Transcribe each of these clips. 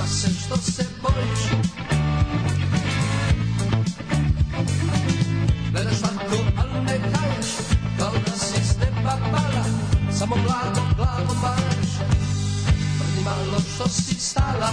Nema se što se bojiš Gledaš tako, ali ne haješ Kao da si s neba pala Samo blago, blago pališ Vrdi malo što si stala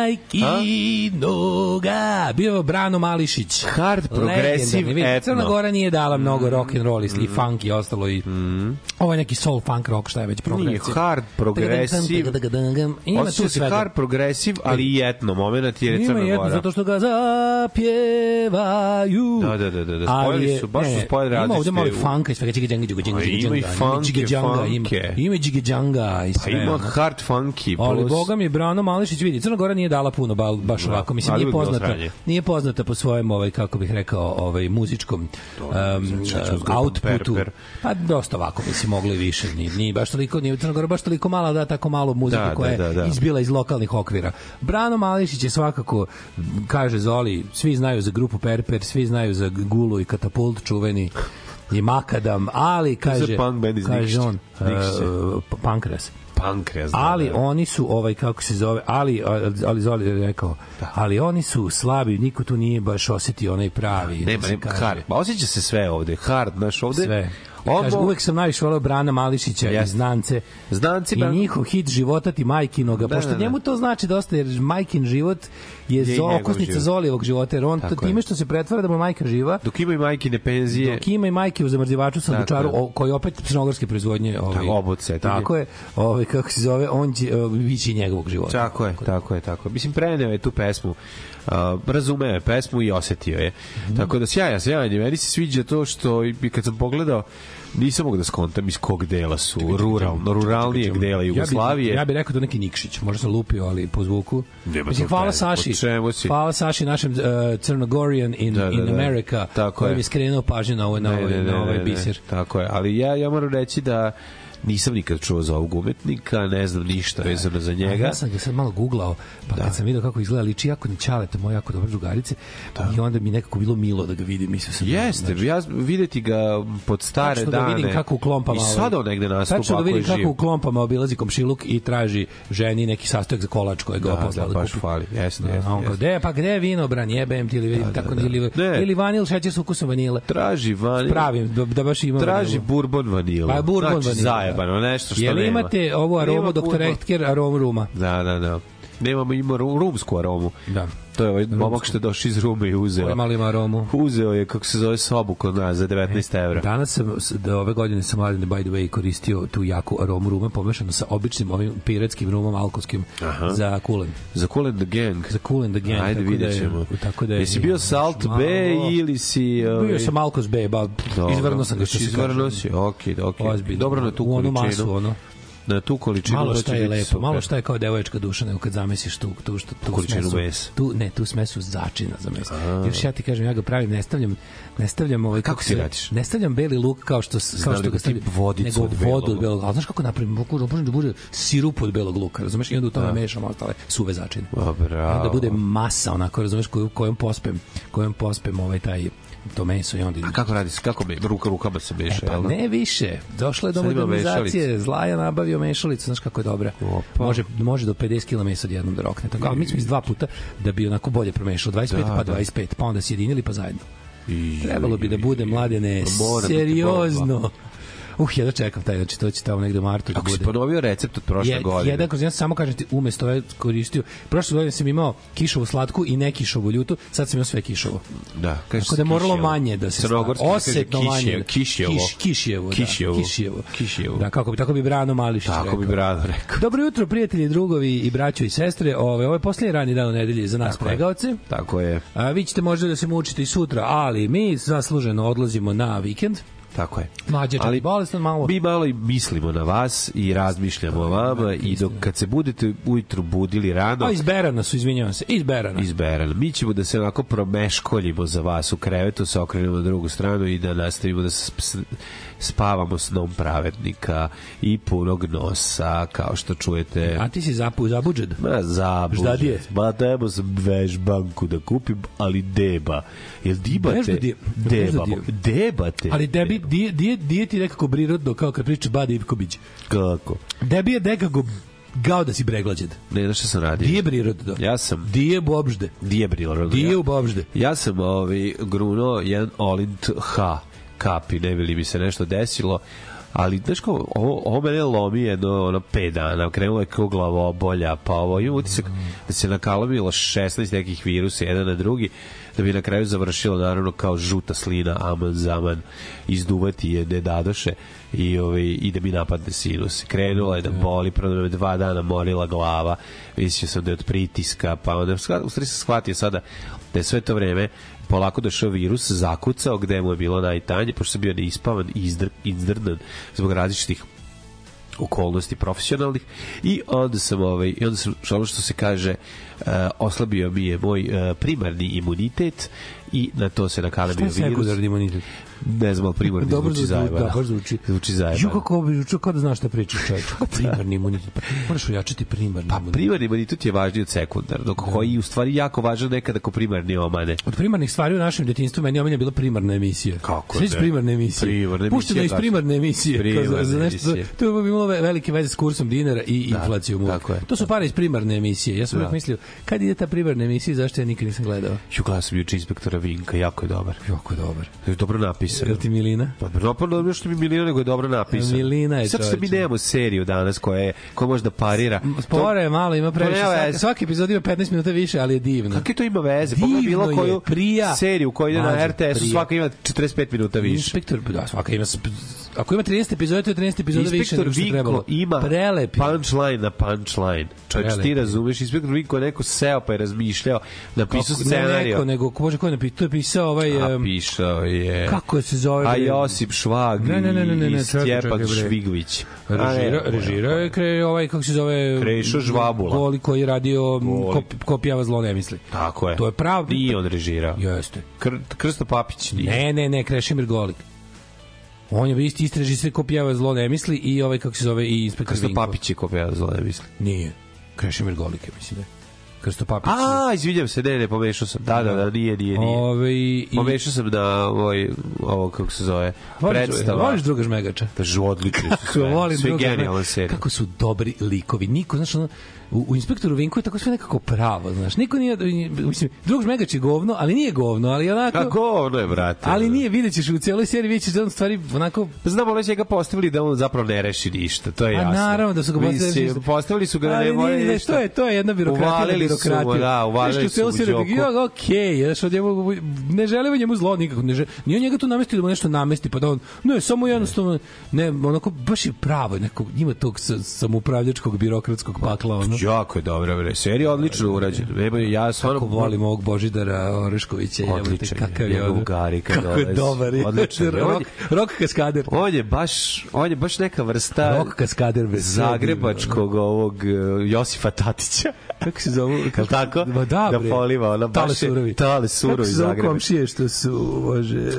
Majki noga. Bio je Brano Mališić. Hard progresiv etno. Crna Gora nije dala mnogo rock and roll i funk i ostalo i ovo je neki soul funk rock šta je već Nije progresija. hard progresiv. Ima tu svega. hard progresiv, ali i etno moment jer je Ima Crna Gora. zato što ga zapjevaju. Da, da, da, da, da, spojili su, baš su spojili Ima ovde različite malo funka i svega džiga džanga, džiga džanga, A džiga ima i džanga, funke, džanga, ima, funke. ima džiga džanga i Pa sve. ima ono. hard funky. Ali boga mi Brano Mališić vidi Crna Gora nije dala puno baš Da, ovako mislim nije poznata nije poznata po svojem ovaj kako bih rekao ovaj muzičkom um, outputu pa dosta ovako mislim moglo i više ni ni baš toliko ni Crna Gora baš toliko mala da tako malo muzike Da, koja da, je da, da. izbila iz lokalnih okvira Brano Mališić je svakako kaže Zoli svi znaju za grupu Perper svi znaju za Gulu i Katapult čuveni i Makadam, ali kaže, punk band iz kaže Nikšića. on, Nikšića. uh, Pankras. pankreas. da, ali da. oni su ovaj kako se zove ali ali Zoli je rekao ali oni su slabi niko tu nije baš osetio onaj pravi Nema, da kaže, hard. Pa osjeća se sve ovde. Hard, znaš, ovde... sve Ovo, Kaže, uvek sam najviše voleo Brana Mališića i Jeste. Znance. Znanci, I njihov hit života ti majkinoga, Da, pošto da, da. njemu to znači dosta, jer majkin život je, Je i zo, okosnica život. Zolijevog života, jer on Tako time je. što se pretvara da mu majka živa, Dok ima i majkine penzije... dok ima i majke u zamrzivaču je. o- koji opet crnogorske proizvodnje ovaj, Tako, oboce, tako je. je, ovaj, kako se zove, on će uh, bići njegovog života. Tako je, tako je, tako je. Mislim, preneo je tu pesmu, uh, razumeo je pesmu i osetio je. Mhm. Tako da sjaja, sjajanje. Meni se sviđa to što i kad sam pogledao, nisam mogu da skontam iz kog dela su, ruralno, ruralnijeg dela Jugoslavije. Ja bih ja bi rekao da neki Nikšić, možda sam lupio, ali po zvuku. Mislim, hvala Saši. Hvala Saši, našem uh, Crnogorian in, Da, da, in da. America, Tako koji je. mi skrenuo pažnju na ovaj, na ovaj, na ovaj biser. Tako je, ali ja, ja moram reći da nisam nikad čuo za ovog umetnika, ne znam ništa vezano za njega. Ja sam ga sad malo googlao, pa Da. kad sam video kako izgleda, liči jako na Ćaleta, moje jako dobre drugarice, i onda mi nekako bilo milo da ga vidim. Mislio sam, Jeste, znači, ja videti ga pod stare tačno da dane. vidim kako u klompama... I ovaj, sad on negde nastupa Tačno da vidim kako u klompama obilazi komšiluk i traži ženi neki sastojak za kolač kojeg ga Da, poslao da, da, baš kupi. fali. Jeste, Da, jeste, on kao, gde, pa gde je vino, bran, jebem ti ili vidim, tako, da. ili, Ne. ili vanil, šećer s ukusom vanile. Traži vanil. Pravim, da, da baš ima Traži vanilu. bourbon vanilu. Pa bourbon znači, vanila, zajebano, nešto što Jel nema. imate ovu aromu Dr. Ehtker, aromu ruma? Da, da, da. Nemamo ima ru- rumsku aromu. Da. To je ovaj momak što je došao iz Rume i uzeo. Ovo malo ima aromu. Uzeo je, kako se zove, sobu kod nas za 19 evra. Danas sam, da ove godine sam mladine, by the way, koristio tu jaku aromu rume pomešano sa običnim ovim piratskim rumom alkoholskim za kulen. Za and the Gang. Za and the Gang. Ajde, tako vidjet da je- ćemo. Tako da je, Jesi bio Salt Malo- Bay ili si... ovaj, Bio sam Alkos Bay, ba, dobro, izvrno sam ga što znači, se. Izvrno si, okej, okej. Ozbiljno. Dobro na tu U onu količinu. masu, ono. Na tu količinu Malo da šta je lepo, super. malo šta je kao devoječka duša, nego kad zamesiš tu, tu, što, tu Količinu smesu. Tu, ne, tu smesu začina za meso. Još ja ti kažem, ja ga pravim, ne stavljam, ne stavljam ovaj, Kako ti se- radiš? Ne stavljam beli luk kao što, kao što nego ga ti stavljam, vodicu nego vodu od belog, znaš kako napravim, da možem da bude sirup od belog luka, razumeš, i onda u tome mešam ostale suve začine. Da bude masa, onako, razumeš, kojom pospem, kojom pospem ovaj taj to meso i onda A kako radi se? Kako me, ruka rukama se meša, Pa jel da? ne više. Došlo je do modernizacije. Zlaja nabavio mešalicu, znaš kako je dobra. Opa. Može, može do 50 kg mesa odjednom da rokne. Tako, ali mi smo iz dva puta da bi onako bolje promešalo. 25 Da, pa da. 25, pa onda sjedinili pa zajedno. I- Trebalo bi da bude mladene da ti seriozno. Uh, ja da čekam taj, znači to će tamo negde u martu da Ako si bude. ponovio recept od prošle Je, godine. jedan kroz jedan samo kažem ti umesto ovaj koristio. Prošle godine sam imao kišovu slatku i ne kišovu ljutu, sad sam imao sve kišovo. Da, kaže Tako da je moralo manje da se Crnogorski se kaže osetno manje. kišjevo. Kiš, kišjevo, Kišjevo. Da, kišjevo. Kišjevo. Da, kako bi, tako bi Brano Mališić Tako rekao. bi Brano rekao. Dobro jutro, prijatelji, drugovi i braćo i sestre. Ove, ovo je posljednji rani dan u nedelji za nas Tako je. pregaoce. Tako je, A, vi ćete možda da se mučite i sutra, ali mi zasluženo odlazimo na vikend. Tako je. Mlađe čak i bolestan malo. Mi malo i mislimo na vas i razmišljamo o vama i dok kad se budete ujutru budili rano, A iz Berana su, izvinjavam se, iz Berana. iz Berana. Mi ćemo da se onako promeškoljimo za vas u krevetu, se okrenemo na drugu stranu i da nastavimo da s- s- spavamo snom pravednika i punog nosa, kao što čujete. A ti si zapu, zabuđed. Ma zabuđe. Ždadije. Ma tebo sam vežbanku da kupim, ali deba. Jel dibate? Deba. Vežbadije. Debate. Ali debi, di, di, di ti nekako prirodno, kao kad priča Bada Ivkobić. Kako? Debi je nekako gao da si breglađed. Ne, znaš šta sam radio? Di je prirodno? Ja sam... Di je bobžde? Di je bilo? Di je u bobžde? Ja sam ovaj, grunuo jedan Olint H kapi, ne bi li mi se nešto desilo, ali znaš kao, ovo, ovo mene lomi jedno ono 5 dana, krenulo je kao glavobolja, pa ovo imam utisak da se nakalomilo 16 nekih virusa jedan na drugi, da bi na kraju završilo naravno kao žuta slina, aman zaman, izduvati je ne dadoše i, ovaj, i da mi napadne sinus. Krenula je da boli, prvo da me dva dana morila glava, mislio sam da je od pritiska, pa onda, u stvari sam shvatio sada da je sve to vreme polako došao virus, zakucao gde mu je bilo najtanje, pošto sam bio neispavan i izdr, izdrnan zbog različitih okolnosti profesionalnih i onda sam ovaj i onda sam ono što se kaže uh, oslabio mi je moj uh, primarni imunitet i na to se Šta nakalemio je virus sekundarni imunitet? Ne znam, ali primarni Dobro zvuči zajebano. da, baš zvuči. Zvuči Ju zajebano. kako bi zvučio kao da znaš šta pričaš, čovječ. Kako primarni imunitet. Pa, moraš ojačati primarni Pa imunitet. primarni imunitet je važniji od sekundarnog, koji je u stvari jako važan nekada ko primarni omane. Od primarnih stvari u našem detinjstvu meni je omiljena bila primarna emisija. Kako Sveći ne? primarne emisije. Primarne emisije, Pušteno iz primarne emisije. Primarne za, nešto, emisije. to bi imalo ve- velike veze s kursom dinara i inflacijom. uvek. tako je. To su pare iz primarne emisije. Ja sam Da. uvek mislio, kad ide ta primarna emisija, zašto ja nikad nisam gledao? Ću gledao sam juče inspektora Vinka, jako je dobar. Jako je dobar. Je dobro napisan. Jel ti Milina? Pa dobro, pa dobro što mi Milina nego je dobro napisan. Milina je Sad što mi nemamo seriju danas koja je koja može da parira. Spore je malo, ima previše. nema Svaki, svaki epizod ima 15 minuta više, ali je divno. Kakve to ima veze? Divno bilo je, koju prija. seriju koja ide na RTS-u, prija. svaka ima 45 minuta više. Inspektor, da, svaka ima, ako ima 13 epizoda, to je 13 epizoda više nego što je trebalo. ima Prelep je. punchline na punchline. Čovječ, ti razumeš, Inspektor Vinko je neko seo pa je razmišljao, napisao Kako- Ne scenariju. neko, nego, ko može ko je napisao, to je pisao ovaj... A pisao je... kako se zove? A? Josip Švag Ne, ne, ne, ne, ne, i ne, čekaj, Stjepan čekaj, bre. Švigović. A ne, Režira, režira je kre, ovaj, kako se zove... Krešo Žvabula. Goli koji je radio kop, kopijava zlo ne misli. Tako je. To je prav... Nije on režirao. Jeste. Kr, Krsto Papić nije. Ne, ne, ne, Krešimir Golik. On je isti isti režiser kopijava zlo ne misli i ovaj kako se zove i inspektor Krsto Vinko. Papić je kopija zlo, ne mislim. Nije. Krešimir Golik je mislim da. je. Krsto Papić. A, izvinjam se, ne, ne, pomešao sam. Da, da, da, nije, nije, nije. Ove, i, Pomešao sam na ovaj, ovo, kako se zove, voliš, predstava. voliš druga žmegača? Da, žu, odlični su sve. volim sve druga Žmegača. serije. Kako su dobri likovi. Niko, znaš, ono, u, u inspektoru Vinku je tako sve nekako pravo, znaš. Niko nije, mislim, drug žmegač je govno, ali nije govno, ali onako... A govno je, brate. Ali nije, vidjet ćeš u cijeloj seriji, vidjet ćeš da on stvari onako Znamo li će ga postavili da on zapravo ne reši ništa, to je A jasno. naravno da su ga postavili Mislim, ništa. Postavili su ga da ne ne, ništa. to je to je jedna birokratija, Uvalili na su mu, da, uvalili su u seriju, Đoku. Ja, okej, okay, znaš, od njemu, ne želimo njemu zlo nikako, ne želi, nije on njega tu namesti da mu nešto namesti, pa da on, ne, samo jednostavno, ne, onako, baš je pravo, neko, ima tog sa- samoupravljačkog birokratskog pakla, ono. Jako je dobra, bre. Serija odlično urađena. Nema, ja stvarno Kako volim ovog Božidara Oreškovića, Odličan je, kakav je ono. Gari kad Kako je dobar. Odličan. On Rok, rok kaskader. On je baš, on je baš neka vrsta Rok kaskader bez zagrebačkog ovog uh, Josifa Tatića. kako se zove? Jel tako? Ma da, Da bre. poliva, ona baš Tale surovi. Tale surovi Kako Zagreb. komšije što su, bože... Je-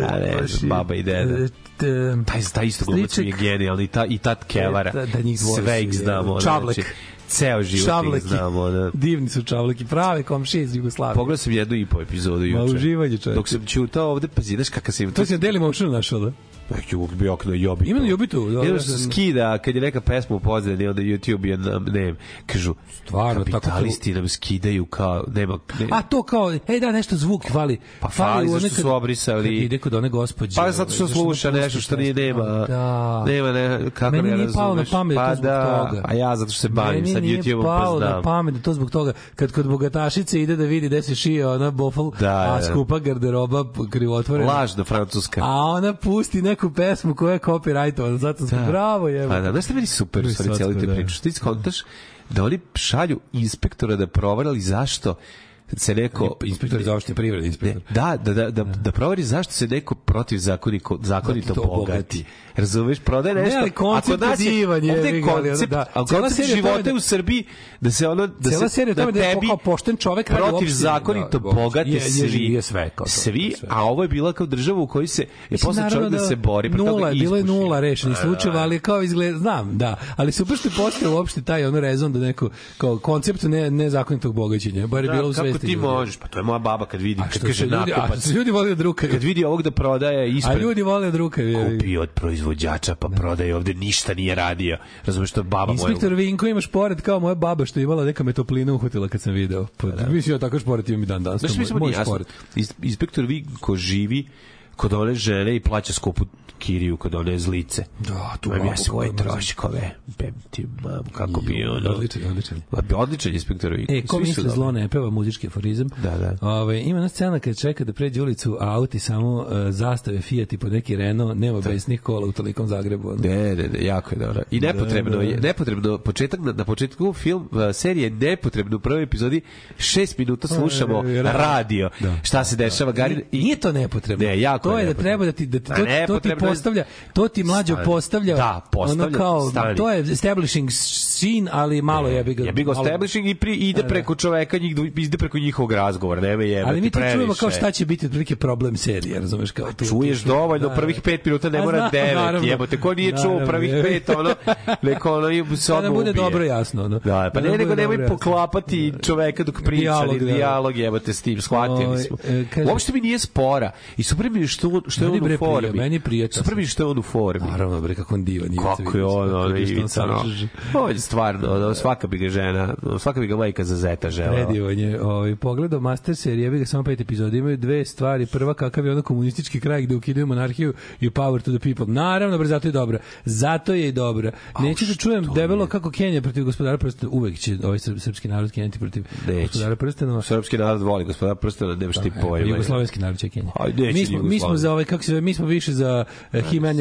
baba i deda. E, te- Taj, taj isto glumac mi je genijalni, ta, i tat Kevara. Da, da njih dvoje Sve ih znamo. Čavlek. Znači, ceo život ih Šavleki. znamo. Da. Divni su čavleki, prave komšije iz Jugoslavije. Pogledao sam jednu i po epizodu juče. uživanje, čoveče. Dok sam čutao ovde, pazi, znaš kakav sam... To si na Daily Motionu našao, da? Uvijek bi okno Jobitu. Ima na Jobitu, da, Jedno da, da. skida, kad je neka pesma u pozadini, onda YouTube je nam, ne, kažu, Stvarno, tako kapitalisti nam skidaju kao, nema, ne, A to kao, ej da, nešto zvuk fali. Pa fali, u zašto su obrisali? kad Ide kod one gospođe. Pa zato što sluša ne nešto što nije nema. Da. Nema ne, kako Meni ne nije palo na razumeš. pamet da pa to zbog da, toga. A ja zato što se bavim Meni sa nije YouTube-om palo pa na znam. pamet da to zbog toga. Kad kod bogatašice ide da vidi gde se šije ona bofl, Da, a da. skupa garderoba krivotvorena. Lažna francuska. A ona pusti neku pesmu koja je copyrightovana, zato sam bravo je. Pa da, znaš šta meni super u stvari cijeli te da. priče? Ti skontaš da oni šalju inspektora da proverali zašto se neko Inspektor za opšte privrede, Ne, inspektor. da, da, da, da, da proveri zašto se neko protiv zakonito, zakonito To bogati. bogati. Razumeš, prodaje nešto. ali koncept je divan, ovde jebi je ali koncept, da. Cijela koncept života da- u Srbiji da se ono da se serija da je tebi kao pošten čovek protiv uopšte- zakonito da, uopšte. bogate Je- je svi živio sve kao to, svi a ovo je bila kao država u kojoj se je posle naravno čovjek da, se bori protiv nula, je, bilo je nula rešenih Da, da, da. slučajeva, ali kao izgleda, znam, da, ali super što je postao uopšte taj ono rezon da neko, kao koncept ne, nezakonitog bogaćenja, bar je Da, bilo u svesti. Ti ljudi. možeš? Pa to je moja baba kad vidi, A kad kaže a nakupac. se ljudi vole od ruka. Kad vidi ovog da prodaje A ispred ljudi vole od ruka. je. kupi od proizvođača pa prodaje ovde ništa nije radio. Razumeš što je baba moja. Inspektor Vinko imaš pored kao moja baba što je imala neka metoplina uhvatila kad sam video. Pa, da. Mislim ja tako šporet imam i dan danas. Znaš, to mi smo Inspektor Vinko živi kod one žene i plaća skupu kiriju kod one zlice. Da, tu babu ja svoje troškove. Bem ti, mam, kako bi ono... Odličan, odličan. Odličan inspektor. E, ko misle zlo ne peva muzički aforizam. Da, da. Ove, ima na scena kad čeka da pređe ulicu, a auti samo uh, zastave Fiat i po neki Renault, nema besnih kola u tolikom Zagrebu. ono. Ne, ne, ne, jako je dobro. I nepotrebno Da, da. je, nepotrebno, početak, na, na početku film, uh, serije je nepotrebno u prvoj epizodi šest minuta slušamo E, radio. Da. šta se dešava, Garin, I, nije to nepotrebno. Ne, jako to je je da treba da ti da ti, to, to ti postavlja, to ti mlađo Stani. postavlja. Da, postavlja, Ono kao stani. to je establishing scene, ali malo jebi ga. Ja bih ga establishing i pri, ide Da, da. preko čoveka, njih, ide preko njihovog razgovora, nema jebati Ali mi previše. čujemo kao šta će biti otprilike problem serije, razumeš kao tu. Čuješ dovoljno, da, prvih pet minuta ne mora znam, devet, naravno. jebote, ko nije čuo prvih je. pet, ono, neko ono i se Da odmah nam bude dobro jasno, ono. Da, pa Da ne, nego nemoj poklapati čoveka dok priča, Dijalog, da. jebote s tim, shvatili smo. e, Uopšte mi nije spora. I super mi je što, što je on u formi. meni to Mi je što je on u formi. Naravno, bre, kako on divan. Ivica Kako je on, je što on Ivica, no. Ovo je stvarno, ono, svaka bi ga žena, svaka bi ga majka za zeta žela. Predivan je. Ovaj, pogledao Master serije, jebi ga samo pet epizoda, imaju dve stvari. Prva, kakav je ono komunistički kraj gde ukidaju monarhiju i power to the people. Naravno, bre, zato je dobra. Zato je i dobra. Neću da čujem debelo kako Kenja protiv gospodara prstenova. Uvek će ovaj srp- srpski narod kenjati protiv Neće. gospodara prstenova. Srpski narod voli gospoda prstena, nemaš ti pojma. Jugoslovenski narod će Kenja. Mi smo, mi smo za ovaj, kako se mi smo više za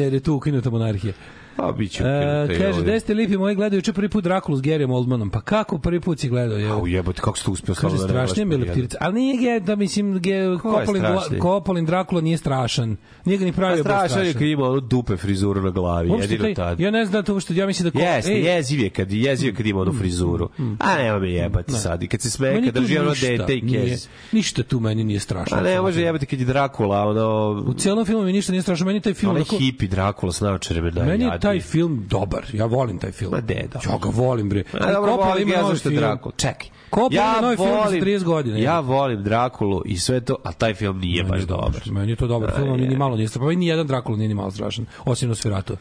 jer je tu ukinuta monarhija. A, bit će E, kaže, gde ste lipi moji gledaju juče prvi put Drakulu s Gerijom Oldmanom. Pa kako prvi put si gledao? Je? Au jebote, kako si to uspio Kaže, da strašnije mi leptirica. Ali nije da mislim, ge, Kopolin? Kopolin Drakula nije strašan. Nije ga ni pravio baš strašan je strašan. kad ima ono dupe frizuru na glavi, Uopšte jedino tad. Ja ne znam da to što ja mislim da ko, Jeste, ej, jeziv je kad, jeziv je kad ima onu frizuru. A nema me jebati sad. I kad se smeje, kad drži ono dete i kez. Ništa tu meni nije strašno. A ne može jebati kad je Drakula, ono... U celom filmu mi ništa nije strašno. Meni taj film... Onaj onako- hipi Drakula s naočarima najjadniji. Meni taj film dobar. Ja volim taj film. Ma de, da. Ja ga volim, bre. A dobro, volim ja zašto. Drakula. Čekaj. Coppola ima novi film za 30 godina. Ja volim Drakulu i sve to, a taj film nije baš Meni je dobar. Meni je to dobar film, ni malo nije strašan. Pa ni jedan Drakula nije ni malo strašan, osim Nosferatu.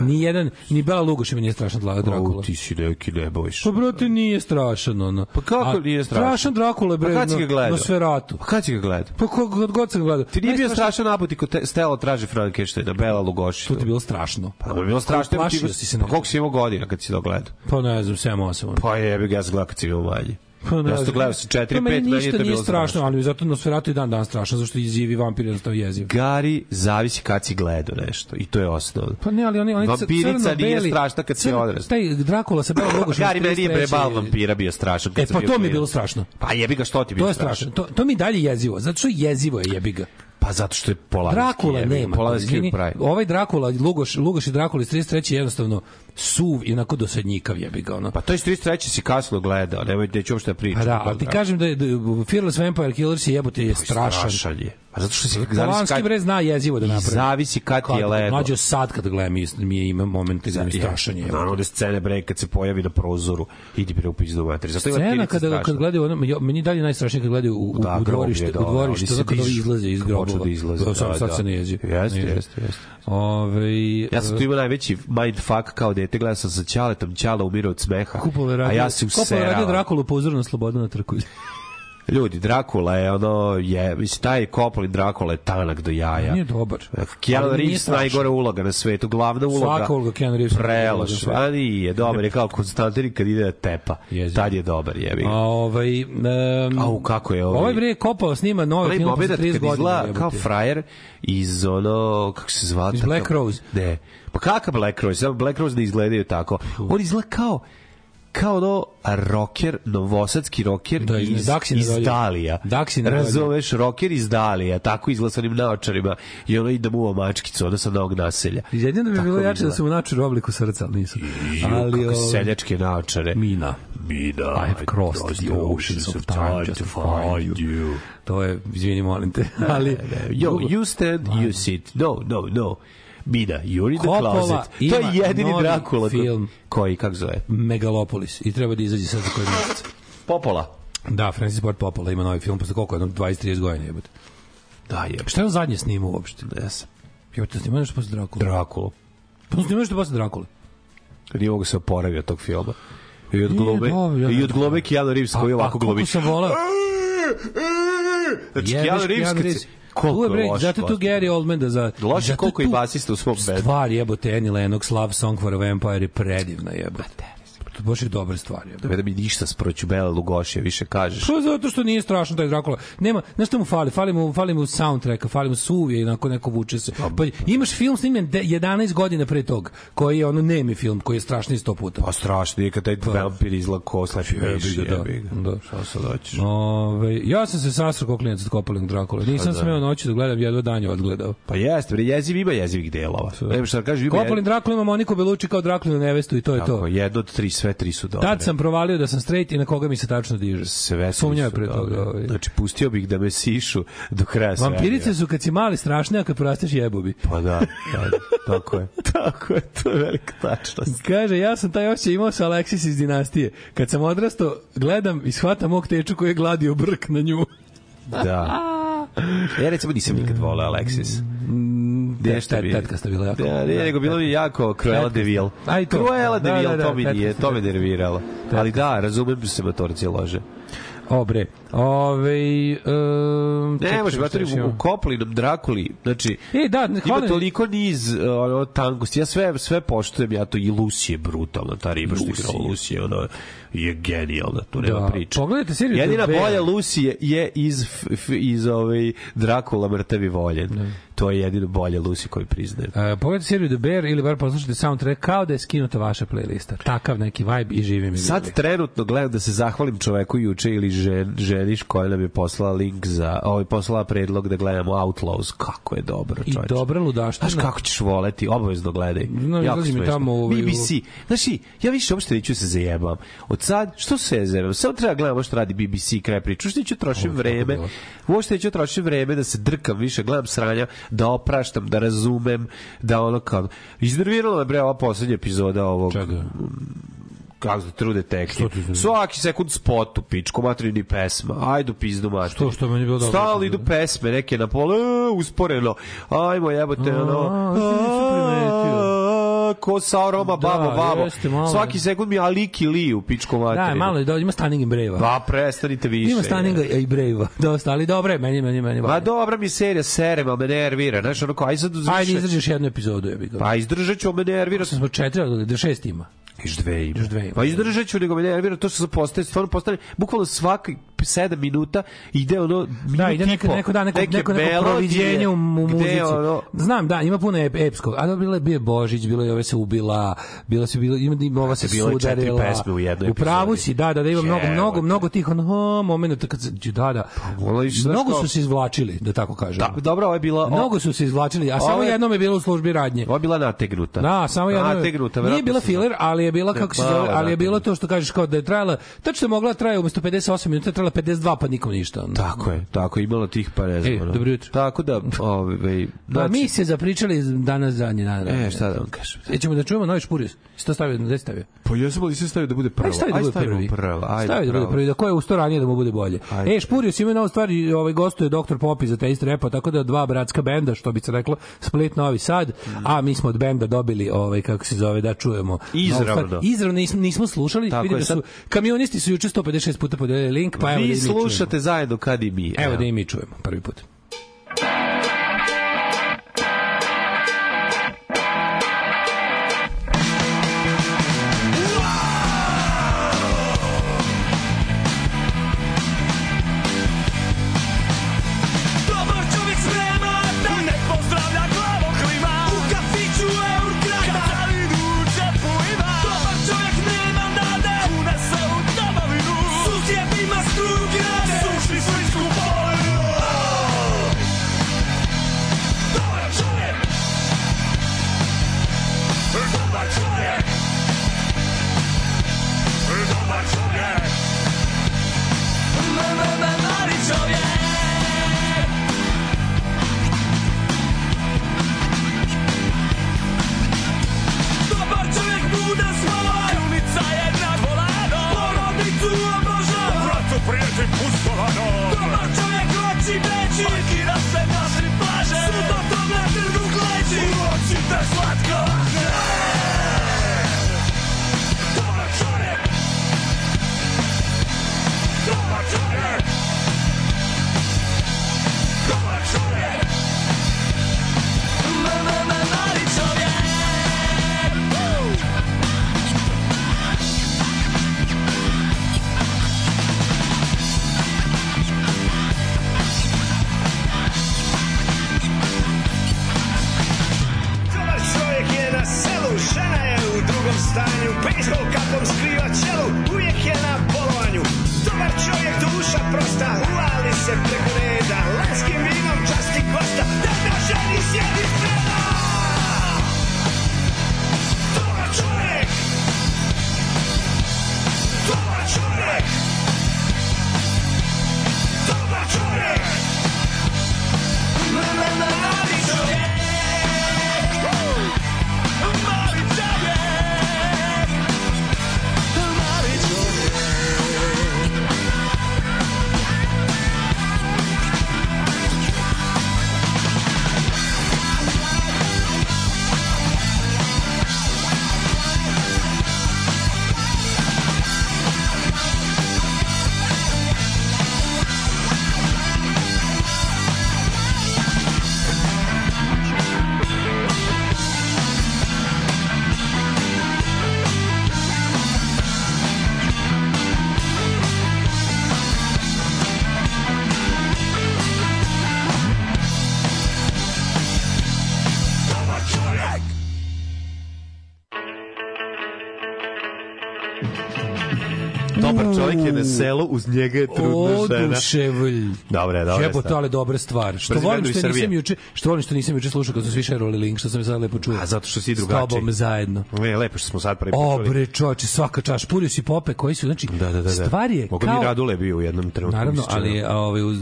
Ni jedan, ni Bela Lugoši mi nije strašan dla Drakula. Au, ti si neki ne bojiš. Pa brate nije strašan ono. Pa kako A, nije strašan? Strašan Drakula bre. Pa kad si ga gledao? Nosferatu. Pa kad si ga gledao? Pa kog god sam ga gledao. Ti nije bio strašan naput kod te- Stella traži Frankensteina, Bela Lugoši. To ti je bilo strašno. Pa bi bilo strašno. Plašio si se Pa nekako. koliko si imao godina kad si to gledao? Pa ne znam, 7 8. Ono. Pa jebi ga, ja sam gledao kad si imao manje. Pa ne to znam. gledao sa 4 Pa meni 5, meni je ništa to nije bilo strašno, strašno. ali zato Nosferatu i dan dan strašan, zašto je živi vampir jednostavno jeziv. Gari zavisi kad si gledao nešto i to je osnovno. Pa ne, ali oni oni Vampirica nije strašna kad si odrastao. Taj Drakula sa Belom Lugošem. Gari meni je 33. prebal vampira bio strašan. kad E, pa bio to mi je bilo strašno. Pa jebi ga, što ti bio To je strašno. To, to mi je dalje jezivo. Zato što jezivo je jebi ga. Pa zato što je Polanski. Drakula ga, nema. Polanski izvini. pravi. Ovaj Drakula, Lugoš, Lugoš i Drakula iz 33. je jednostavno suv i onako dosadnjikav jebi ga. Ono. Pa to je 33. si kasno gledao, nemoj neću uopšte da pričam. Pa da, ali ti kažem da je da je Fearless Vampire Killers je jebote je strašan. Strašan je. Pa zato što zavisi Polanski kad, bre zna jezivo da napravi. zavisi kad ti je ledo. Mlađo sad kad gledam mi, mi ima momente da mi je strašan je. Naravno da scene bre kad se pojavi na prozoru idi bre u pizdu materi. Zato je Scena kada kad gledaju ono meni dalje najstrašnije kad gledaju u, Da, u dvorište, da, u dvorište, oni se zato kada dižu, izlaze iz kad počnu da izlaze, Da, sad, da, sad da. se ne jezi. Jeste, jeste, jeste. Ove, Ja sam tu imao najveći mindfuck kao dete, gledao sam sa Ćaletom, Ćala umira od smeha, Kupole a ja se Kupole radio. Drakulu po uzoru na slobodu na trku. Ljudi, Drakula je ono, je, mislim, taj Coppola Drakula je tanak do jaja. Nije dobar. Keanu Reeves najgore uloga na svetu, glavna uloga. Svaka uloga Keanu Reevesa je Preloš, a nije, dobar je kao Konstantin kad ide da tepa. Jezivo. Tad je dobar, jebi. A ovaj um, Au, kako je ovaj- Ovaj bre kopao snima nove film posle moment 30 kad godina. kao frajer iz ono, kako se zvala? Iz Black Rose. Ne. Pa kakav Black Rose? Black Rose ne izgledaju tako. On izgleda kao kao ono rocker, novosadski rocker Da, iz- iz, Daksi iz. Dalija. Daksi nedoljub. Razumeš, rocker iz Dalija, tako izgleda sa onim naočarima i ono ide mu u mačkicu, ono sa novog naselja. Jedino bi Tako bilo jače da su mu načeli u obliku srca, ali nisu. Ali, Ali, kako ovaj, seljačke naočare. Mina. Mina, I have crossed the oceans of time just to find you. To je, izvini, molim te. Ali, Yo, drugo- you stand, you sit. No, no, no. Mina, you're in the closet. To je jedini novi Drakula. film. Koji, kako zove? Megalopolis i treba da izađe sad za koji mjesec. Popola. Da, Francis Ford Coppola ima novi film posle koliko, jedno 20-30 godina jebote. Da, je. Šta je on zadnje snimao uopšte? Ne sam. Jebote, snimao nešto posle Drakula. Drakulu. Pa snimao nešto posle Drakula. Nije mogu se oporaviti od tog filma. I od ja i od glome Keanu Reeves koji ovako koliko glumi. sam volao. Znači, Keanu Reeves Tu Koliko je bre, zato tu. Gary Oldman da za... Loš je zato koliko i basista u svom bendu. Stvar jebote Annie Lennox, Love Song for a Vampire je predivna jebote. To baš je dobra stvar. Je. Da mi ništa sproću Bela Lugošija više kažeš. Pa zato što nije strašno taj Drakula. Nema, znaš šta mu fali? Fali mu, fali mu soundtracka, fali mu suvije i onako neko vuče se. Pa imaš film snimljen de- 11 godina pre tog, koji je ono nemi film, koji je strašniji 100 puta. Pa strašno je kad taj vampir izgleda ko slepi ga, da. ga. Da. Šta sad hoćeš? Ove, ja sam se sasro kao klinac od Kopaling Drakula. Nisam da. smeo noći da gledam, jedva dan je odgledao. Pa jeste, bre, jeziv ima jezivih delova. Nema šta da kažeš, ima Kopaling Drakula ima Moniku Belucci kao Drakulinu nevestu i to je Tako, to. jedno od tri, sve tri su dobre. Tad sam provalio da sam straight i na koga mi se tačno diže. sve Sumnjao je pre toga. Ovaj. Znači, pustio bih da me sišu do kraja svemira. Vampirice su kad si mali strašne, a kad porasteš jebobi. Pa da, da, tako je. Tako je, to je velika tačnost. Kaže, ja sam taj osjećaj imao sa Alexis iz dinastije. Kad sam odrastao, gledam i shvatam mog teču koji je gladio brk na nju. Da. Ja recimo nisam nikad voleo Alexis. Nešto Tet- bi- tetka ste bila jako Da, vola, ne, da. nego bilo mi jako Cruella de Vil. ste. A i to. Cruella de Da, Vil, da, da, to mi nije, to me nerviralo. Ali da, razumem se motorci lože. O, bre. Ove, um, Ne, može, batori šta u imamo? Koplinom Drakuli, znači, E, da, ne, ima hvala. toliko niz ono, tankosti. Ja sve, sve poštujem, ja to i Lucy je brutalna, ta riba što je igrala Lucy. Ono, je genijalna, tu nema Da, priče. pogledajte seriju Jedina bolja Lucy je, je iz, f, f, iz ovaj, Drakula mrtavi voljen. To je jedino bolja Lucy koju priznajem. Uh, pogledajte seriju The Bear ili bar poslušajte soundtrack kao da je skinuta vaša playlista. Takav neki vibe i živim mi. Sad trenutno gledam da se zahvalim čoveku juče ili žen, ženiš koja nam je poslala link za, ovaj poslala predlog da gledamo Outlaws. Kako je dobro, I čoveče. dobra ludaština. Znaš kako ćeš voleti, obavezno gledaj. No, Jako mi tamo ovaj, u- BBC. Znaš, i, ja više uopšte neću se zajebam. Od sad, što se zajebam? Samo treba gledam što radi BBC kraj priču. Što neću trošim vreme. Uopšte neću trošim vreme da se drkam više, gledam sranja, da opraštam, da razumem, da ono kao... Iznervirala me bre ova poslednja epizoda ovog Čega? kako se ti iznerviralo? Svaki sekund spot u pičku, materini pesma. Ajde u pizdu materi. Što, što meni bilo dobro? Stalno idu pesme, neke na pola, e, usporeno. Ajmo, jebote, ono. A, to nisam primetio. a, Ko Sauroma, babo, babo. jeste, malo je. Svaki sekund mi Aliki li u pičku materinu. Da, malo je, da, ima Stunning i Brave. Pa prestanite više. Ima Stunninga i Brave. Dosta, ali dobro je, meni, meni, meni. Ma dobra mi serija, serem, ali me nervira. Znaš, ono kao, aj sad uzviše. izdržiš jednu epizodu, ja bih ga. Pa izdržat ću, ali me nervira. Smo četiri, ali da šest ima. Još dve ima. Još dve ima. Pa izdržat ću, nego me nervira to što se postaje, stvarno postane, bukvalno svaki 7 minuta ide ono minut Da, ide neko, neko, da, neko, neke neko, neko proviđenje u, u muzici. ono, Znam, da, ima puno ep, epskog. A da, bilo je bio Božić, bilo je ove se ubila, bila se bilo ima ima ova se Bilo je četiri sudarila. pesme u jednoj U pravu si, da, da, da ima mnogo, mnogo, Jebote. mnogo tih ono momenata kad se da, da. ono, znaš Mnogo su se izvlačili, da tako kažem. Da, dobro, ovo je bila... Mnogo su se izvlačili, a samo jednom je bilo u službi radnje. Ovo je bila nategnuta. Da, samo jedno. Nategnuta, Nije bila filler, ali je bila kako se Malo zove, ali je bilo to što kažeš kao da je trajala, tačno je mogla da traje umesto 58 minuta, trajala 52 pa nikom ništa. ono. Tako je, tako je, imalo tih pa. Ej, ono. dobro jutro. Tako da, ovaj, Pa znači, mi se zapričali danas zadnji dan. E, šta da vam kažem? E, ćemo da čujemo novi špurius. Si to stavio, gde stavio? Pa ja sam ali se stavio da bude prvo. Ajde stavi da bude prvi. prvo. Ajde, stavi da bude prvo. prvi, da ko je usto ranije da mu bude bolje. Ajde. E, Špurius ima novu stvar, ovaj gostuje Dr. Popi za Taste Repa, tako da dva bratska benda, što bi se reklo, Split Novi Sad, a mi smo od benda dobili, ovaj, kako se zove, da čujemo. Izravno. Izravno nismo, nismo slušali, Tako vidim je, da su, kamionisti su juče 156 puta podelili link, pa evo da Vi čujemo. slušate zajedno kad i mi. Evo da i mi čujemo prvi put. Selu, uz njega je trudna žena. Oduševlj. Dobre, dobre. Jebote, ali dobra stvar. Što Brzi volim što nisam juče, što volim što nisam juče slušao kad su svi šerovali link, što sam je sad lepo čuo. A zato što si S drugačiji. tobom zajedno. Ne, lepo što smo sad prvi počuli. bre, čoveče, svaka čast. Purio si pope koji su, znači, Da, da, da. da. stvar je Mogu kao... mi Radule bio u jednom trenutku. Naravno, ali a, ovaj, uz,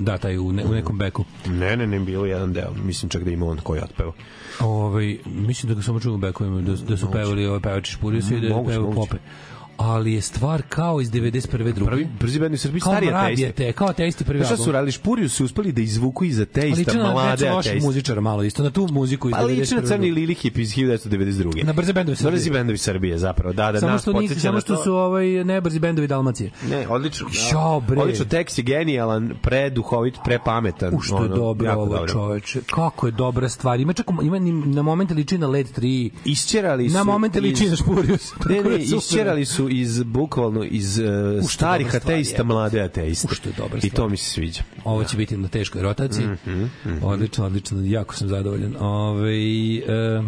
da, taj u, ne, u nekom beku. Ne, ne, ne, bilo jedan deo. Mislim čak da ima on koji otpeo. Ovaj, mislim da ga samo u bekovima, da, da su pevali ovaj pevači Špurio i da je pevao moguće. Ali je stvar kao iz 91. druge. Prvi brzi bend u Srbiji stari ateisti. mrabijete, kao ateisti prvi Znaš šta album. su radili? Špuriju su uspeli da izvuku iz Ali ateista na mlade ateiste. muzičara malo isto, na tu muziku iz Pa liči na 91. Crni Lilih iz 1992. Na brze bendovi Srbije. Brzi bendovi Srbije, zapravo. Da, da, samo nas što, podsjeća samo što to. su ovaj nebrzi bendovi Dalmacije. Ne, odlično. Ćao, bre. Odlično, tekst je genijalan, preduhovit, prepametan. U što je dobro jako ovo, čoveče. Kako je dobra stvar. Ima čak ima na momente liči na Led 3. Isćerali su... Na momente liči na Špurius. Ne, ne, super. isćerali su iz, bukvalno, iz uh, starih ateista, mlade ateiste. U, što je dobra I to mi se sviđa. Ovo će biti na teškoj rotaciji. Mhm, Odlično, odlično, jako sam zadovoljan. Ove, e,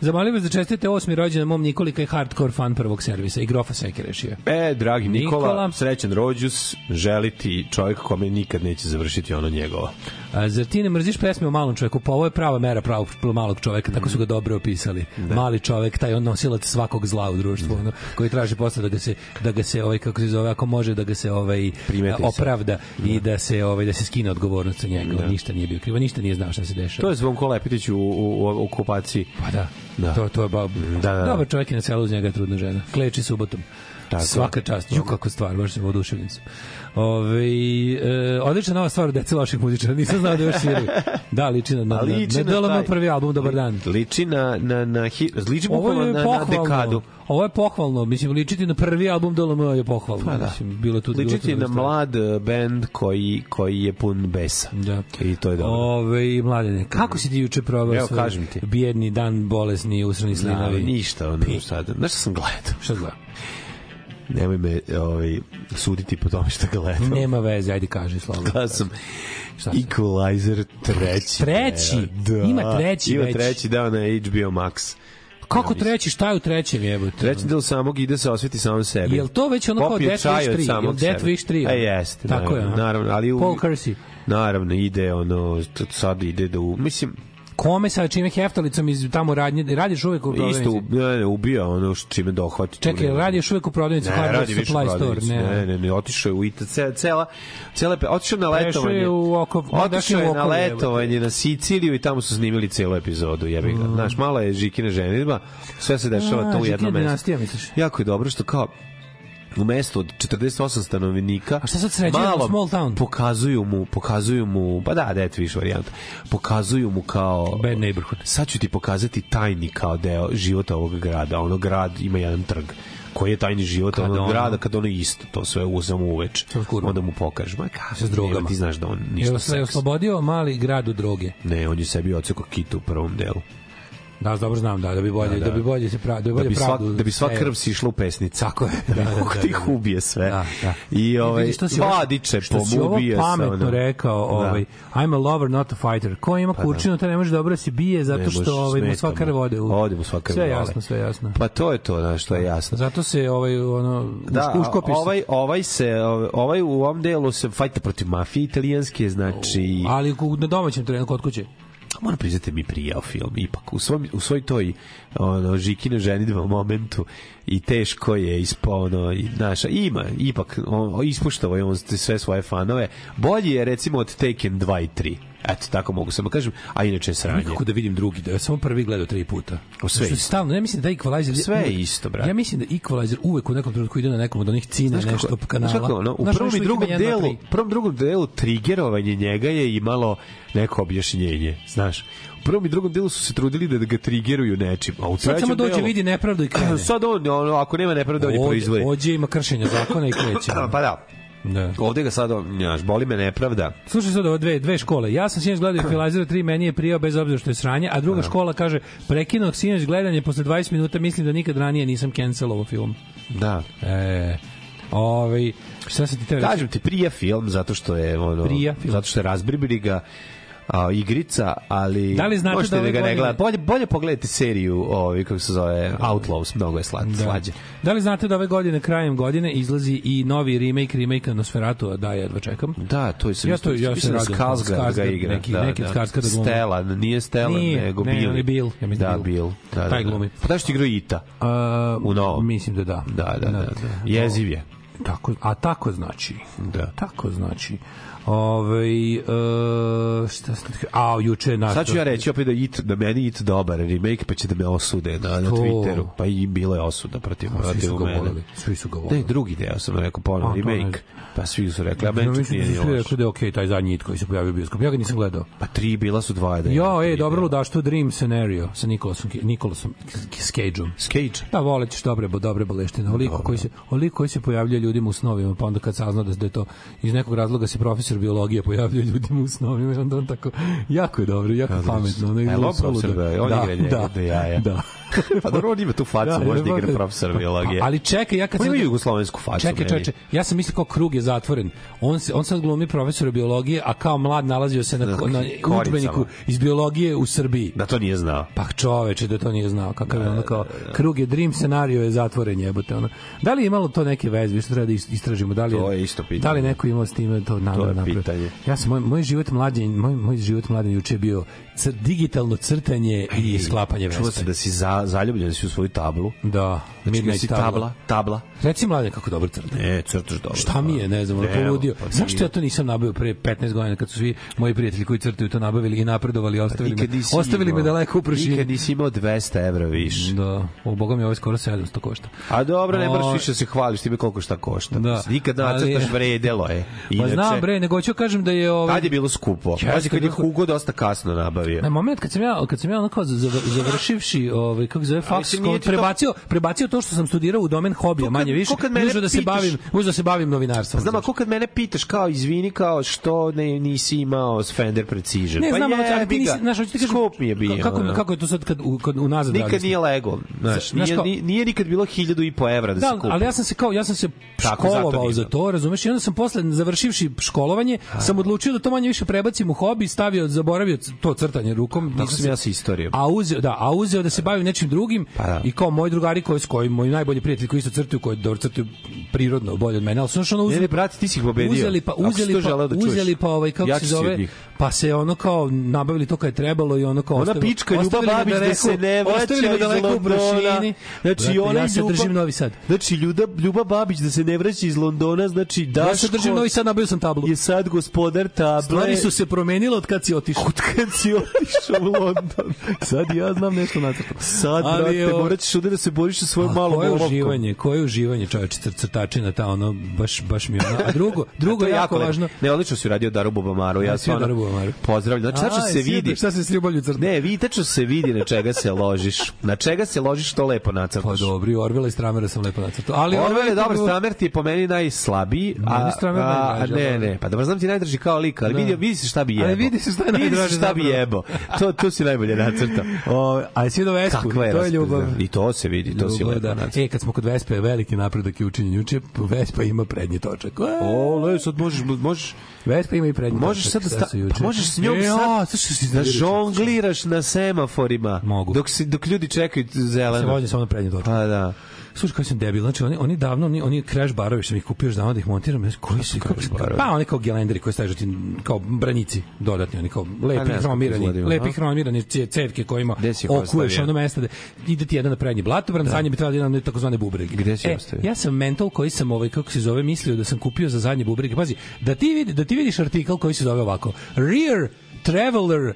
zamolio vas da čestite osmi rođendan mom Nikoli koji je hardcore fan prvog servisa i grofa Seke rešio. E, dragi Nikola, Nikola. srećan rođus, želi ti čovjek kome nikad neće završiti ono njegovo. A, zar ti ne mrziš pesme o malom čoveku? Pa ovo je prava mera pravog malog čoveka, tako su ga dobro opisali. Mali čovek, taj on nosilac svakog zla u društvu, ono, koji traži posle da ga se da ga se ovaj kako se zove, ako može da ga se ovaj Primeti se. opravda i da se ovaj da se skine odgovornost sa njega. On Ništa nije bio krivo, ništa nije znao šta se dešava. To je Zvonko Lepitić u, u, u okupaciji. Pa da. Da. To, to je ba, Da, da, da. Dobar čovjek je na selu, uz njega je trudna žena. Kleči subotom. Tako. Svaka čast. Ju, kako stvar, baš sam oduševljen sam. Ove, e, odlična nova stvar od dece loših muzičara. Nisam znao da još sviraju. Da, liči na, na, na, liči na, na taj- prvi album, Dobar dan. Liči na, na, na, liči Ovo bukvalno je na, na dekadu. Ovo je pohvalno. Mislim, ličiti na prvi album DLM je pohvalno. Pa da. Mislim, bilo tu, bilo tu Ličiti na mlad eh, bend koji, koji je pun besa. Da. I to je dobro. Ove, mladene, kako si ti juče probao Evo, svoj kažem ti. bijedni dan, bolesni, usrani Da, slinavi? ništa, ono, sad. Znaš šta sam gledao? Šta gleda? Nemoj me ovaj, suditi po tome što gledam. Nema veze, ajde kaži slobodno. Gledao sam Šta? Equalizer treći. Treći? Da. Ima treći Ima već. treći, da, na HBO Max. Kako treći, šta je u trećem jebote? Treći del samog ide se osveti samom sebi. Jel to već ono kao Popije Death Wish od 3? samog Jel Death. Wish 3? E, jeste. Tako je, naravno, aha. naravno, ali u, Paul Kersey. Naravno, ide ono, sad ide da u, mislim, Kome sa čime heftalicom iz tamo radnje, radiš uvek u prodavnici? isto, ne, ne, ubio ono što čime dohvati. Čekaj, jel radiš uvek u prodavnici? Ne, radi više Supply Store, ne. Ne, ne, ne, otišao je u Ita, ce- cela, cela, pe- otišao na letovanje. je u oko- otišao je na letovanje na Siciliju i tamo su snimili celu epizodu, jebi ga. Znaš, mala je Žikina ženitba, sve se dešava Mm. To u jednom mestu. Jako je dobro što kao u mestu od 48 stanovnika A šta sad sređuje malo small town? pokazuju mu pokazuju mu pa da Death Wish varijanta pokazuju mu kao Bad neighborhood. sad ću ti pokazati tajni kao deo života ovog grada ono grad ima jedan trg koji je tajni život Kad onog ono- grada kad ono isto to sve uzamo uveč onda mu pokažeš ma kako S drogama. ti znaš da on Je ništa je oslobodio mali grad od droge. ne on je sebi oceko kitu u prvom delu Da, dobro znam, da, da bi bolje, da, da. bi bolje se pravi, da bi da bolje bi sva, pravdu. da bi sva krv sišla u pesnicu. Tako je. Da, da, da, da, da. ih ubije sve. Da, da. I ovaj si ovo- Vladiče što si ovo pomubije se. pametno rekao, ovaj I'm a lover not a fighter. Ko ima kurčinu, taj ne može dobro da se bije zato što ovaj mu sva krv ode u. Ode mu sva krv Sve jasno, sve jasno. Pa to je to, znaš, što je jasno. Zato se ovaj ono Da, uš- uškopiš se. ovaj, ovaj se, ovaj u ovom delu se fajta protiv mafije italijanske, znači... ali na domaćem terenu kod kuće. Moram priznati da mi prijao film. Ipak u svom u svoj toj ono Žikine ženidba momentu i teško je ispono i naša ima ipak on ispuštao je on sve svoje fanove. Bolji je recimo od Taken 2 i 3 eto tako mogu samo kažem a inače je sranje Nikako da vidim drugi, da samo prvi gledao tri puta. O, sve isto. stalno, ja mislim da Equalizer Sve je isto, brate. Ja mislim da Equalizer uvek u nekom trenutku ide na nekom od onih cina Znaš nešto kako- kanala. znaš kako, ono, u Znaš, prvom i drugom delu, prvom drugom delu trigerovanje njega je imalo neko objašnjenje, znaš. U prvom i drugom delu su se trudili da ga trigeruju nečim, a u Sad trećem samo dođe, delu, vidi nepravdu i krene. Sad on, ono, ako nema nepravde, on je proizvodi. Ođe ima kršenja zakona i kreće. Pa da, Da. ovde ga sad, znaš, boli me nepravda. Slušaj sad ove dve, dve škole. Ja sam sinoć gledao Equalizer 3, meni je prijao bez obzira što je sranje, a druga škola kaže, prekinuo sinoć gledanje posle 20 minuta, mislim da nikad ranije nisam cancelovao film. Da. E, ovaj, šta se ti tebe reći? Kažem ti, prija film, zato što je, ono, Prija film. zato što je razbribili ga, a, igrica, ali Da li znate možete da da, ga ne gledate. Bolje, bolje pogledajte seriju, ovaj, kako se zove, Outlaws, mnogo je slad, Da. slađe. Da li znate da ove godine, krajem godine, izlazi i novi remake, remake Nosferatu, da, jedva čekam. Da, to je sam Ja to- ja se mislim da radujem. Skarsgård ga igra. neki- da, neki da. od Skarsgårda glumi. Stella, nije Stella, Nije, nego ne, Bill. on je Bill, ja mislim da, Bill. Bill. Da, da, Taj da. glumi. Pa da što igra Ita. A, U novom. Mislim da da. Da, da, da. da. Jeziv je. Tako, a tako znači. Da. Tako znači. Ove, e, šta sam a juče je naš Sad ću ja reći opet da it da meni it dobar remake pa će da me osude na na To. Twitteru. Pa i bilo je osuda protiv svi protiv mene. voleli svi su ga Ne, voleli drugi deo sam rekao ponovo A, to ne remake. Pa svi su rekli, a meni mislim nije da ni su svi rekli da je okej taj zadnji it koji se pojavio u bioskopu. Ja ga nisam gledao. Pa tri bila su dva da. Jo, ej, dobro ludaštvo Dream Scenario sa Nikolasom, Nikolasom Cageom. Skage. Da, volećeš dobre, dobre boleštine. Oliko koji se, oliko koji se pojavljuje ljudima u snovima, pa onda kad sazna da, da je to iz nekog razloga se profesor biologije pojavljuje ljudima u snovima, i onda on tako, jako je dobro, jako pametno. Ono, E, on profesor, da, on igra njega, da, da jaja. Da. Pa dobro, on ima tu facu, Da, može da da, igra da. profesora biologije. Ali čekaj, ja kad On sam... ima jugoslovensku facu. Čekaj, čekaj, ja sam mislio kao krug je zatvoren. On se on sad glumi profesora biologije, a kao mlad nalazio se na, Na udžbeniku iz biologije u Srbiji. Da to nije znao. Pa čoveče, da to nije znao. Kakav je ono kao, krug je dream scenario je zatvoren jebote. Ono. Da li je imalo to neke veze, što treba da is- istražimo? Da li To je isto pitanje. Da li neko imao s time to namerno je? Pitanje. Ja sam, moj, moj život mlađen, moj, moj život mlađen juče je bio cr, digitalno crtanje i sklapanje Čuo veste. sam da si za, zaljubljen si u svoju tablu. Da, Znači, Midnight si tabla. tabla, tabla. Reci mladen kako dobro crta. E, crtaš dobro. Šta mi je, ne znam, Evo, poludio. pa Zašto ja to nisam nabavio pre 15 godina kad su svi moji prijatelji koji crtaju to nabavili i napredovali i ostavili me, ostavili me daleko u prašini. Nikad nisi imao 200 evra više. Da, o boga mi ovo skoro 700 košta. A dobro, ne moraš O, više da se hvališ time koliko šta košta. Da. Nikad nacrtaš vredelo je. Pa znam bre, nego ću kažem da je ovaj Tad je bilo skupo. Pazi kad je Hugo dosta kasno nabavio. Na moment kad sam ja kad sam ja onako završivši ovaj kako se zove faks prebacio prebacio to što sam studirao u domen hobija manje više uzeo da se bavim uzeo da se bavim novinarstvom Znam, ako kad mene pitaš kao, izvini, kao što ne, nisi imao Fender Precision. ne pa znam ali ali ti nisi znaš hoću ti kažem Skup mi je bio. kako ono. kako je to sad kad kad unazad Nikad nije lego, znaš, Znaš nije, nije, nije nikad bilo hiljadu i po evra da, se Da, kupi. ali ja sam se kao ja sam se školovao za to, razumeš? I onda sam posle završivši školovanje, sam odlučio da to manje više prebacim u hobi, stavio, zaboravio to crtanje rukom. Tako sam ja sa istorijom. A uzeo, da, a uzeo da se bavim nečim drugim Pa da. i kao moji drugari koji s kojim moji najbolji prijatelji koji isto crtaju, koji dobro crtaju prirodno bolje od mene, ali su ono uzeli, ne, brate, ti si ih pobedio. uzeli pa uzeli pa da čuješ. uzeli pa ovaj kako Jači se zove pa se ono kao nabavili to kad je trebalo i ono kao Ona ostavili- pička Ljuba Babić da se ne vraća ostavili me iz daleko u Londona. prašini. Znači, ona ja se Ljuba- držim Novi Sad. Znači, Ljuda, Ljuba Babić da se ne vraća iz Londona, znači Daško Ja se držim Novi Sad, nabavio sam tablu. je sad gospodar table. Stvari su se promenile od kad si otišao. od kad si otišao u London. Sad ja znam nešto nacrtano. Sad sad, Ali, brate, o- morat ćeš ovde da se boriš sa svojom malom koje olovkom. uživanje, koje uživanje, čoveče, cr- crtačina ta, ono, baš, baš mi ono. A drugo, drugo To je jako lepo. važno, Ne, odlično si uradio Daru Bubamaru. Ja Ja stvarno Daru Bubamaru. Pozdravljam. Znači, tačno se vidi. Šta se svi bolje crta? Ne, vidi, tačno se vidi na čega se ložiš. Na čega se ložiš, to lepo Pa nacrtaš. dobri, Orvela i Stramera sam lepo nacrtao. Ali Orwell ovaj je dobar, kako- Stramer ti je po meni najslabiji, a, Meni Stramer a, najdraži, ne, ne, pa dobro, znam ti najdraži kao lik, ali Da. vidi, vidi se šta bi jebo. Ali vidi se šta je najdraže se šta bi jebo. To, to si najbolje nacrtao. O, a si do Vespu, to je ljubav. I to se vidi, to si lepo da. nacrtao. E, kad smo kod Vespe, veliki napredak je učinjen juče, Vespa ima prednji točak. O, le, sad možeš, možeš, Vespa ima i prednji možeš točak. sad da sta, pa možeš s njom e, sad a, sad da žongliraš na semaforima. Mogu. Dok, si, dok ljudi čekaju Se zeleno. volim samo na prednji točak. Pa da. Slušaj, koji sam debil, znači oni, oni davno, oni, oni crash barovi što sam ih kupio davno da ih montiram, znači, koji su, crash barovi? pa oni kao gelenderi koji stavljaju ti kao branici dodatni, oni kao lepi kako hromirani, lepi hromirani ce- cevke kojima okuješ ono mesto da ide ti jedan na prednji blatobran, da. zadnji bi trebalo da ide na takozvane bubrege. Gde si e, ostavio? Ja sam mental koji sam ovaj kako se zove mislio da sam kupio za zadnje bubrege. Pazi, da ti vidi, da ti vidiš artikl koji se zove ovako: Rear Traveler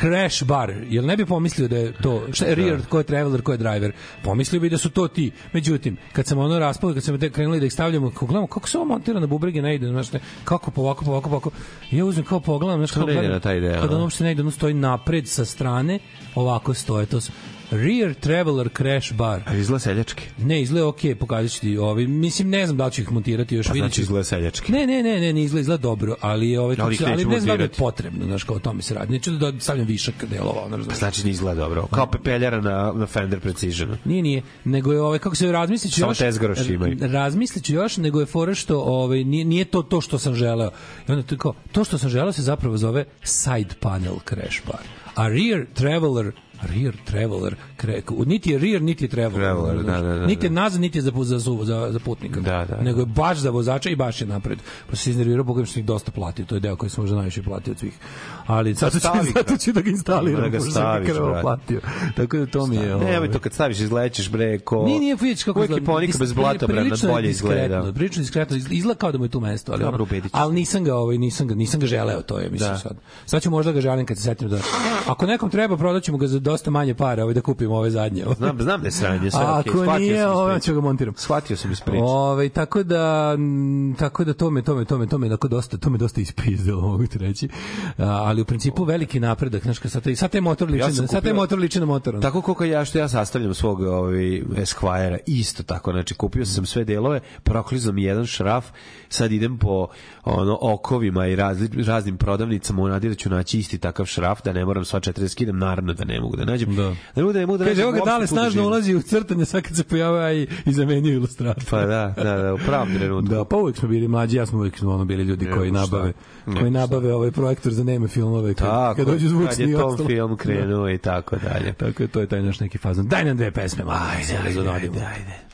Crash Bar, jel ne bi pomislio da je to, šta je rear, ko je traveler, ko je driver, pomislio bi da su to ti. Međutim, kad sam ono raspao, kad sam te krenuli da ih stavljamo, kako gledamo, kako se ovo montira na bubrege, ne ide, znaš, ne, kako po ovako, po ovako, po ovako, I ja uzmem kao pogledam, znaš, ide gledam, na taj deo, Kada a? ono uopšte ne ide, ono stoji napred sa strane, ovako stoje, to su Rear Traveler Crash Bar. A izgleda seljački. Ne, izgleda okej, pokazat ću ti ovaj. Mislim, ne znam da li ću ih montirati još, Pa znači izgleda seljački. Ne, ne, ne, ne, ne izgleda, izgleda dobro, ali ovaj Ali ih se, ali neću ne znam da je potrebno, znaš, kao o tome se radi. Neću da stavljam višak delova, ono Pa razumeš. znači ne izgleda dobro. Kao pepeljara na, na Fender Precision. Nije, nije, nego je ovaj kako se razmisliću Samo još. tezgaroši imaju. Razmisliću još, nego je fora što ovaj nije, nije to to što sam želeo. I onda to kao to što sam želeo se zapravo zove side panel crash bar. A rear traveler rear traveler kre, niti je rear niti je traveler, Traveler, da, da, da, niti je da. nazad niti je za, za, za, za putnika. Da, da, nego je baš za vozača i baš je napred. Pa se iznervirao bogam što ih dosta platio. To je deo koji sam možda najviše platio od svih. Ali sad ću, zato ću da ga instaliram Da ga staviš, krvo platio. Tako da to mi je Ne, ovaj, to kad staviš izlećeš bre ko Nije, nije, vidiš kako je izgleda. Dis- bez blata bre, na bolje izgleda. Prilično diskretno, izgleda- kao da mu je tu mesto, ali Dobro, ono, ali nisam ga, ovaj, nisam ga, nisam ga želeo, to je mislim Da. sad. Sad ću možda ga želim kad se setim da ako nekom treba prodaćemo ga za dosta manje para, ovaj da kupimo ove zadnje. Znam, znam da je sranje, sve A okej. ako shvatio nije, iz ovaj ću ga montiram. Shvatio sam iz priče. Ovaj tako da m, tako da to me to me to me to me onako dosta to me dosta ispizdilo mogu ti reći. A, ali u principu veliki napredak, znači sad taj sad taj motor liči, Ja na, sad taj kupio- motor liči na motor. Tako koliko ja što ja sastavljam svog ovaj Esquire isto tako znači kupio sam sve delove proklizao mi jedan šraf sad idem po ono okovima i razli, raznim prodavnicama u nadi da ću naći isti takav šraf da ne moram sva četiri skidam naravno da ne mogu da nađem Da. da ne mogu da ne mogu da Kaže, nađem uopšte dale snažno ulazi u crtanje sad kad se pojavio i, i zamenio ilustraciju. pa da da da u pravom trenutku Da, pa uvijek smo bili mlađi, ja smo uvijek ono bili ljudi koji šta. nabave, Nema koji šta. nabave ovaj projektor za neme filmove kad, tako kad kad zvučni i je tom ostalo. film krenuo i tako dalje Tako je, to je taj naš neki fazon. Daj nam dve pesme, da se razonodimo. ajde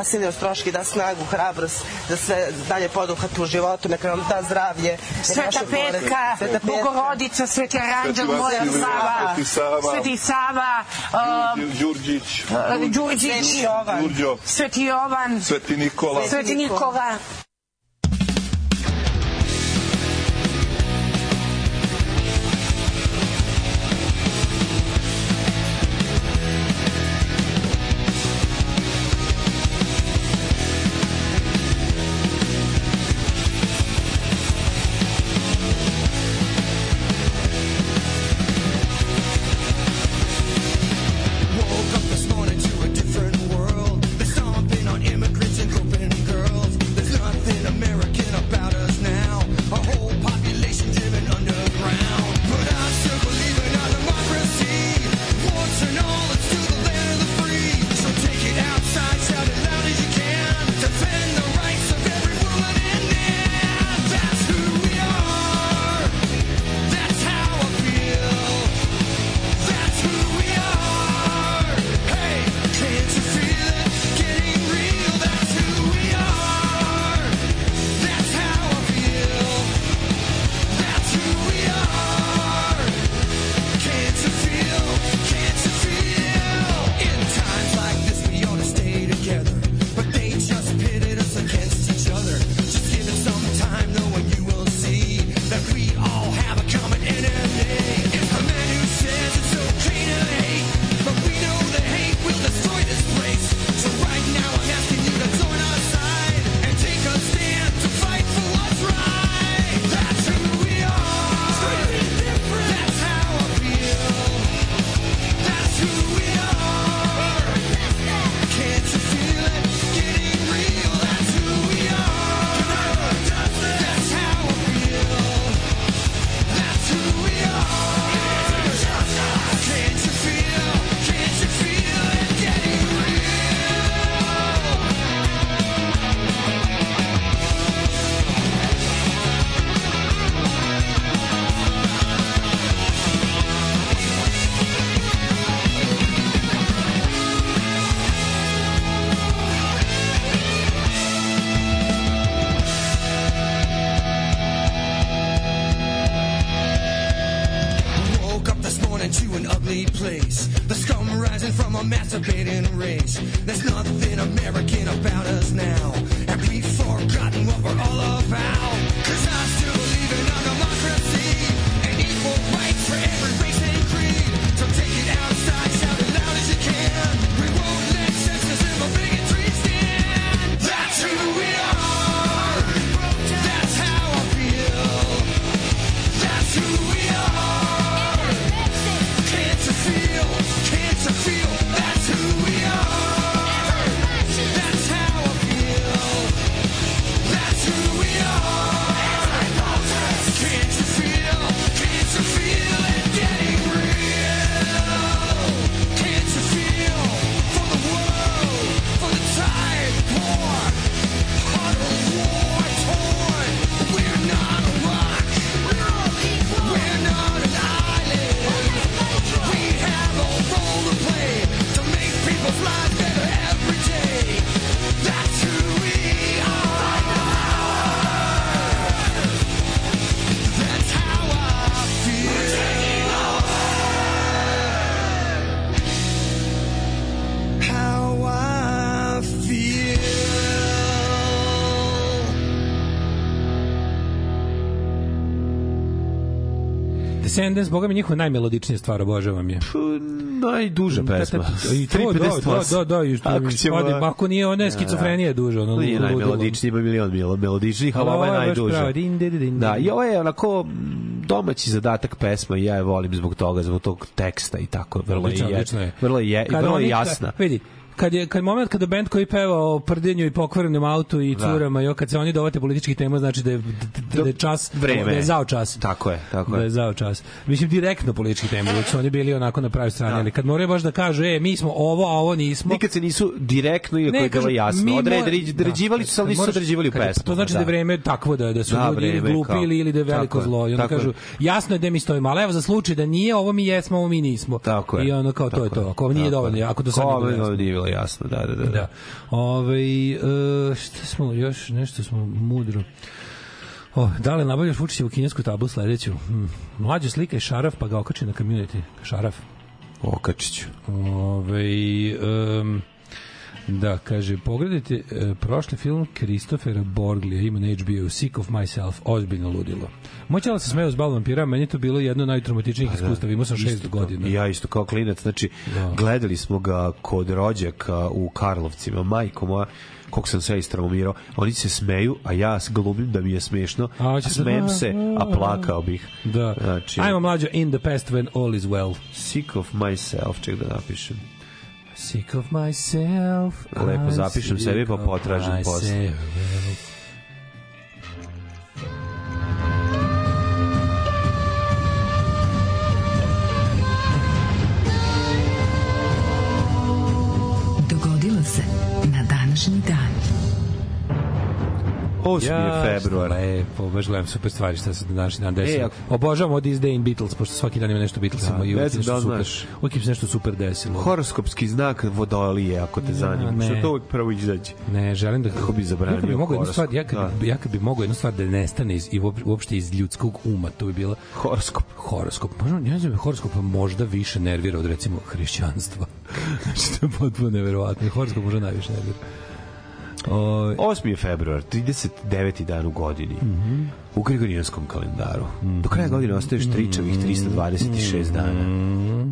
Vasilije stroški, da snagu, hrabrost, da sve dalje poduhat u životu, neka nam da zdravlje. Sveta Petka, Sveta Petka, Bogorodica, Sveti Aranđel, Moja Sava, Sveti Sava, um, Đurđić, Đurđić, Sveti Jovan, Sveti Jovan, Sveti Nikola, Sveti Nikola, Descendants, boga mi njihova najmelodičnija stvar, obožavam je. Najduža pesma. I to, da, 3,58. da, da, da, i što Ako mi ćemo- spadi, ako nije, ona je skizofrenija je duža, ono, Nije ludilo. najmelodičniji, ima milion melodičnih, ali ova je najduža. Da, i ovo je onako mm, domaći zadatak pesma i ja je volim zbog toga, zbog tog teksta i tako. Vrlo je, je. vrlo je, Kad vrlo je jasna. Vidi, kad je kad moment kada bend koji peva o prdenju i pokvarenom autu i Da. curama, jo kad se oni dovate političkih tema, znači da je da, da je čas Vreme. da je zao čas. Tako je, tako Da je. je zao čas. Mislim direktno političkih tema, dok su oni bili onako na pravoj strani, Da. ali kad moraju baš da kažu, e, mi smo ovo, a ovo nismo. Nikad se nisu direktno, Ne, je bilo jasno. mo- određivali su ali nisu određivali u pesmu. To znači da je vreme takvo da, da su Da, ljudi ili glupi ili, ili da je veliko zlo. I onda kažu, jasno je da mi stojimo, ali evo za slučaj da nije, ovo mi jesmo, ovo mi nismo. Tako je. I ono kao to je to. Ako ovo nije dovoljno, ako do sad nije bilo jasno. da, da, da. Da. Ove, e, šta smo, još nešto smo mudro. O, da li nabavljaš Vučićevu kinesku tablu sledeću? Hm. Mlađe slika je šaraf, pa ga okači na community. Šaraf. Okačiću. Ove, um, da, kaže, pogledajte e, prošli film Kristofera Borglija, ima na HBO, Sick of Myself, ozbiljno ludilo. Moćala se smeo s balom vampira, meni to bilo jedno od najtraumatičnijih iskustava, imao sam šest Pa Isto kao- godina. Ja isto kao klinac, znači Da. gledali smo ga kod rođaka u Karlovcima, majko moja, kog sam sve istraumirao, oni se smeju, a ja glumim da mi je smešno, A, a, hoće se- smejem se, a plakao bih. Da. Znači, Ajmo mlađo, in the past when all is well. sick of myself, ček da napišem. Sick of myself. Lepo zapišem sebi, pa potražim posle. 8. Ja, februar. Lepo, baš gledam super stvari šta se na današnji dan desilo. E, ako- Obožavam od This Day in Beatles, pošto svaki dan ima nešto Beatlesima Da, i uvijek nešto da super. Uvijek im se nešto super desilo. Horoskopski znak vodolije, ako te zanima. ne. Što to uvijek prvo izađe. Ne, želim da Kako bi zabranio Ja bi mogao jednu stvar, ja kad, bi, ja kad bi mogao jednu stvar da nestane iz, i uop- uopšte iz ljudskog uma, to bi bila Horoskop. horoskop. Možda, ja ne znam, horoskop možda više nervira od recimo hrišćanstva. znači, to je potpuno neverovatno. Horoskop možda najviše nervira. O, 8. je februar, 39. dan u godini. Mhm. U Gregorijanskom kalendaru. Do kraja godine ostaješ tričavih 326 dana. Mhm.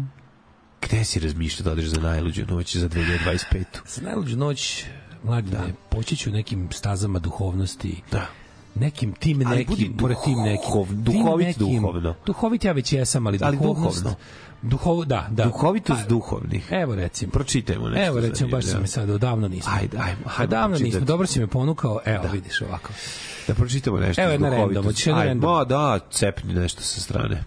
Gde si razmišljao da odeš za najluđu noć za 2025. Za najluđu noć, mladine, da. poći ću nekim stazama duhovnosti. Da. Nekim tim nekim, budi pored tim nekim. tim duhovit nekim- duhovno. Duhovit ja već jesam, ali, Ali duhovnost, duhovno. Duhov, da, da. Duhovitost Pa, duhovnih. Evo recimo. Pročitajmo nešto. Evo recimo, baš sam mi sad, odavno nismo. Ajde, ajmo, ajmo Odavno nismo, pročitati. dobro si me ponukao, evo vidiš ovako. Da pročitamo nešto. Evo jedna random, hoćeš jednu Ajde, random? Ma, da, cepni nešto sa strane.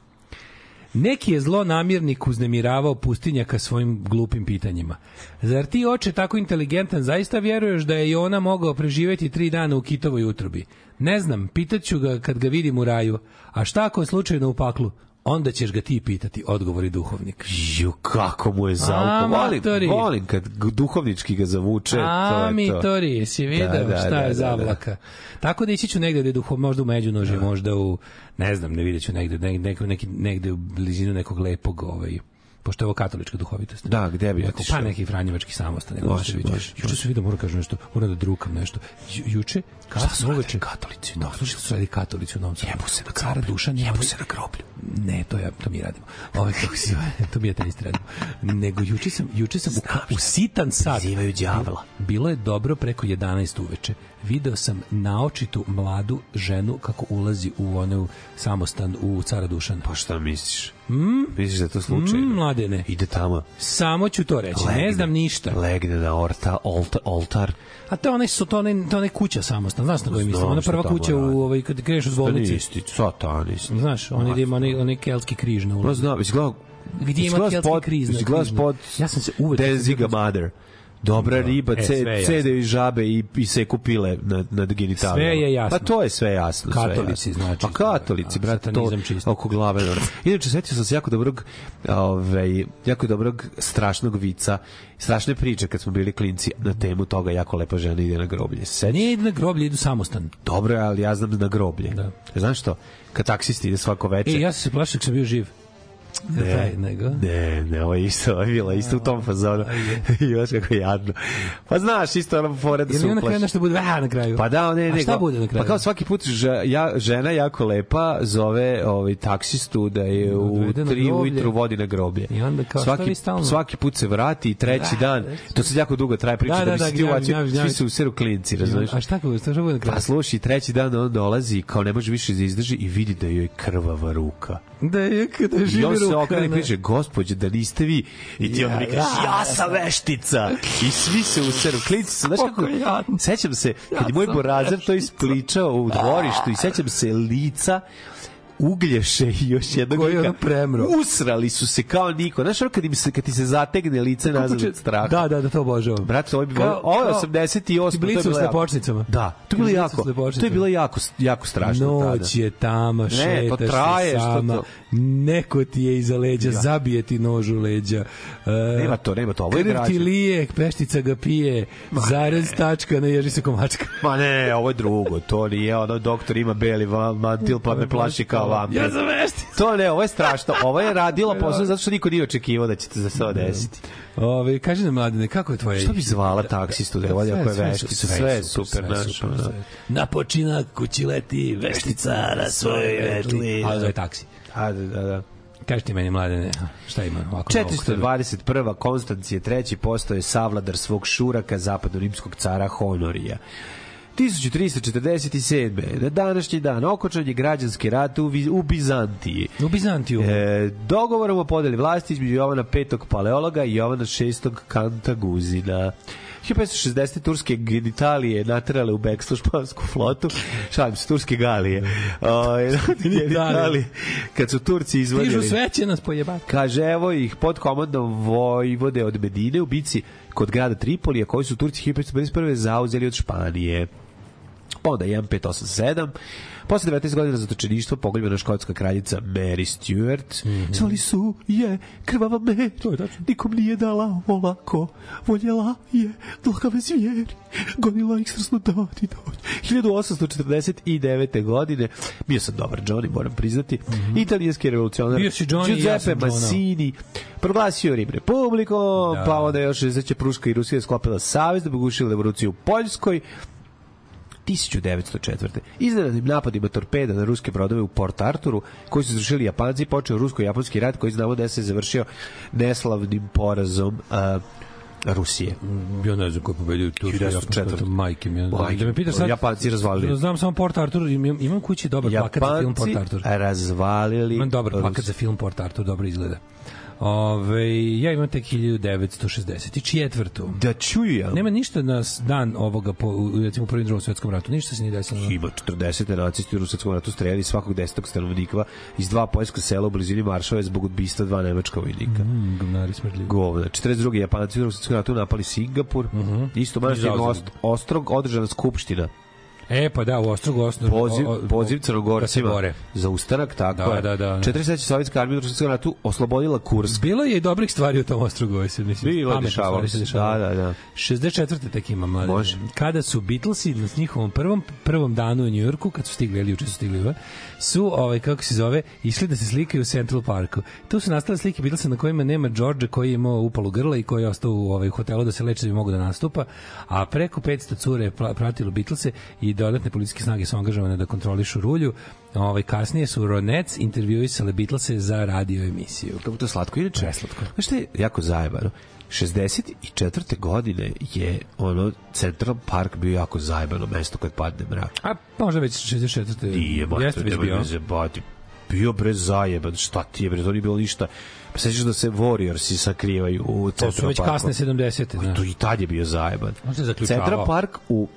Neki je zlo namjernik uznemiravao pustinjaka svojim glupim pitanjima. Zar ti, oče, tako inteligentan, zaista vjeruješ da je i ona mogao preživeti tri dana u kitovoj utrobi? Ne znam, pitaću ga kad ga vidim u raju. A šta ako je slučajno u paklu? Onda ćeš ga ti pitati, odgovori duhovnik. Ju, kako mu je zauko. Volim, volim kad duhovnički ga zavuče. to A, je mi to. si video Da, da, šta da, je da, zavlaka. Tako da ići ću negde da je duhov, možda u međunoži, možda u, ne znam, ne vidjet ću negde, negde, negde, neki, negde u blizinu nekog lepog, ovaj, pošto je ovo katolička duhovitost. Da, gde bi otišao? Pa neki franjevački samostan. Može, Može, može, Juče sam vidio, moram kažem nešto, moram da drukam nešto. Ju, juče, kasno uveče, katolici? No, što su radili katolici u Novom Sadu? Jebu se na groblju. Dušan, Jebu se na groblju. Ne, to ja to mi radimo. Ovaj kako se zove, to mi je isto radimo. Nego juče sam juče sam u, u sitan sat Zivaju đavola. Bilo je dobro preko 11 uveče. Video sam naočitu mladu ženu kako ulazi u onu samostan u Cara Dušana. Pa šta misliš? Mm? Misliš da je to slučajno? Mm, mladene. Ide tamo. Samo ću to reći. Ne legne, znam ništa. Legne na orta, olta, oltar. A to onaj su to onaj to onaj kuća samostan. Znaš na koju mislim? Ona prva kuća u ovaj kad kreneš od bolnice. Satanisti, satanisti. Znaš, on ide ima onaj onaj keltski križ na Pa ulazu. znam, jesi gledao... Gdje ima keltski križ križu? spot Ja sam se uvek- Denziga Mother. Dobra riba, E, ce, sve cede i žabe i, i seku pile nad, nad genitalijama. Sve je jasno. Pa to je sve jasno. sve Katolici, jasno. znači. Pa katolici, A, brate, to satanizam čist. oko glave. Inače, setio sam se jako dobrog, ovaj, jako dobrog strašnog vica, strašne priče kad smo bili klinci na temu toga jako lepa žena ide na groblje. Se Nije na groblje, idu samostan. Dobro, ali ja znam na groblje. Da. Znaš što? Kad taksist ide svako E, veče, ja sam se plašio kad sam bio živ. Ne, nego? Ne, ne, ovo je isto, ovo je bila isto u tom fazonu. I baš kako jadno. Pa znaš, isto ono fora da Ili se na kraju uplaši. nešto bude, a na kraju. Pa da, ne, A ne. šta kao- bude na kraju? Pa kao svaki put ja, žena jako lepa zove ovaj taksistu da je u na 3 groblje. ujutru vodi na groblje. I onda kao, šta svaki, vi stalno? svaki put se vrati i treći Da, dan, to se jako dugo traje priča Da, da, da, bi da, gnjavi, svi su u seru klinci, razumiješ? A šta kako, šta bude na kraju? Pa slušaj, treći dan on dolazi kao ne može više da izdrži i vidi da joj je krvava ruka. Da je kada je živi on se okrene i kaže, gospođe, da niste vi. I ti onda mi kažeš, ja sam veštica. I svi se useru. Klinci su, znaš kako, sećam se, kad je moj borazer to ispličao u dvorištu i sećam se lica Uglješe i još jednog Koji je lika. premro. Usrali su se kao niko. Znaš kad, im se, kad ti se zategne lice nazad od straha. Da, da, da, to obožavam. Brate, ovo je bilo, ovo je kao 88. i to je blicu s lepočnicama. Da, to je bilo jako, to je bilo jako, jako strašno tada. Noć je tama, Ne, to šetaš traje, se što sama, to? neko ti je iza leđa, zabije ti nož u leđa. E, Nema to, nema to, ovo je Krv ti građe. lije, peštica ga pije, zarez tačka, ne ježi se komačka. Ma ne, ovo je drugo, to nije ono doktor ima beli mantil pa me plaši kao vampir. Ja sam veštica. To ne, ovo je strašno. Ovo je radila posao zato što niko nije očekivao da će se za to desiti. Ove, kaži nam, mladine, kako je tvoje... Što bi zvala taksistu da je volja Sve, koja sve je veštica? sve Sve je su- super, sve super, sve. Na počinak kući leti veštica na svojoj vetli. Ali to je taksi. A, da, da, da. Kaži ti meni, mladine, šta ima ovako novog kod tebe? 421. Konstancije III. postoje savladar svog šuraka zapadno-rimskog cara Honorija. 1347. Na današnji dan okočan je građanski rat u, u Bizantiji. U Bizantiju. E, dogovorom o podeli vlasti između Jovana V. Paleologa i Jovana VI. Kantaguzina. 1560. turske genitalije naterale u bekstvo špansku flotu. Šalim se, turske galije. O, genitalije. Kad su Turci Stižu izvodili... sve će nas pojebati. Kaže, evo ih pod komandom vojvode od Medine u bici kod grada Tripolija, koji su Turci 1551. zauzeli od Španije. Pa onda 1587. Posle 19 godina zatočeništva pogoljena škotska kraljica Mary Stuart. Mm -hmm. Zvali su je krvava me. To je tačno. Nikom nije dala olako. Voljela je dlakave zvijeri. Gonila ih srsno dati dođe. 1849. godine. Bio sam dobar Johnny, moram priznati. Mm -hmm. Italijanski revolucionar Bio si Johnny i ja Giuseppe Johna. Massini proglasio Rim republikom, Da. pa onda još 60. Pruška i Rusija sklopila savez da bi gušili revoluciju u Poljskoj. 1904. Iznenadnim napadima torpeda na ruske brodove u Port Arturu, koji su izvršili Japanci, počeo rusko-japanski rat koji znamo da se završio neslavnim porazom uh, Rusije. Ja ne znam ko je pobedio tu. 1904. Majke mi. Majke Da me pitaš sad... Japanci razvalili. Znam samo Port Arthur, imam, imam kući dobar plakat za film Port Japanci Arthur. razvalili Imam dobar plakat za film Port Arthur, dobro izgleda. Ove, ja imam tek 1964. Da čujem. Nema ništa na dan ovoga po recimo u prvom i drugom svetskom ratu, ništa se nije desilo. Ima 40. nacisti u Rusetskom ratu streljali svakog desetog stanovnika iz dva poljska sela u blizini Maršave zbog ubistva dva nemačka vojnika. Mm, govnari smrdljivi. Govna. 42. Japanci u Rusetskom ratu napali Singapur. Isto I manastirni zauzeli. ost, ostrog održana skupština. E, pa da, u Ostrogu Ostrogu. Poziv, o- o- poziv da Crnogorcima bore. za ustanak, tako Da, je. da, da, da. 43. sovjetska armija u Rusetskom ratu oslobodila Kursk. Bilo je i dobrih stvari u tom Ostrogu, ovaj se mislim. Bilo je, dešavalo. Da, da, da. 64. tek ima mlade. Može. Kada su Beatlesi na njihovom prvom prvom danu u Njujorku, kad su stigli, ili juče su stigli, va, su, ovaj, kako se zove, išli da se slikaju u Central Parku. Tu su nastale slike Beatlesa na kojima nema George koji je imao upalu grla i koji je ostao u ovaj, hotelu da se leči da bi mogo da nastupa, a preko 500 cure je pra- pratilo Beatlese i dodatne policijske snage su angažovane da kontrolišu rulju. Ovaj, kasnije su Ronettes intervjuisale Beatlese za radio emisiju. Kako to slatko? Inače, Preslatko. Znaš šta je jako zajebano? 64. godine je ono Central Park bio jako zajebano mesto kad padne mrak. A možda već 64. Nije, Jeste mater, već bio. me zajebati. Bio bre zajeban, šta ti je bre, to nije bilo ništa. Pa sećaš da se Warriorsi sakrivaju u To Central su već Parku? kasne 70. Pa znaš. To i tad je bio zajeban. Central Park u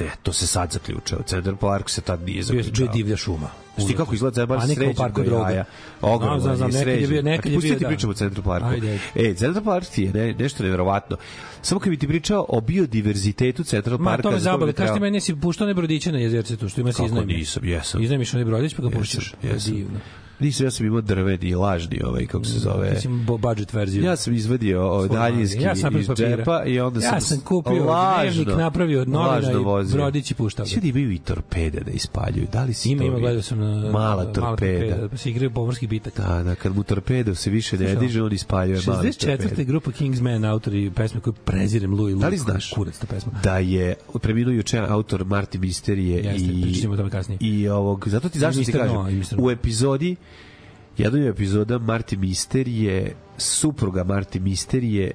Ne, to se sad zaključao. Central Park se tad nije je bio zaključao. je divlja šuma. Znaš ti kako izgleda u sređen parku jaja. Ogroman Znam, znam, je nekad je sređen. bio- nekad je Pusti bio, ti da. pričamo o Central Parku. Ajde, ajde. E, Central Park ti je ne, nešto nevjerovatno. Samo kad bi ti pričao o biodiverzitetu Central Ma, Parka... to me za koga zabole. bi Kaži ti meni, si puštao one brodiće na jezerce tu, što ima se Kako iznajmi. nisam, jesam. Iznajmiš onaj brodić pa ga puštaš. Je jesam. Divno. Nisam, ja sam imao drveni, lažni, ovaj, kako se zove. Ti si imao budget verziju. Ja sam izvadio ovaj, daljinski. Ja sam iz džepa i onda sam... Ja sam kupio lažno, dnevnik, napravio od novina i vozio. brodić i puštao ga. Svi imaju i torpede da ispaljuju. Da li si Ima, to ima, gledao sam na Mala torpeda. pa se igraju pomorski bitak. Da, da, kad mu torpedo se više ne diže, on ispaljuje mali 64. torpedo. grupa Kingsman, autori pesme koju prezirem Louis Da li Luke, znaš Kurac ta pesma. da je preminuo juče autor Marti Misterije Jeste, i pričat ćemo o tome kasnije. i ovog zato ti zašto ti kažem u epizodi jednoj epizoda Marti Misterije supruga Marti Misterije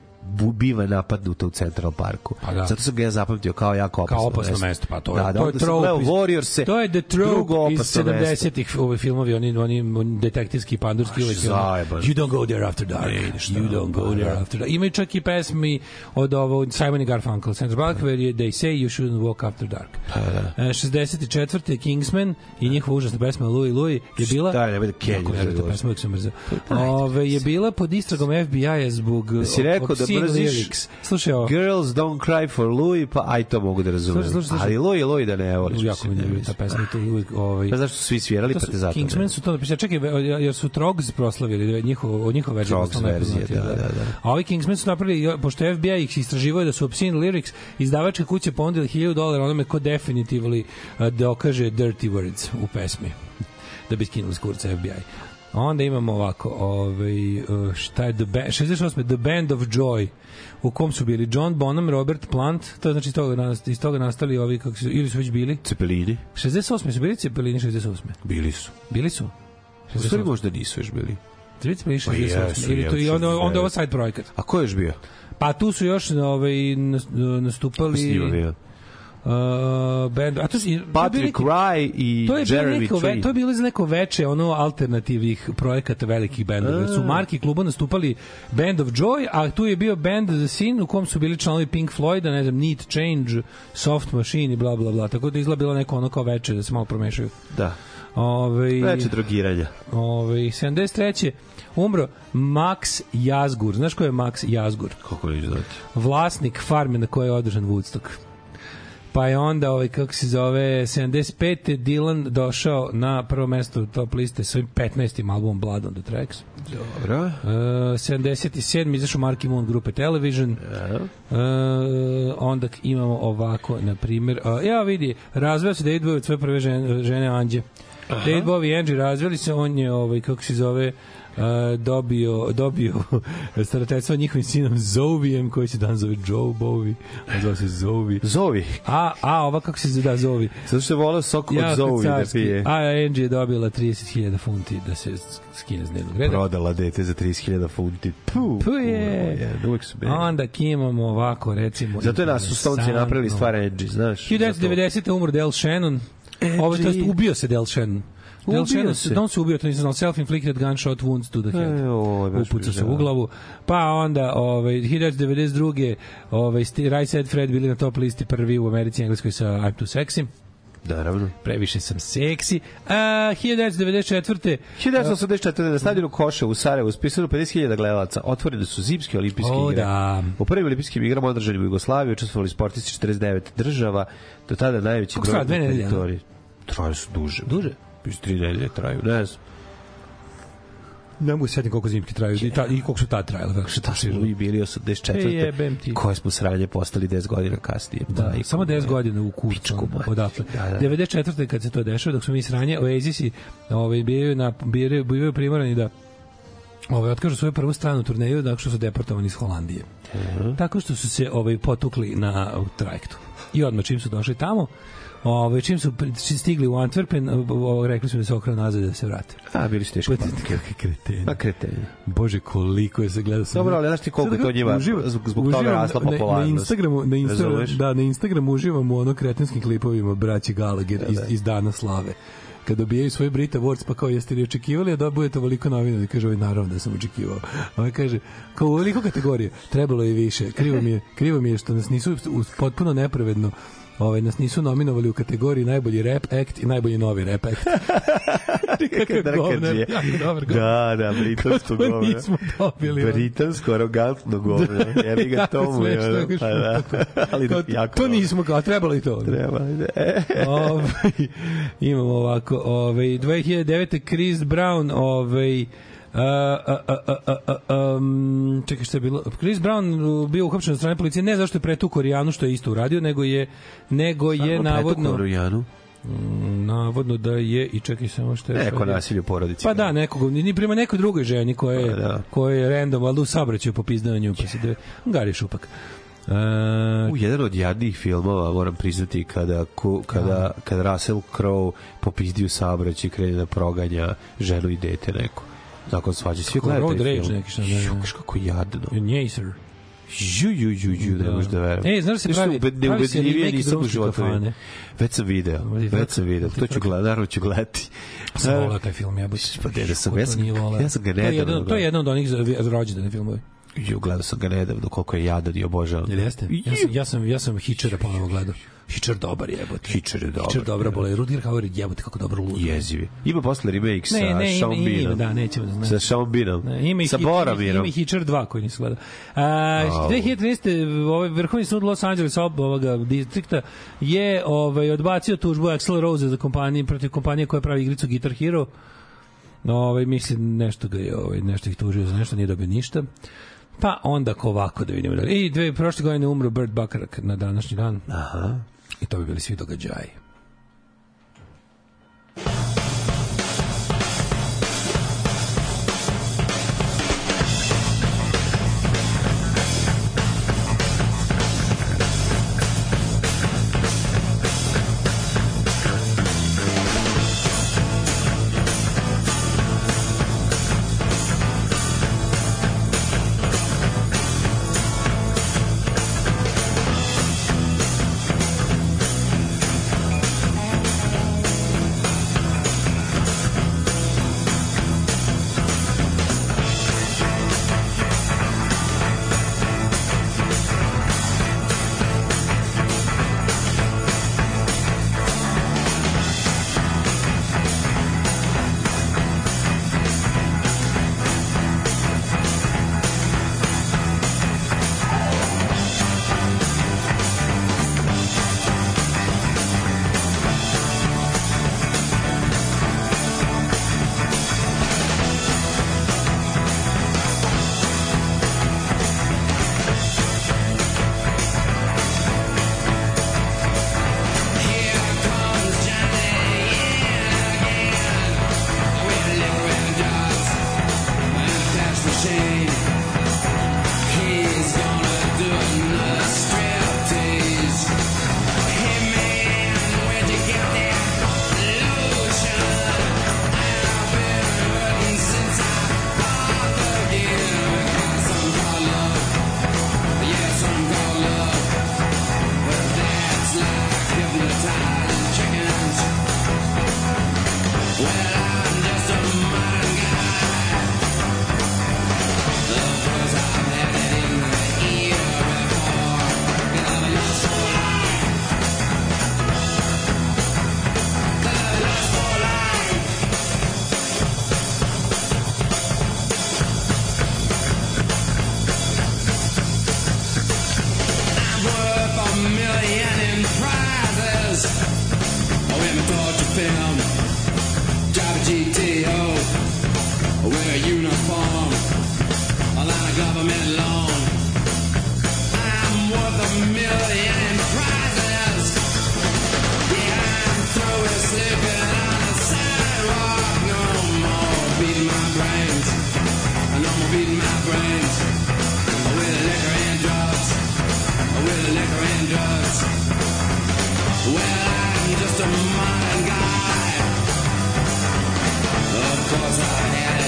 biva napadnuta u Central Parku. Pa da. Zato sam ga ja zapamtio kao jako opasno, kao opasno mesto, pa to je da, da, to je trope gledao iz- Warriors to je the trope iz opasno mesto. 70-ih ovi filmovi oni oni detektivski pandurski uvek you don't go there after dark you don't go there after dark imaju čak i pesmi od ovo Simon i Garfunkel Central Park where je they say you shouldn't walk after dark da. E, 64. Kingsman i njihova užasna pesma Louis Louis je bila Šta je, da sam mrzeo. Ove, je bila pod istragom FBI-a zbog Da si rekao da obscene mrziš lyrics. Slušaj ovo. Girls don't cry for Louis, pa aj to mogu da razumem. Slušaj, slušaj, slušaj. Ali Louis je Louis da ne voliš. Jako mi mislim, nervira ta pesma to uvijek, ovaj, Pa zašto su svi svirali, pa te zato Kingsman ne. su to napisali. Čekaj, jer su Trogs proslavili, njihov, od njihova verzija. Trogs verzija, najpoznatija, da, da, da. A ovi Kingsman su napravili, pošto FBI ih istraživao da su obscene lyrics, izdavačka kuća ponudila 1000 dolara onome ko definitivno uh, dokaže dirty words u pesmi. da bi skinuli s kurca FBI. Onda imamo ovako, ovaj, uh, šta je The Band, 68. The Band of Joy, u kom su bili John Bonham, Robert Plant, to je znači iz toga, iz toga nastali ovi, kako su, ili su već bili, Cepelini? 68. su bili Cepelini 68. Bili su. Bili su? U stvari možda nisu još bili. Bili Pa 68. jesu, Ili to i onda, onda ovo side projekat. A ko je još bio? Pa tu su još ovaj, nas- nastupali... Bio. Uh, band, a to su, Patrick Rye i to je Jeremy neko, Tree. to je bilo za neko veče ono alternativnih projekata velikih bendova. jer Su Marki klubu nastupali Band of Joy, a tu je bio Band The Scene u kom su bili članovi Pink Floyda, ne znam, Need Change, Soft Machine i bla bla bla. Tako da izgleda bilo neko ono kao veče da se malo promešaju. Da. Ove, Veče drogiranja. Ove, 73. umro Max Jazgur. Znaš ko je Max Jazgur? Kako neću znati? Vlasnik farme na kojoj je održan Woodstock. Pa je onda, ovaj, kako se zove, 75. Dylan došao na prvo mesto top liste svojim 15. albumom Blood on the Tracks. Dobro. Uh, 77. izašao Marky Moon grupe Television. Uh, onda imamo ovako, na primjer, uh, ja vidi, razveo se David Bowie od svoje prve žene, žene Anđe. David Bowie i Angie razveli se, on je, ovaj, kako se zove, Uh, dobio dobio starateljstvo njihovim sinom Zovijem koji se dan zove Joe Bowie a zove se Zovi Zovi. a, a ova kako se da Zovi Zato što je volao sok od Jako Zovi da pije. a Angie je dobila 30.000 funti da se skine s dnevnog reda Prodala dete za 30.000 funti. Puh, Tu je. je. Uvijek su bili. Onda imamo ovako, recimo... Zato je nas Stonci interesantno. napravili stvar Angie, znaš. 1990. umro Del Shannon. Ovo, to jest, ubio se Del Shannon. Del Ubio Shannon, se. se. on se ubio, to nisam znao, self-inflicted gunshot wounds to the head. E, ovo je baš Upucao se u glavu. Pa onda, ovaj, 1992. Ovaj, Right Said Fred bili na top listi prvi u Americi i Engleskoj sa I'm Too Sexy. Naravno. Previše sam seksi. A, 1994. 1984. na stadionu Koša u Sarajevu spisano 50.000 gledalaca. Otvorene su zimske olimpijske O, igre. da. U prvim olimpijskim igrama održanim u Jugoslaviji učestvovali sportisti 49 država. Do tada najveći Koliko broj na nedelje, teritoriji. Traju su duže. Duže? Piš tri nedelje traju. Ne znam. Ne mogu se setiti koliko zimski traju i, ta, i koliko su tad trajale. Kako Šta smo mi bili 84. E, jebem ti. Koje smo sranje postali 10 godina kasnije. Da, Majko samo 10 moja. godina u kurcu odatle. Da, da. 94. kad se to dešava, dok smo mi sranje, Oasisi ovaj, bivaju, na, bivaju, bivaju primorani da ovaj, otkažu svoju prvu stranu turneju nakon što su deportovani iz Holandije. Tako što su se ovaj, potukli na trajektu. I odmah čim su došli tamo, Ovaj čim su stigli u Antwerpen, rekli su da se okrenu nazad da se vrate. A, bili su teško. Pa, kakve kreteni. Pa kreteni. Bože, koliko je se gleda sam. Dobro, ali znaš ti koliko je to njima zbog, zbog toga rasla popularnost. Na Instagramu, na Instagramu, da, na Instagramu uživam u ono kretinskim klipovima braći Gallagher iz, iz Dana slave kad dobijaju svoj Brit Awards, pa kao jeste li očekivali da dobijete ovoliko novina? I kaže, ovaj naravno da sam očekivao. Ovaj kaže, kao u ovoliko kategorije, trebalo je više. Krivo mi je, krivo mi je što nas nisu potpuno nepravedno ovaj, nas nisu nominovali u kategoriji najbolji rap act i najbolji novi rap act. Kakav govnar, jako dobar govnar. Da, da, britansko To govno. nismo dobili. Britansko, arogantno ga tomu. je, smešno, ono, kažeš, Pa da. Ali Kao, jako to nismo kao trebalo i to. Treba. E, ovaj, imamo ovako, ovaj 2009. Chris Brown, ovaj Uh, um, čekaj šta je bilo Chris Brown uh, bio uhapšen od strane policije ne zašto je pretukao Rijanu što je isto uradio nego je nego je navodno Rujanu. Mm, navodno da je i čekaj samo što je Neko nasilje u porodici. Pa da, nekog, ni prema nekoj drugoj ženi koja je, Pa da. koja je random, valjda u sabraćaju po pizdanju, pa se dve, Gari šupak. Uh, U jedan od jadnijih filmova, moram priznati, kada, ku, kada, kada Russell Crowe popizdi u saobraćaj i krene da proganja ženu i dete neko. Zakon svađa. Svi gledaju Road taj Rage film. neki šta, da, da. Ju, kaš kako jadno. Njaser. Ju, ju, ju, ju, ne možeš da verujem. E, znaš da se Nešto pravi- ube- pravi se remake vidio. kafane. Već sam video, već sam video. To ću gledati, naravno ću gledati. Sam volao taj film, ja Pa ne, da sam, ja sam, nije ja sam ga nedavno to je jedan od onih rođendane filmove. Ju, gledao sam ga nedavno, koliko je jadan i obožavam. Jel jeste? Ja sam, ja sam, ja sam Hitchera ponovo gledao. Hitcher dobar jebote. Hitcher je dobar. Hitcher dobra bole. Rudir Hauer jebote kako dobro ludo. Jezivi. Ima posle remake sa Ne, ne, Sean Beanom. da, nećemo da znam. Sa Sean Beanom. Ne, ima i sa ima, Hitcher 2 koji nisu gledao. A, Au. 2013. ovaj Vrhovni sud Los Angeles ob, ovoga distrikta je ovaj odbacio tužbu Axl Rose za kompaniju protiv kompanije koja pravi igricu Guitar Hero. Ovaj mislim nešto ga je ovaj nešto ih tužio za nešto nije dobio ništa. Pa onda ko ovako da vidimo. I dve prošle godine umro Burt Bacharach na današnji dan. Aha. I to bi bili svi događaji. Of course I had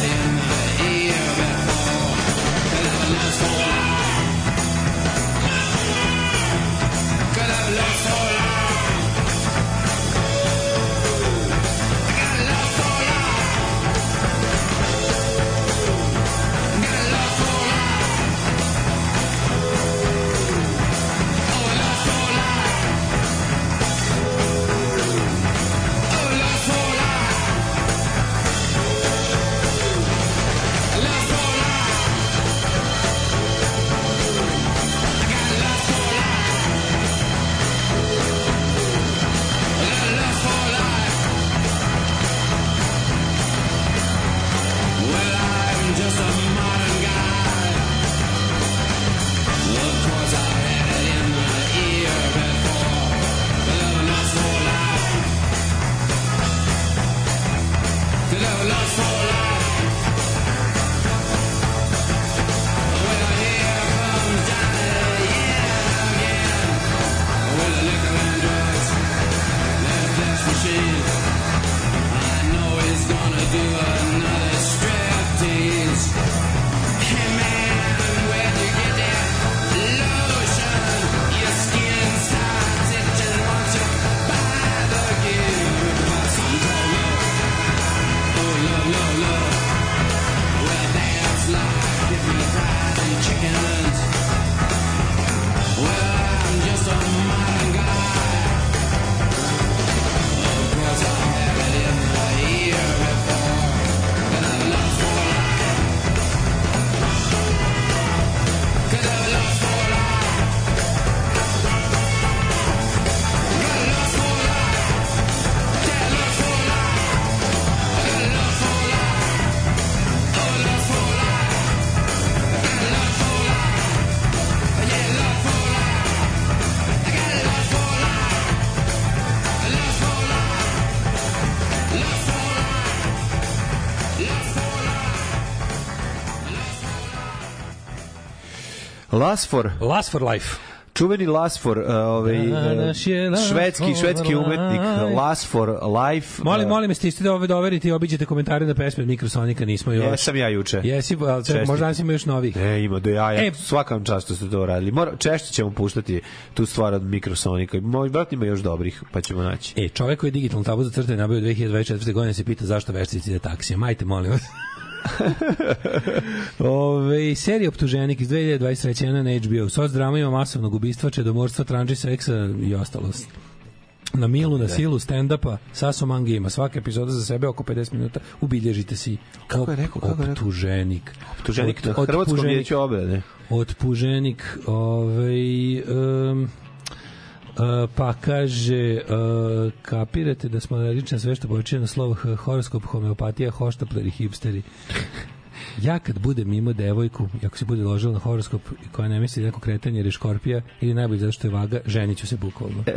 Lasfor, Last for life. čuveni Lasfor, uh, ovaj, Last švedski, švedski umetnik, life. Lasfor Life. Molim, uh, molim, jeste isti da ove doverite i obiđete komentare na pesme od Mikrosonika, nismo još. Jesam ja juče. Jesi, ali Čestitam. možda danas ima još novih. E, ima do jaja. E, Svakam čast što ste to radili. Mora, češće ćemo puštati tu stvar od Mikrosonika. Moj brat ima još dobrih, pa ćemo naći. E, čovek koji je digitalnu tabu za crtanje nabavio 2024. godine se pita zašto veštici ide taksijem. Majte, molim vas. Ove, serija Optuženik iz 2023. na HBO. Soc drama ima masovnog ubistva, čedomorstva, tranđi seksa i ostalo. Na milu, na silu, stand-upa, Saso Mangi ima svaka epizoda za sebe oko 50 minuta, ubilježite si Kako je rekao, kako optuženik. Optuženik na Hrvatskom vijeću obrade. Otpuženik, ovaj, um, Uh, pa kaže uh, kapirate da smo alergični na sve što počinje na slovo horoskop, homeopatija, hoštapleri, hipsteri. Ja kad budem imao devojku, ako se bude ložila na horoskop i koja ne misli da neko kretanje je škorpija ili najbolje zato što je vaga, ženit ću se bukvalno.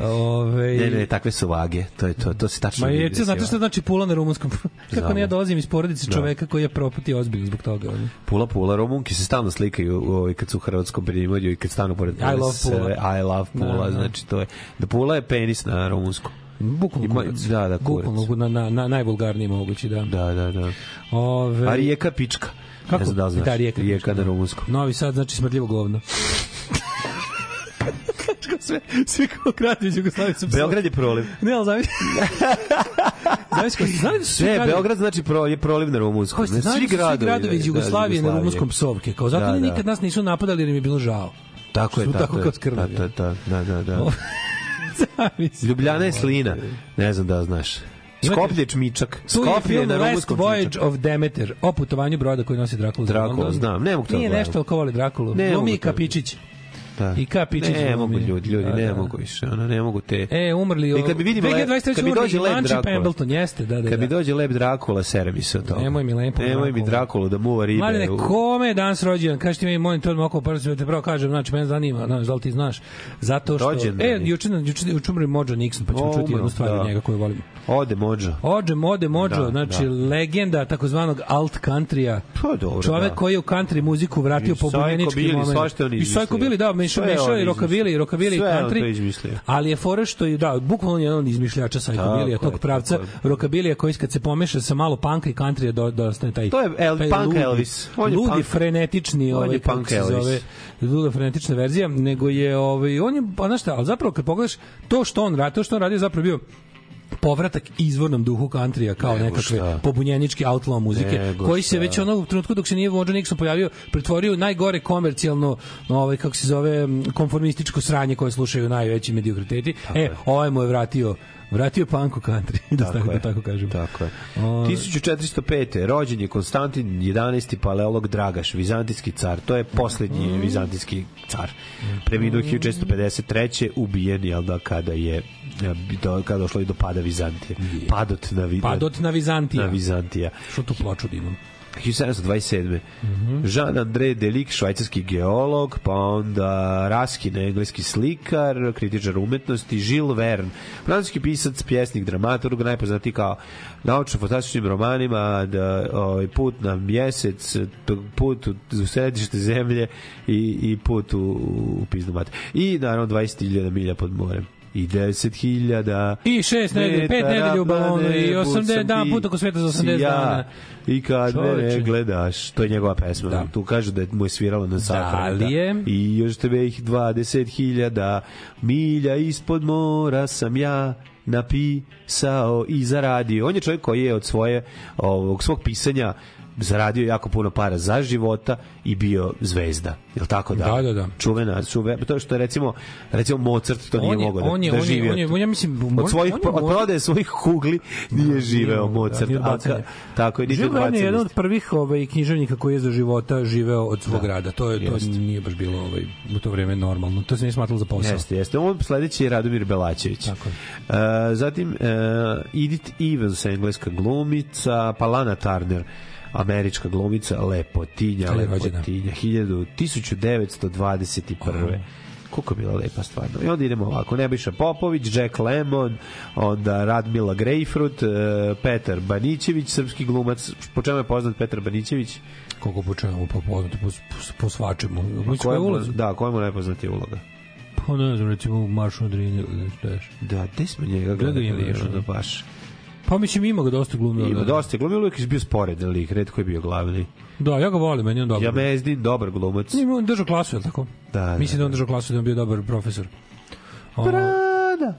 Ove, Ne, ne, takve su vage. To je to, to se tačno Ma je, da si znate što znači pula na rumunskom? Kako Znamo. ne ja dolazim iz porodice Da. čoveka koji je propatio ozbiljno zbog toga. ono. Pula, pula, Rumunki se stalno slikaju ovaj, kad su u hrvatskom primorju i kad stanu pored I love Pula. I love Pula, Da, da. znači to je. Da Pula je penis na rumunskom. Bukvalno kurac. da, da, kurac. Bukvalno na, na, na najvulgarniji mogući, da. Da, da, da. Ove, A rijeka pička. Kako? Ne znam da li znaš. Da, rijeka rijeka pička, na da. rumunskom. Novi Sad znači smrdljivo govno. sve, svi kao gradovi iz Jugoslavije su Beograd je proliv. Ne, ali zamisli... zamisli, znali da su svi Ne, gradovi- Beograd znači pro, je proliv na rumunskom. Znali da su svi gradovi iz da, Jugoslavije na rumunskom psovke. Kao zato Da, da. nikad nas nisu napadali jer im je bilo žao. Tako je, tako, tako je. kao skrnavi. Da, da, da, da, da. Ljubljana je slina. Ne znam da znaš. Skoplje je čmičak. Skoplje je na Last rumunskom Voyage of Demeter o putovanju broda koji nosi Drakulu. London. znam, ne mogu to Nije da nešto voli Drakulu. Ne Glumi mogu i to. Kapičić. Da. I Kapičić Ne glumi. mogu ljudi, ljudi, Da, ne da. mogu više. Ono, ne mogu te... E, umrli... I kad bi vidim Lep- 2023. kad mi umrli dođe Lep Drakula. Pembleton, jeste, da, da, Kad mi da. dođe lep Drakula, sere mi se od toga. Nemoj mi lepo Nemoj mi Drakulu. Da muva ribe. U- kome je danas rođendan? Kaži ti te odmah oko prvo se te pravo kažem, znači mene zanima, znaš, da li ti znaš? Zato što Rođendan E, juče juče juče umre Mojo Nixon, pa ćemo čuti umro, jednu stvar da. od njega koju volim. Ode mođa. Ođe, mode, Mojo, Da, znači da. legenda takozvanog alt countrya. Pa dobro, Čovek da. koji je u country muziku vratio po Billy, moment. je I izmislio. Billy, da, mešao je i rockabilly i je country. Ali je fora što je, da, bukvalno je on izmišljača Billy, je, tog pravca, tako rockabilija koji kad se pomeša sa malo panka i countrya do, dostane taj To je El- taj punk ludi, Elvis. On je ludi punk. frenetični On je ovaj kako punk Elvis. zove luda frenetična verzija nego je ovaj on je pa znaš šta ali zapravo kad pogledaš to što on radi to što on radi je zapravo bio povratak izvornom duhu countrya kao Nego nekakve šta. pobunjeničke outlaw muzike Nego koji se već ono u trenutku dok se nije Vođo Nixon pojavio pretvorio u najgore komercijalno ovaj kako se zove konformističko sranje koje slušaju najveći mediokriteti. E ovaj mu je vratio vratio punk u country da tako, da je. tako kažem Tako je. O, 1405. rođen je Konstantin 11. paleolog Dragaš, vizantijski car. To je poslednji vizantijski car. Preminuo 1453. ubijen, jel da, kada je e, do, kada došlo i do pada Vizantije. Padot na, Padot na Vizantija. na Vizantija. što tu ploču da imam 1727. Mhm. Jean-André Delic, švajcarski geolog, pa onda Raskin, engleski slikar, kritičar umetnosti, Jules Verne, francuski pisac, pjesnik, dramaturg, najpoznatiji kao naučno-fantastičnim romanima, da, ovaj, put na mjesec, put u središte zemlje i, i put u, u pizdu mate. I naravno 20.000 milja pod morem i 10.000 I šest nedelja, pet nedelja u balonu i 80 dan put oko sveta za 80 dana. I kad me ne gledaš, to je njegova pesma. Da. Tu kaže da je mu je svirala na sahrani. Da je? I još tebe ih 20.000 milja ispod mora sam ja napisao i zaradio. On je čovjek koji je od svoje ovog svog pisanja zaradio jako puno para za života i bio zvezda. Jel tako da? Da, da, da. Čuvena, čuve, to što je recimo recimo Mozart to nije On je- mogao da, on je- da on je- živi. on je- on je, mislim, od svojih on je od možda- prodaje svojih kugli nije živeo mogao, Mozart. nije od A ka- tako je, niti Verne je jedan od prvih ovaj, književnika koji je za života živeo od svog Da, rada. To, je, to jeste. nije baš bilo ovaj, u to vreme normalno. To se nije smatralo za posao. Jeste, jeste. On sledeći je Radomir Belačević. Tako je. E, zatim uh, Edith Evans, engleska glumica, pa Lana Turner, američka glumica, lepotinja, je lepotinja, 1000, 1921. Koliko je bila lepa stvarno. I onda idemo ovako, Nebojša Popović, Jack Lemmon, onda Radmila Grejfrut, e, Petar Banićević, srpski glumac. Po čemu je poznat Petar Banićević? Koliko po poznatu, po, po, po svačemu. Po Koja mu- ulozi. Da, koja mu je najpoznatija uloga? Pa ne znam, recimo Maršu Drini ili nešto još. Da, gde smo njega gledali? još, ono, ono? baš. Pa mislim ima ga dosta glumio. Ima da. dosta glumi, uvijek je bio sporedan lik, redko je bio glavni. Da, ja ga volim, meni on dobar. Ja Mezdin, dobar glumac. Nije on držao klasu, je tako? Da, da, Mislim da on držao klasu da on bio dobar profesor. O, Prada.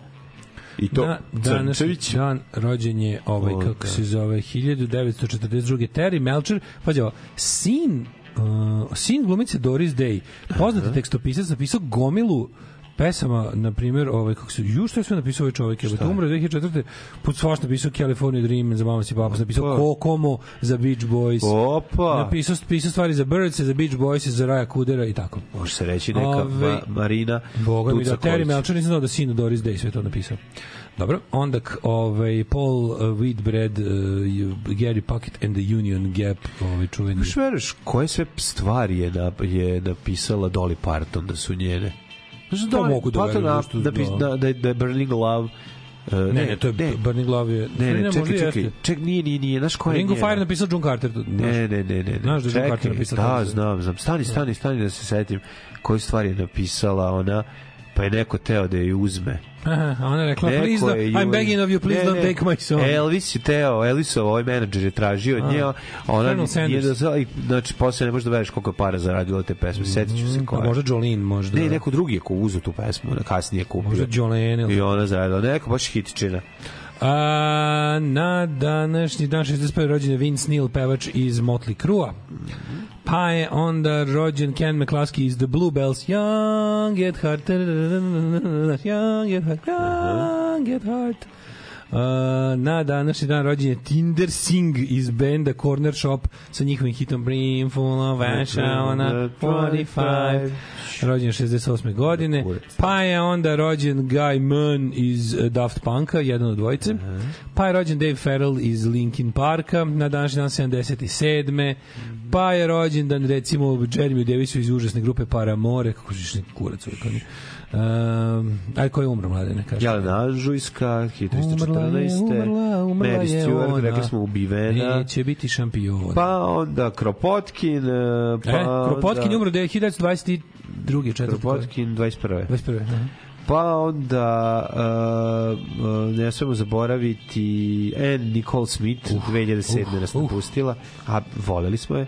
I to na današnji Crnčević. dan rođen je ovaj O, kako da. se zove 1942. Terry Melcher, pađe ovo, sin uh, sin glumice Doris Day, poznati tekstopisac, napisao gomilu pesama, na primjer, ovaj, kako se, ju što je sve napisao ovaj čovjek, je, umro je 2004. Put svašta napisao California Dream, za mama si papa, napisao Opa. Kokomo, za Beach Boys, Opa. napisao, pisao stvari za Birds, za Beach Boys, za Raja Kudera i tako. Može se reći neka Ove- ma, Marina Boga mi da. Terry Melcher, nisam znao da sin Doris Day sve to napisao. Dobro, onda ovaj, Paul uh, Whitbread, uh, Gary Puckett and the Union Gap, ovaj, čuveni. Baš veruješ, koje sve stvari je, na, je napisala Dolly Parton da su njene? To Dolly mogu da verujem, što- da. da, da, da Burning Love uh, Ne, ne, to je Burning Love je... Ne, ne, možda čekaj, čekaj, ček, nije, nije, nije, znaš koja je Ring of? Fire napisao John Carter. Ne, ne, ne, ne. ne. Znaš da je John Carter napisao Da, znam, znam. Stani, stani, stani da se setim koju stvar je napisala ona, pa je neko teo da je uzme. Aha, ona je rekla, Neko please, I'm begging of you, please Ne, don't ne. take my song. Elvis je teo, Elvisov ovaj menadžer je tražio od nje, ona nije da znači posle ne možeš da veriš koliko je para zaradila te pesme, setit ću se Pa koja. možda Jolene, možda. Ne, neko drugi je ko uzeo tu pesmu, kasnije kupio. Možda Jolene. ili- I ona zaradila, neko baš hitčina. A, na današnji dan 65. rođen je Vince Neil, pevač iz Motley Crue-a. Pa je onda rođen Ken McCluskey iz The Bluebells. Young at heart. Young at heart. Uh-huh. Young at heart. Uh, na današnji dan rođen je Tinder Sing iz benda Corner Shop sa njihovim hitom Brimful of Ash na 45 rođen je 68. godine. Pa je onda rođen Guy Munn iz uh, Daft Punka jedan od dvojice. Pa je rođen Dave Farrell iz Linkin Parka na današnji dan 77. pa je rođen dan recimo Jeremy Davisu iz užasne grupe Paramore kako žiš kurac koni Um, aj ko je umro mlade ne kaže Jelena Anžujska, Umrla je, 1314. umrla, umrla Mary je Stewart, ona. rekli smo ubivena. Neće biti šampion. Pa onda Kropotkin, e, pa e, Kropotkin onda- umro 1922. četvrte. Kropotkin 21. 21. aha. Pa onda uh, uh, ne smemo zaboraviti Anne Nicole Smith 2007. nas napustila a voleli smo je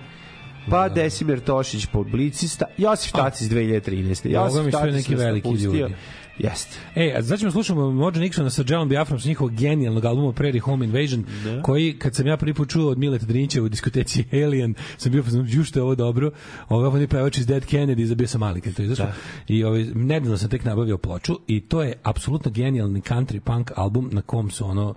pa Desimir Tošić publicista Josif Tacić 2013. Boga Josif mi, sve Tacić neki veliki ljudi. Jeste. E, a sad ćemo slušamo Mođa Nixona sa Jelom Biafrom sa njihovog genijalnog albuma Prairie Home Invasion, Da. koji, kad sam ja prvi put čuo od Mileta Drinića u diskoteci Alien, sam bio fazon, ju što je ovo dobro, ovoga on je pevač iz Dead Kennedy, zabio sam mali kad to izašlo. Da. I ovaj, nedavno sam tek nabavio ploču i to je apsolutno genijalni country punk album na kom su ono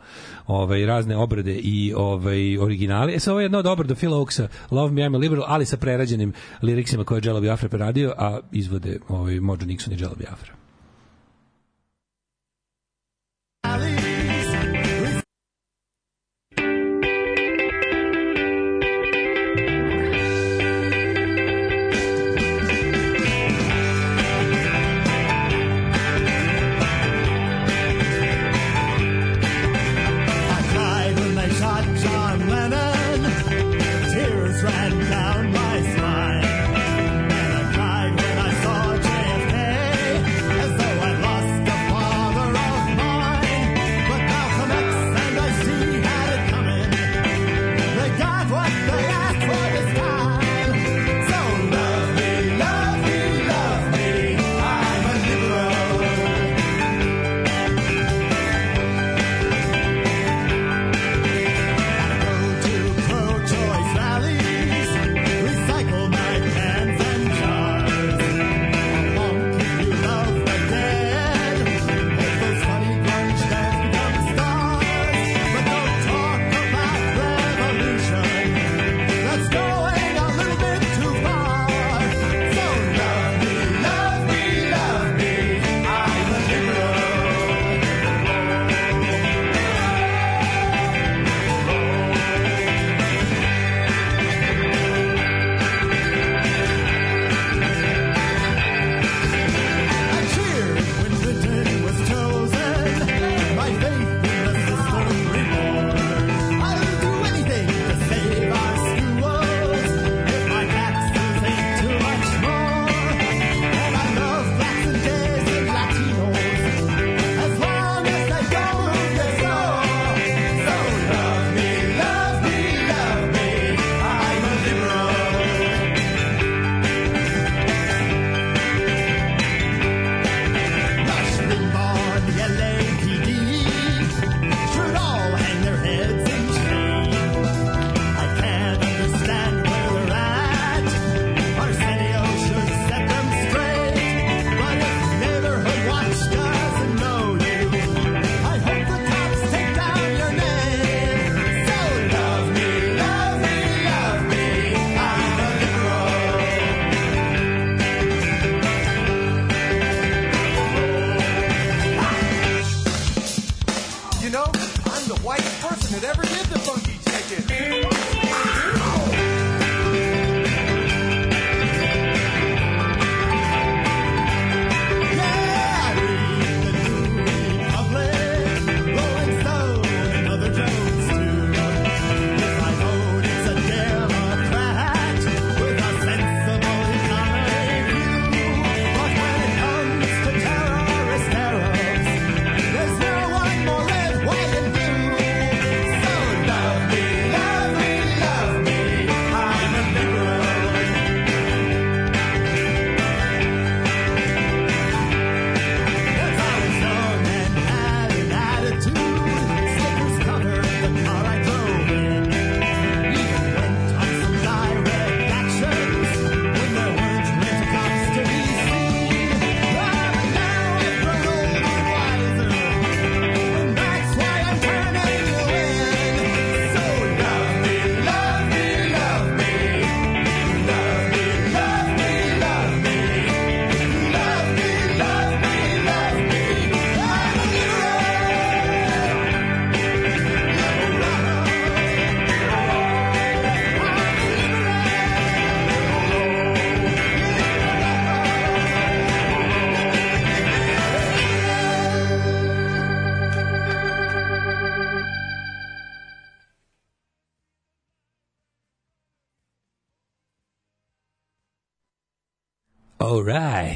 ovaj, razne obrade i ovaj, originali. E sad ovo je jedna od obrada Phil Oaksa, Love Me, I'm a Liberal, ali sa prerađenim liriksima koje je Jello Biafra preradio, a izvode ovaj, Mođa Nixon i Jello Biafra.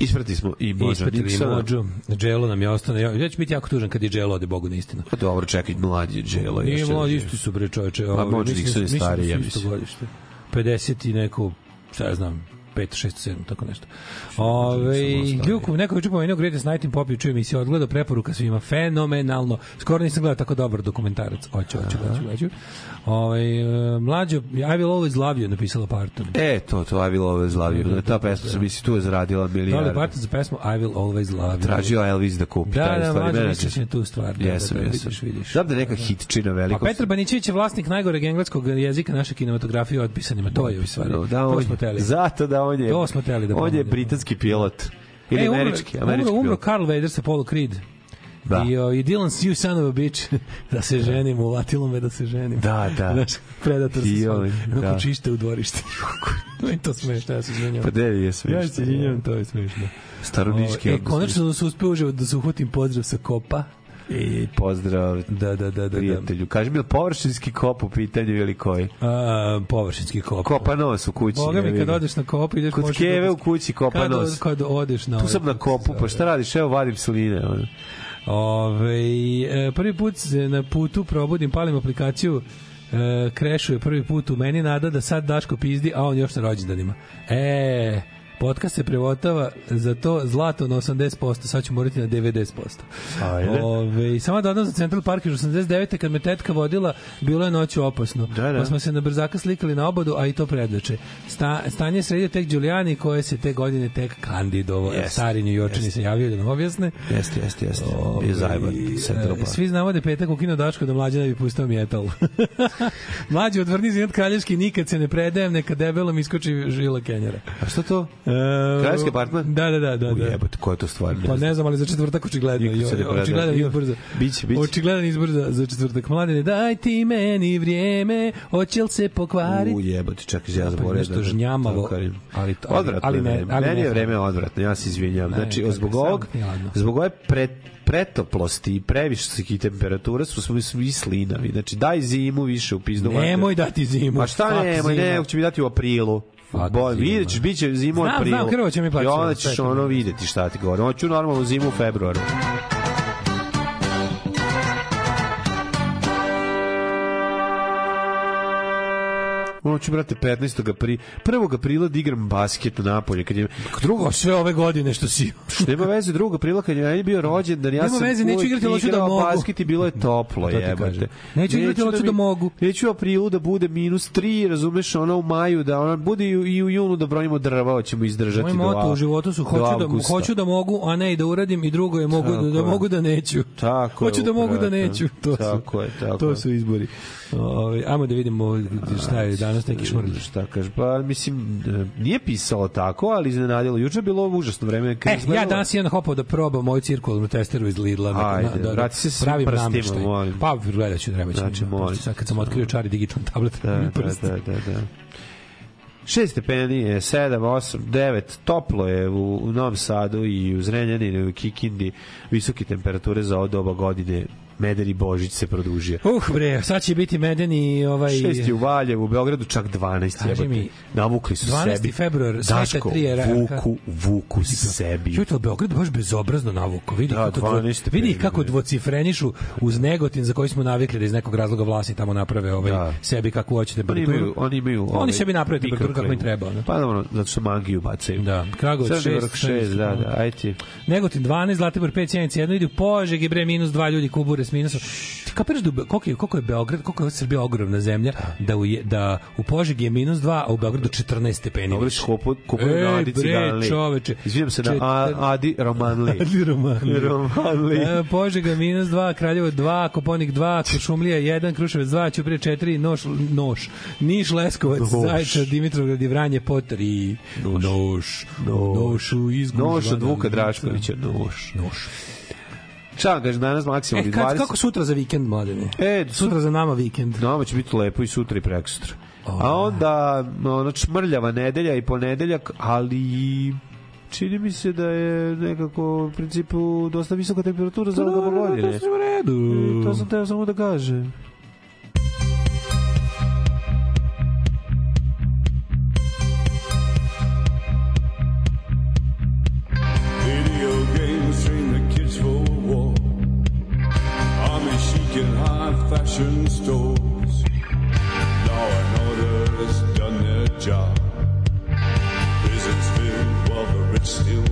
Isprati smo i možda Ispratili Nixona. Mođu. Dželo nam je ostane. Ja, ću biti jako tužan kad je Dželo ode Bogu na istinu. Pa dobro, čekaj, mlađi je Dželo. Nije mladi, još- isti su bre čoveče. Pa ovaj, Mođu Nixon je stariji, ja mislim. godište. 50 i neko, šta ja znam, 5, 6, 7, tako nešto. Ove, Ljuku, neko juče pomenuo Greatest Night in Pop juče emisiju, odgleda preporuka svima, fenomenalno. Skoro nisam gledao tako dobar dokumentarac. Hoću, hoću, hoću, hoću. Ove, e, mlađo, I will always love you, napisala Parton. E, to, to, I will always love you. Ta pesma sam misli, tu je zaradila Da li milijarde. Parton za pesmu I will always love you? Tražio Elvis da kupi. Da, taj da, stvari mlađo, menadžer. misliš na tu stvar. Da, Jesam, da, da, jesam. vidiš, vidiš. Da je neka hitčina A veliko. Petar Banićević je vlasnik najgoreg engleskog jezika naše kinematografije otpisanima. To je u stvari. Da, to on, smo teli. zato da on je, To smo teli da on je britanski pilot. Ili E, umro- američki, umro, američki umro pilot. Carl Vader sa Polo Creed. Da. I, o, I Dylan you son of a bitch da se ženim, uvatilo me da se ženim. Da, da. Znaš, predator se svoj. da. Čište u dvorište. Meni to smešno, ja se izvinjam. Pa de je smešno. Ja se izvinjam, to je smešno. Starovnički O, E, konačno da se uspeo uživo da se uhvatim pozdrav sa kopa. I pozdrav Da, da, da, da. da. prijatelju. Kaži mi, površinski kop u pitanju ili koji? A, površinski kop. Kopa nos u kući. Boga mi kad odeš na kop ideš Kod možeš Keve da- u kući kopa nos. Kad odeš na Tu sam na kopu, pa šta radiš? Evo vadim sline. ono. Ove, e, prvi put na putu probudim, palim aplikaciju e, krešuje prvi put u meni nada da sad Daško pizdi, a on još na rođendanima. E, podcast se prevotava za to zlato na 80%, sad ću morati na 90%. Ajde. Ove, samo da odam za Central Park još 89. kad me tetka vodila, bilo je noću opasno. Da, da. Pa smo se na brzaka slikali na obodu, a i to predveče. Sta, stanje je sredio tek Giuliani koje se te godine tek kandidovo. Jeste, Stari New Yorkčani se javio da nam objasne. Jeste, jeste, jeste. Bio zajeban. Central Park. Svi znamo da je petak u kino Daško da mlađa ne bi pustao metal. Mlađi odvrni zinat kraljevski nikad se ne predajem, neka debelom iskoči žila Kenjara. A šta to? E, Kraljevski apartman? Da, da, da. da, da. Ujebote, ko je to stvar? Pa ne znam, ali za četvrtak očigledno. Očigledan za... Biće, biće. Očigledan izbor za, za četvrtak. Mladine, daj ti meni vrijeme, hoće li se pokvariti? U jebote, čekaj, ja Pa zaboravim. nešto žnjamavo, ali- ali- odvratno ali ne- ali Meni je vreme odvratno, ja se izvinjam. Znači, zbog ovog, zbog ove pre, pretoplosti i previših temperatura su smo svi slinavi. Znači, daj zimu više u pizdu. Nemoj dati zimu. Ma šta nemoj, ne, će mi dati u aprilu. Boj, zima. vidjet ćeš, bit će zimu Znam, aprilu. znam, krvo će mi plaći, I onda sve ćeš to ono mi- videti šta ti govorim. Hoću normalnu zimu u februaru. Hoću, brate, 15. aprila, 1. aprila da igram basket napolje, kad je Drugo, sve ove godine što si... Nema veze 2. aprila kad je bio rođendan, ja Nema sam veze, neću igrati, ali hoću da mogu. basket i bilo je toplo, To ti jebote. kažem. Neću igrati, ali hoću da mi- mogu. Neću u aprilu da bude minus 3, razumeš, ono u maju, da ono bude i u, i u junu da brojimo drva, hoćemo izdržati Moj moto u životu su hoću da, hoću da mogu, a ne i da uradim i drugo je mogu, Tako da, je. mogu da neću. Tako je, hoću da mogu da neću. To tako su, je, tako to je. su izbori. Ove, ajmo da vidimo šta je danas danas neki šmrlj. Šta kaže? Pa, mislim, e, nije pisalo tako, ali iznenadilo. Juče je bilo užasno vreme. E, krizno. ja danas jedan hopao da probam moju cirkularnu testeru iz Lidla. neka- Ajde, na- da, vrati se s pravim prstima, molim. Pa, gledat ću, treba ću. Znači, da, molim. Sad kad sam otkrio čari digitalni tablet, Da, da, prsti. da, da, da. 6 stepeni je, 7, 8, 9, toplo je u, u Novom Sadu i u Zrenjaninu i u Kikindi, visoke temperature za ovo doba godine, Meder i Božić se produžio. Uh, bre, sad će biti medeni ovaj... 6 je u Valjevu, u Beogradu čak 12 Kaži mi, Navukli su 12. sebi. februar, Sveta Daško, tri RRH. vuku, vuku sebi. Čujte, Beograd baš bezobrazno navuko. Vidi, Da, kako, dvo, 12 vidi kako bre. dvocifrenišu uz Negotin za koji smo navikli da iz nekog razloga vlasti tamo naprave ovaj, Da. sebi kako hoće Oni temperaturu. imaju, oni imaju ovaj, Oni sebi naprave temperaturu kako im treba. ono. Pa dobro, zato što magiju bacaju. Da, Kragovac Crni 6, vrh 6, da, da, ajde ti. Negotin 12, Zlatibor 5, Sjenica 1, vidi u Požegi, bre, minus 2 ljudi, Kubure s minusom. Ti kapiraš da u koliko je, koliko je Beograd, koliko je Srbija ogromna zemlja, da u, je- da u Požegi je minus 2, a u Beogradu 14 stepeni. Dobro kupu, kupuju Ej, na Adi Ciganli. čoveče. Izvijem se na A- Adi Romanli. Adi Romanli. Romanli. E, Požega minus 2, Kraljevo 2, Koponik 2, Kuršumlija 1, Kruševac 2, Ćuprije 4, Noš, Noš, Niš, Leskovac, Noš. Zaječar, Dimitrovgrad i Vranje po 3. Noš. Noš. Nošu izgužva. Noš od Vuka Draškovića, noš. Noš. Šta kaže danas maksimalni E, kad, 20? kako sutra za vikend, mladene? E, Sutra za nama vikend. Nama će biti lepo i sutra i prekosutra. A onda ono čmrljava nedelja i ponedeljak, ali čini mi se da je nekako u principu dosta visoka temperatura za ovoga sve u redu. E, To sam teo samo da kažem. Fashion stores. Law and done their job. Prisons filled while the rich still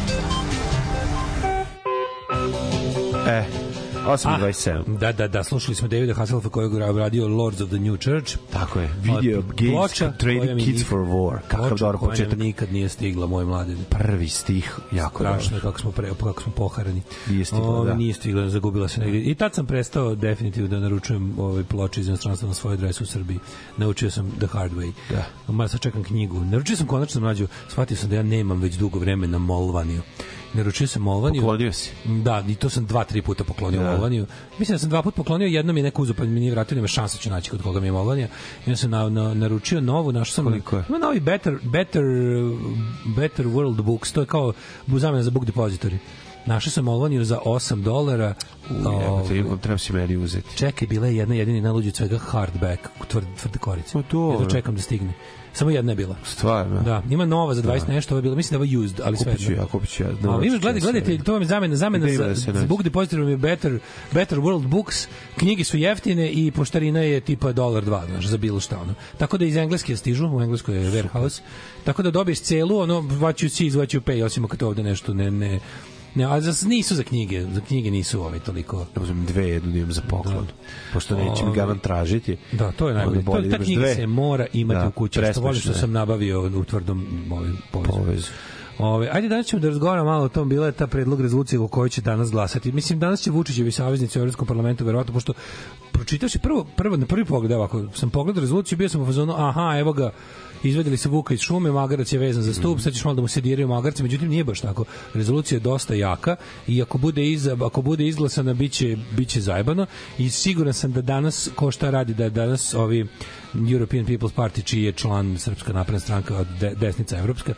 8.27. Da, da, da, slušali smo Davida Hasselhoffa koji je radio Lords of the New Church. Tako je. Video Od games mi kids for war. Kakav ploča dobar početak. nikad nije stigla, moj mladi. Prvi stih, jako Strašno dobro. je kako smo, pre, kako smo poharani. Nije stigla, Ove, da. Nije stigla, zagubila se negdje. I tad sam prestao definitivno da naručujem ove ploče iz inostranstva na svoj adresu u Srbiji. Naučio sam the hard way. Da. Ma sad čekam knjigu. Naručio sam konačno mlađu, shvatio sam da ja nemam već dugo vremena Molvaniju. Naručio sam Molvaniju. Poklonio si. Da, i to sam dva, tri puta poklonio Da. Molvaniju. Mislim da sam dva puta poklonio, jednom je neko uzeo pa mi nije vratio, nema šanse ću naći kod koga mi je Molvanija. I onda sam na, na, naručio novu, našao sam... Koliko je? Ima novi Better, Better, Better World Books, to je kao zamena za book depository. Našao sam Molvaniju za 8 dolara. Jebote, Ovaj, treba si meni uzeti. Čekaj, bila je jedna jedini najluđi od svega hardback, tvrd, tvrde korice. Ma dobro. Jedno čekam da stigne. Samo jedna je bila. Stvarno. Da, ima nova za 20 nešto, ovo je bilo, mislim da je ovo used, ali sve Kupit ću ja, kupit ću ja. A, Dobro, imaš, gledaj, gledajte, to vam je zamena, zamena ima za, da za book depository je better, better World Books, knjige su jeftine i poštarina je tipa dolar dva, znaš, za bilo šta, ono. Tako da iz engleske stižu, u engleskoj je warehouse, tako da dobiješ celu, ono, what you see is what you pay, osim ako to ovde nešto ne, ne, ne, a za, nisu za knjige, za knjige nisu ovaj toliko. Da uzmem dve, jednu da imam za poklon. Pošto neće mi Ovaj. garant tražiti. Da, to je najbolje. To, da ta knjiga dve. se mora imati Da, u kući, što volim što sam nabavio u tvrdom ovaj, povezu. Povezu. Ove, ajde danas ćemo da razgovaramo malo o tom, bila je ta predlog rezolucije o kojoj će danas glasati. Mislim, danas će Vučićevi saveznici u Evropskom parlamentu, verovatno, pošto pročitavši prvo, prvo, na prvi pogled, evo, ako sam pogledao rezoluciju, bio sam u fazonu, aha, evo ga, izvedeli se Vuka iz šume, magarac je vezan za stup, sad ćeš malo da mu se diraju magarci, međutim nije baš tako. Rezolucija je dosta jaka i ako bude iz, ako bude izglasana biće biće zajebano i siguran sam da danas ko šta radi da danas ovi European People's Party čiji je član Srpska napredna stranka od de, desnica evropska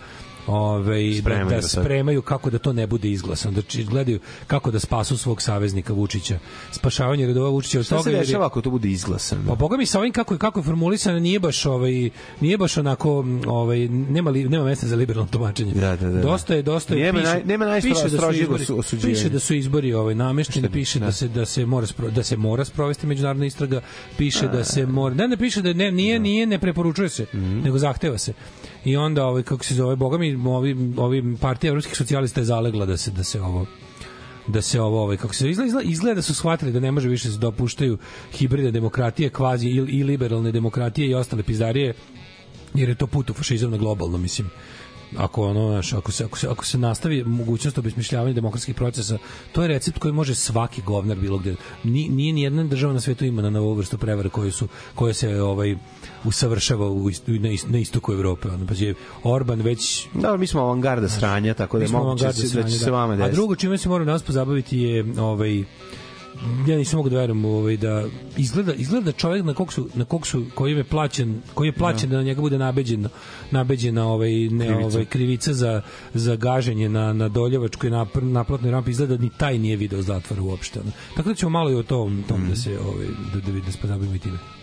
Ove, da, Spremaju da da spremaju kako da to ne bude izglasano, da gledaju kako da spasu svog saveznika Vučića. Spašavanje redova Vučića od Šta toga se jer je- dešava ako to bude izglasano? Pa boga mi sa ovim kako je kako je formulisano nije baš ovaj nije baš onako ovaj nema li, nema mesta za liberalno tumačenje. Da, da, da. Dosta je dosta je Nema piše, naj- nema najstrožijeg piše da izbori- osuđivanja. Piše da su izbori ovaj namešteni, piše da se da se mora spro, da se mora sprovesti međunarodna istraga, piše da se mora ne ne piše da ne nije nije ne preporučuje se, Mhm. nego zahteva se. I onda ovaj kako se zove boga mi ovi ovi partija evropskih socijalista je zalegla da se da se ovo da se ovo ovaj kako se izgleda, izgleda, da su shvatili da ne može više se dopuštaju hibridne demokratije, kvazi i, i liberalne demokratije i ostale pizdarije jer je to put u fašizam na globalno mislim. Ako ono znaš, ako se ako se ako se nastavi mogućnost obesmišljavanja demokratskih procesa to je recept koji može svaki govnar bilo gde. Ni, nije ni jedna država na svetu ima na ovu vrstu prevare koje su koje se ovaj usavršava u ist, na, ist, na istoku Evrope ono pa je Orban već Da, mi smo avangarda sranja, tako da je moguće da se, da će se vama A desiti. drugo čime se moram danas pozabaviti je ovaj ja nisam mogu da verujem ovaj da izgleda izgleda čovjek na kog su na kog su koji je plaćen koji je plaćen da, na njega bude nabeđen nabeđena ovaj ne Krivica. ovaj krivica za za gaženje na na Doljevačkoj na naplatnoj rampi izgleda da ni taj nije video zatvora uopšte. Tako da ćemo malo i o tom tom da se ovaj da da, da se pozabavimo i time.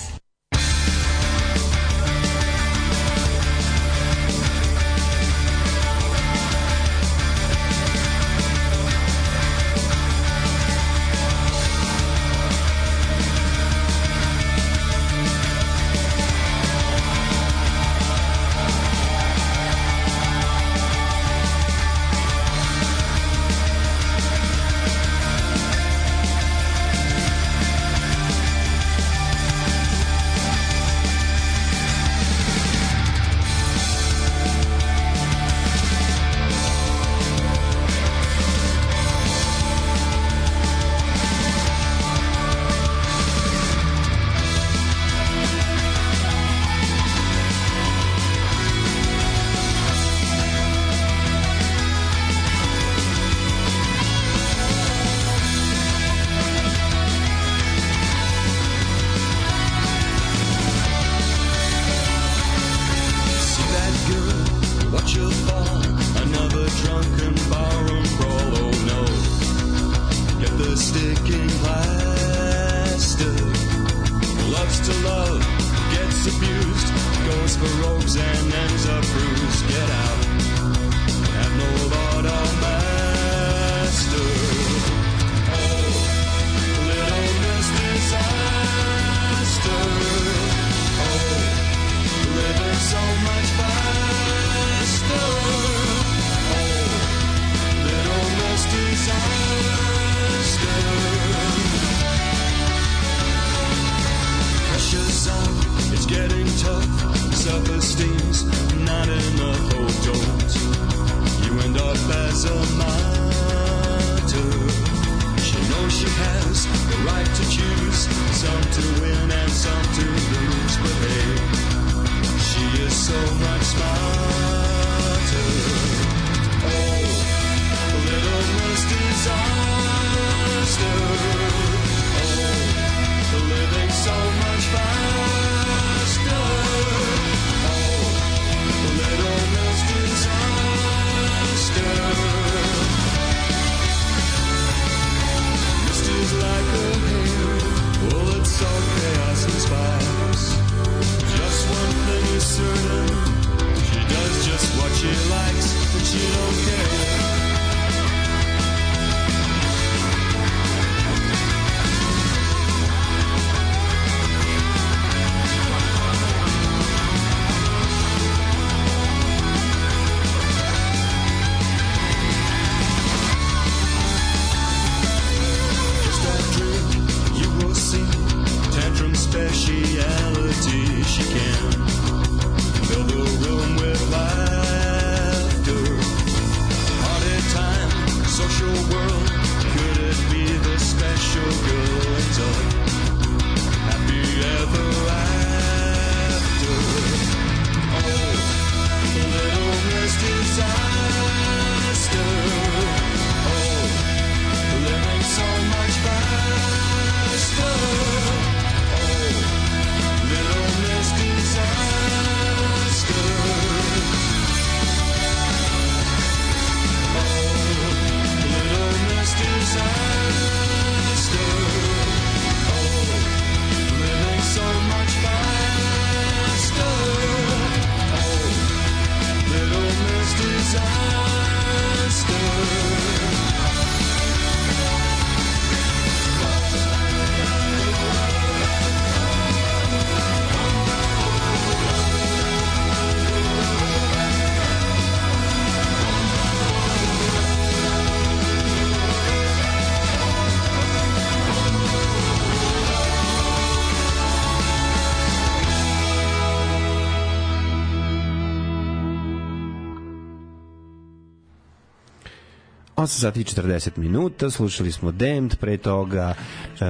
sati i 40 minuta, slušali smo Damned, pre toga uh,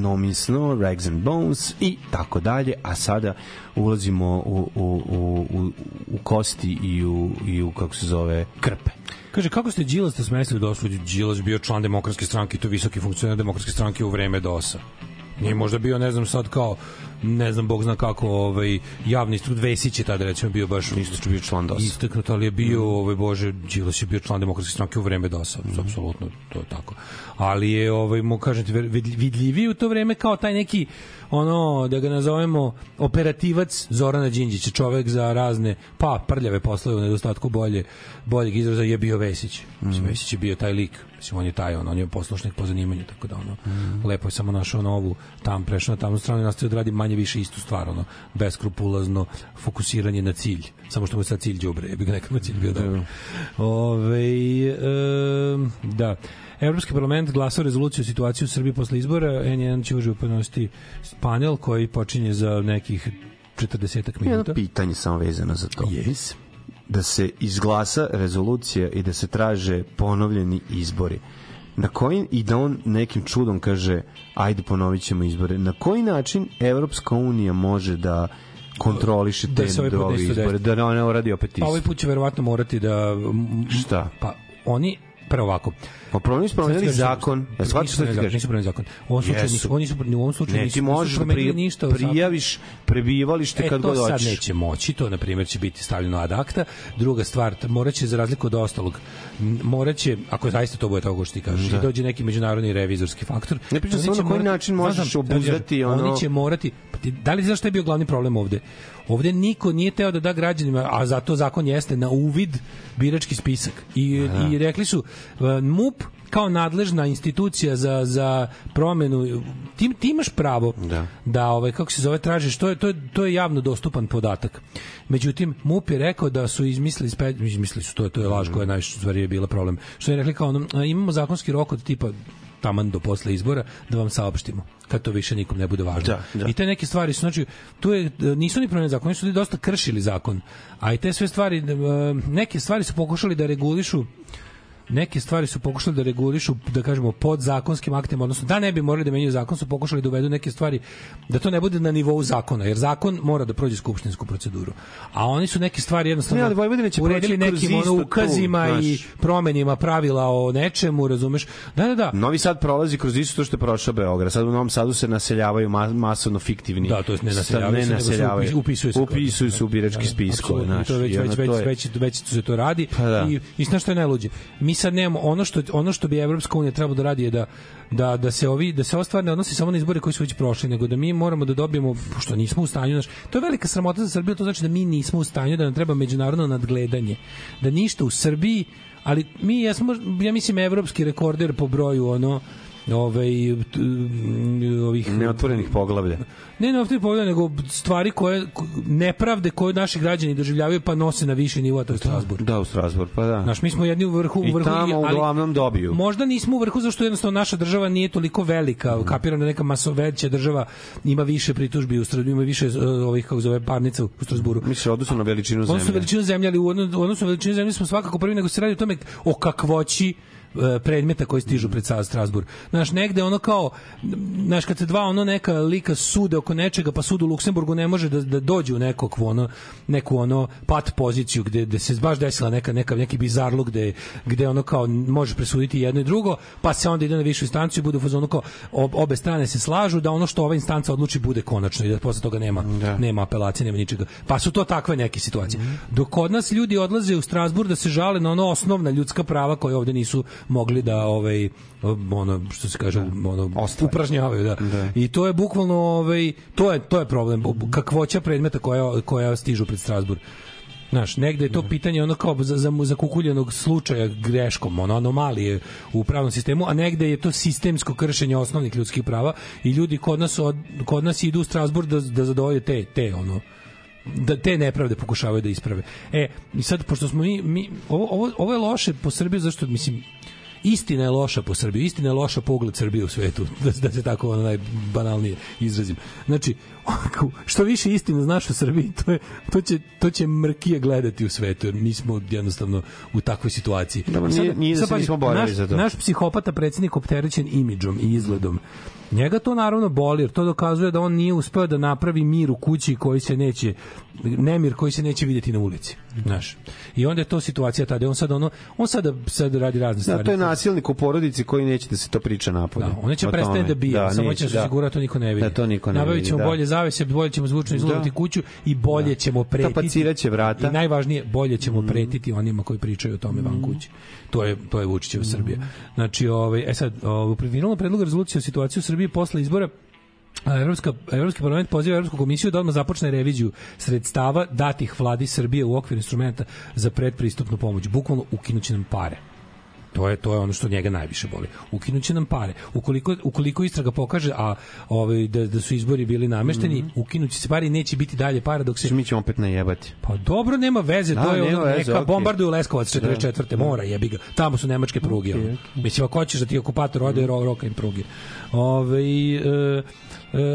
No Means No, Rags and Bones i tako dalje, a sada ulazimo u, u, u, u, u kosti i u, i u, kako se zove, krpe. Kaže, kako ste Đilas smestili do osuđu? Đilas bio član demokratske stranke i to visoki funkcioner demokratske stranke u vreme DOS-a. Nije možda bio, ne znam, sad kao, ne znam, Bog zna kako, ovaj, javni strud Vesić je tada, recimo, bio baš... Isto bio član DOS. Istaknut, ali je bio, ovaj, Bože, Đilas je bio član demokratske stranke u vreme DOS-a, apsolutno, to je tako. Ali je, ovaj, mu kažete, vid- vidljiviji u to vreme kao taj neki, ono, da ga nazovemo, operativac Zorana Đinđića, čovek za razne, pa, prljave poslove u nedostatku bolje, boljeg izraza je bio Vesić. Mislim, Vesić je bio taj lik. Mislim, on je taj, on, on je poslušnik po zanimanju, tako da, ono, lepo je samo našao novu, tam prešao na tamnu stranu i nastavio da radi manje više istu stvar, ono, beskrupulazno fokusiranje na cilj. Samo što mu je sad cilj đubre, je bi ga nekad mu cilj bio dobro. Ove, e, da. Evropski parlament glasao rezoluciju o situaciji u Srbiji posle izbora. N1 će uživo prenositi panel koji počinje za nekih 40 minuta. Jedno pitanje samo vezano za to. Yes. Da se izglasa rezolucija i da se traže ponovljeni izbori. Na koji, i da on nekim čudom kaže ajde ponovit ćemo izbore. Na koji način Evropska unija može da kontroliše Da te ovaj put druge isto izbore, da ne uradi opet Pa ovaj isto. put će verovatno morati da... Šta? Pa oni Prvo ovako. Pa problem su promenili Sad zakon. Ja shvatim šta ti kažeš. Nisu promenili zakon. U ovom slučaju nisu, oni su, u ovom slučaju Ne, nisu, ti možeš da pri, ništa prijaviš prebivalište E, kad to god sad hoćeš. neće moći, to na primjer će biti stavljeno ad acta. Druga stvar, moraće za razliku od ostalog, moraće, ako zaista to bude tako što ti kažeš, Da. dođe neki međunarodni revizorski faktor. Ne pričam samo na koji način možeš da obuzdati ono- Oni će morati, pa da li znaš šta je bio glavni problem ovde? Ovde niko nije teo da da građanima, a zato zakon jeste na uvid birački spisak. I, Da. i rekli su, e, MUP kao nadležna institucija za, za promenu ti, ti imaš pravo Da. da ovaj kako se zove tražiš to je to je to je javno dostupan podatak. Međutim MUP je rekao da su izmislili spe- izmislili su to je to je laž koja je najviše stvari je bila problem. Što je rekli kao ono, imamo zakonski rok od tipa taman do posle izbora da vam saopštimo kad to više nikom ne bude važno. Da, da. I te neke stvari su znači tu je nisu ni promenili zakon, oni su dosta kršili zakon. A i te sve stvari e, neke stvari su pokušali da regulišu neke stvari su pokušali da regulišu, da kažemo, pod zakonskim aktima, odnosno da ne bi morali da menjaju zakon, su pokušali da uvedu neke stvari, da to ne bude na nivou zakona, jer zakon mora da prođe skupštinsku proceduru. A oni su neke stvari jednostavno Ne, ali Vojvodina će uredili nekim ono, ukazima znaš. i promenima pravila o nečemu, razumeš? Da, da, da. Novi Sad prolazi kroz isto to što je prošao Beograd. Sad u Novom Sadu se naseljavaju ma, masovno fiktivni. Da, to jest ne naseljavaju se, se naseljavaju. upis- upisuju se. Upisuju se u birački spiskove, Apsolutno, znaš. To je već, i već, već, to je- već, već se to radi. Pa da. I, i znaš što je najluđe? Mi sad nemamo, ono što, ono što bi Evropska unija trebalo da radi je da da da se ovi da se ova stvar ne odnosi samo na izbore koji su već prošli nego da mi moramo da dobijemo što nismo u stanju znaš to je velika sramota za Srbiju to znači da mi nismo u stanju da nam treba međunarodno nadgledanje da ništa u Srbiji ali mi jesmo ja mislim evropski rekorder po broju ono m, ovih Neotvorenih poglavlja. ne na ovdje pogleda, nego stvari koje, ko- nepravde koje naši građani doživljavaju pa nose na viši nivo, a to je Strasbourg. Da, u Strasbourg, pa da. Znaš, mi smo jedni u vrhu, u I vrhu tamo ali uglavnom dobiju. Možda nismo u vrhu zašto jednostavno naša država nije toliko velika, Mhm. kapiram da neka maso veća država ima više pritužbi u Strasbourgu, ima više uh, ovih kako zove parnica u Strasburu. Misliš, odnosno na veličinu Odnosno zemlje. veličinu zemlje, ali u odno- u odnosu na veličinu zemlje smo svakako prvi, nego se radi o tome o kakvoći e, predmeta koji stižu pred Strasbourg. Znaš, negde ono kao, znaš, kad se dva ono neka lika sude oko nečega, pa sud u Luksemburgu ne može da, da dođe u nekog, ono, neku ono pat poziciju gde, gde se baš desila neka, neka, neki bizarluk gde, gde ono kao može presuditi jedno i drugo, pa se onda ide na višu instanciju i bude u fazonu kao ob, obe strane se slažu da ono što ova instanca odluči bude konačno i da posle toga nema, Da. nema apelacije, nema ničega. Pa su to takve neke situacije. Dok kod nas ljudi odlaze u Strasburg da se žale na ono osnovna ljudska prava koje ovde nisu mogli da ovaj ono što se kaže ono upražnjavaju da. I to je bukvalno ovaj to je to je problem kakvoća predmeta koja koja stižu pred Strasburg. Znaš, negde je to pitanje ono kao za, za, za kukuljenog slučaja greškom, ono anomalije u pravnom sistemu, a negde je to sistemsko kršenje osnovnih ljudskih prava i ljudi kod nas, od, kod nas idu u Strasburg da, da zadovolje te, te ono, da te nepravde pokušavaju da isprave. E, i sad, pošto smo mi, mi ovo, ovo, ovo je loše po Srbiji, zašto, mislim, istina je loša po Srbiji, istina je loša pogled Srbije u svetu, da, da se tako ono najbanalnije izrazim. Znači, što više istine znaš o Srbiji, to, je, to, će, to će mrkije gledati u svetu, jer mi smo jednostavno u takvoj situaciji. Dobro, Sad- nije- nije da sad se nismo borili naš, za to. Naš psihopata predsjednik opterećen imidžom i izgledom. Njega to naravno boli, jer to dokazuje da on nije uspeo da napravi mir u kući koji se neće, nemir koji se neće vidjeti na ulici. Znaš. I onda je to situacija tada. On sad, ono, on sada, sad radi razne Da, stvari. to je nasilnik u porodici koji neće da se to priča napolje. Da, on će prestane tome. da bije, samo neće, će osigurati da to niko ne vidi. Da to niko ne Nabavit vidi, ćemo da. bolje zavese, bolje ćemo zvučno izolati Da. kuću i bolje ćemo pretiti. Tapacirat će vrata. I najvažnije, bolje ćemo pretiti onima koji pričaju o tome van kuće. To je to je Vučićeva Srbija. Znači, ovaj e sad, ovaj, predviđenom predlogu rezolucije o situaciji u Srbiji posle izbora Evropska, Evropski parlament poziva Evropsku komisiju da odmah započne reviziju sredstava datih vladi Srbije u okviru instrumenta za predpristupnu pomoć. Bukvalno ukinuće nam pare. To je to je ono što njega najviše boli. Ukinuće nam pare. Ukoliko ukoliko istraga pokaže a ovaj da, da su izbori bili namešteni, Mhm. ukinuće se pare i neće biti dalje para dok se Mi ćemo opet najebati. Pa dobro, nema veze, Da, to je ono, veze, neka okej. bombarduju Leskovac 44. mora, jebi ga. Tamo su nemačke pruge. ono. Mislim, ako hoćeš da ti okupator ode, Mhm. ro, roka im pruge. Ove, e, e,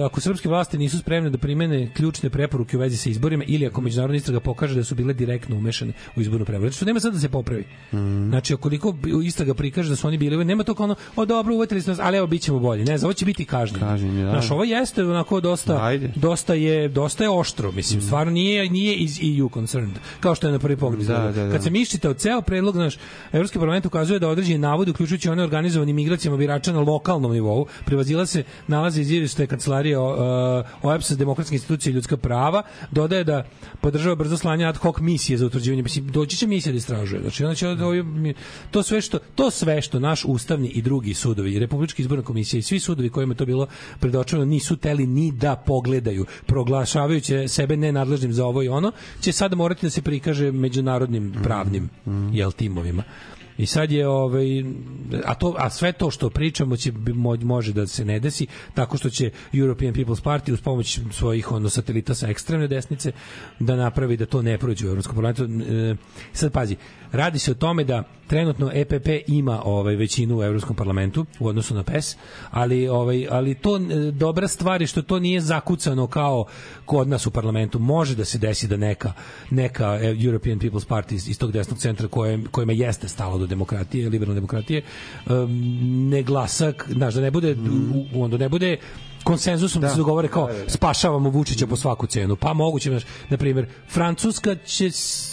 ako srpske vlasti nisu spremne da primene ključne preporuke u vezi sa izborima ili ako međunarodna istraga pokaže da su bile direktno umešane u izbornu prevaru. Što nema sad da se popravi. Mhm. Znači, ukoliko istraga prikaže da su oni bili, nema to kao ono, o dobro, uvetili smo nas, ali evo bićemo bolji. Ne, za ovo će biti kažnjeni. Kažnjeni, da. Znaš, ovo jeste onako dosta, Ajde. dosta je, dosta je oštro, mislim, stvarno nije, nije iz EU concerned, kao što je na prvi pogled. Da, da, da. Kad sam iščitao ceo predlog, naš Evropski parlament ukazuje da određeni navodi, uključujući one organizovanim migracijama birača na lokalnom nivou, prevazila se nalaze iz izveštaja kancelarije uh, OEPS demokratske institucije i ljudska prava, dodaje da podržava brzo slanje ad hoc misije za utvrđivanje, mislim, doći će misija da istražuje. Znači, onda će to sve što to sve što naš ustavni i drugi sudovi, i Republička izborna komisija i svi sudovi kojima to bilo predočeno nisu teli ni da pogledaju, proglašavajući sebe nenadležnim za ovo i ono, će sada morati da se prikaže međunarodnim pravnim jel timovima. I sad je ovaj a to a sve to što pričamo će može da se ne desi tako što će European People's Party uz pomoć svojih ono satelita sa ekstremne desnice da napravi da to ne prođe u Evropskom parlamentu. E, sad pazi, radi se o tome da trenutno EPP ima ovaj većinu u Evropskom parlamentu u odnosu na PES, ali ovaj ali to e, dobra stvar je što to nije zakucano kao kod nas u parlamentu. Može da se desi da neka neka e, European People's Party iz, iz tog desnog centra koje kojima jeste stalo do demokratije, liberalne demokratije, em, ne glasak, znaš, da ne bude u, onda ne bude konsenzusom da, se dogovore kao spašavamo Vučića po svaku cenu. Pa moguće, znaš, na primjer, Francuska će,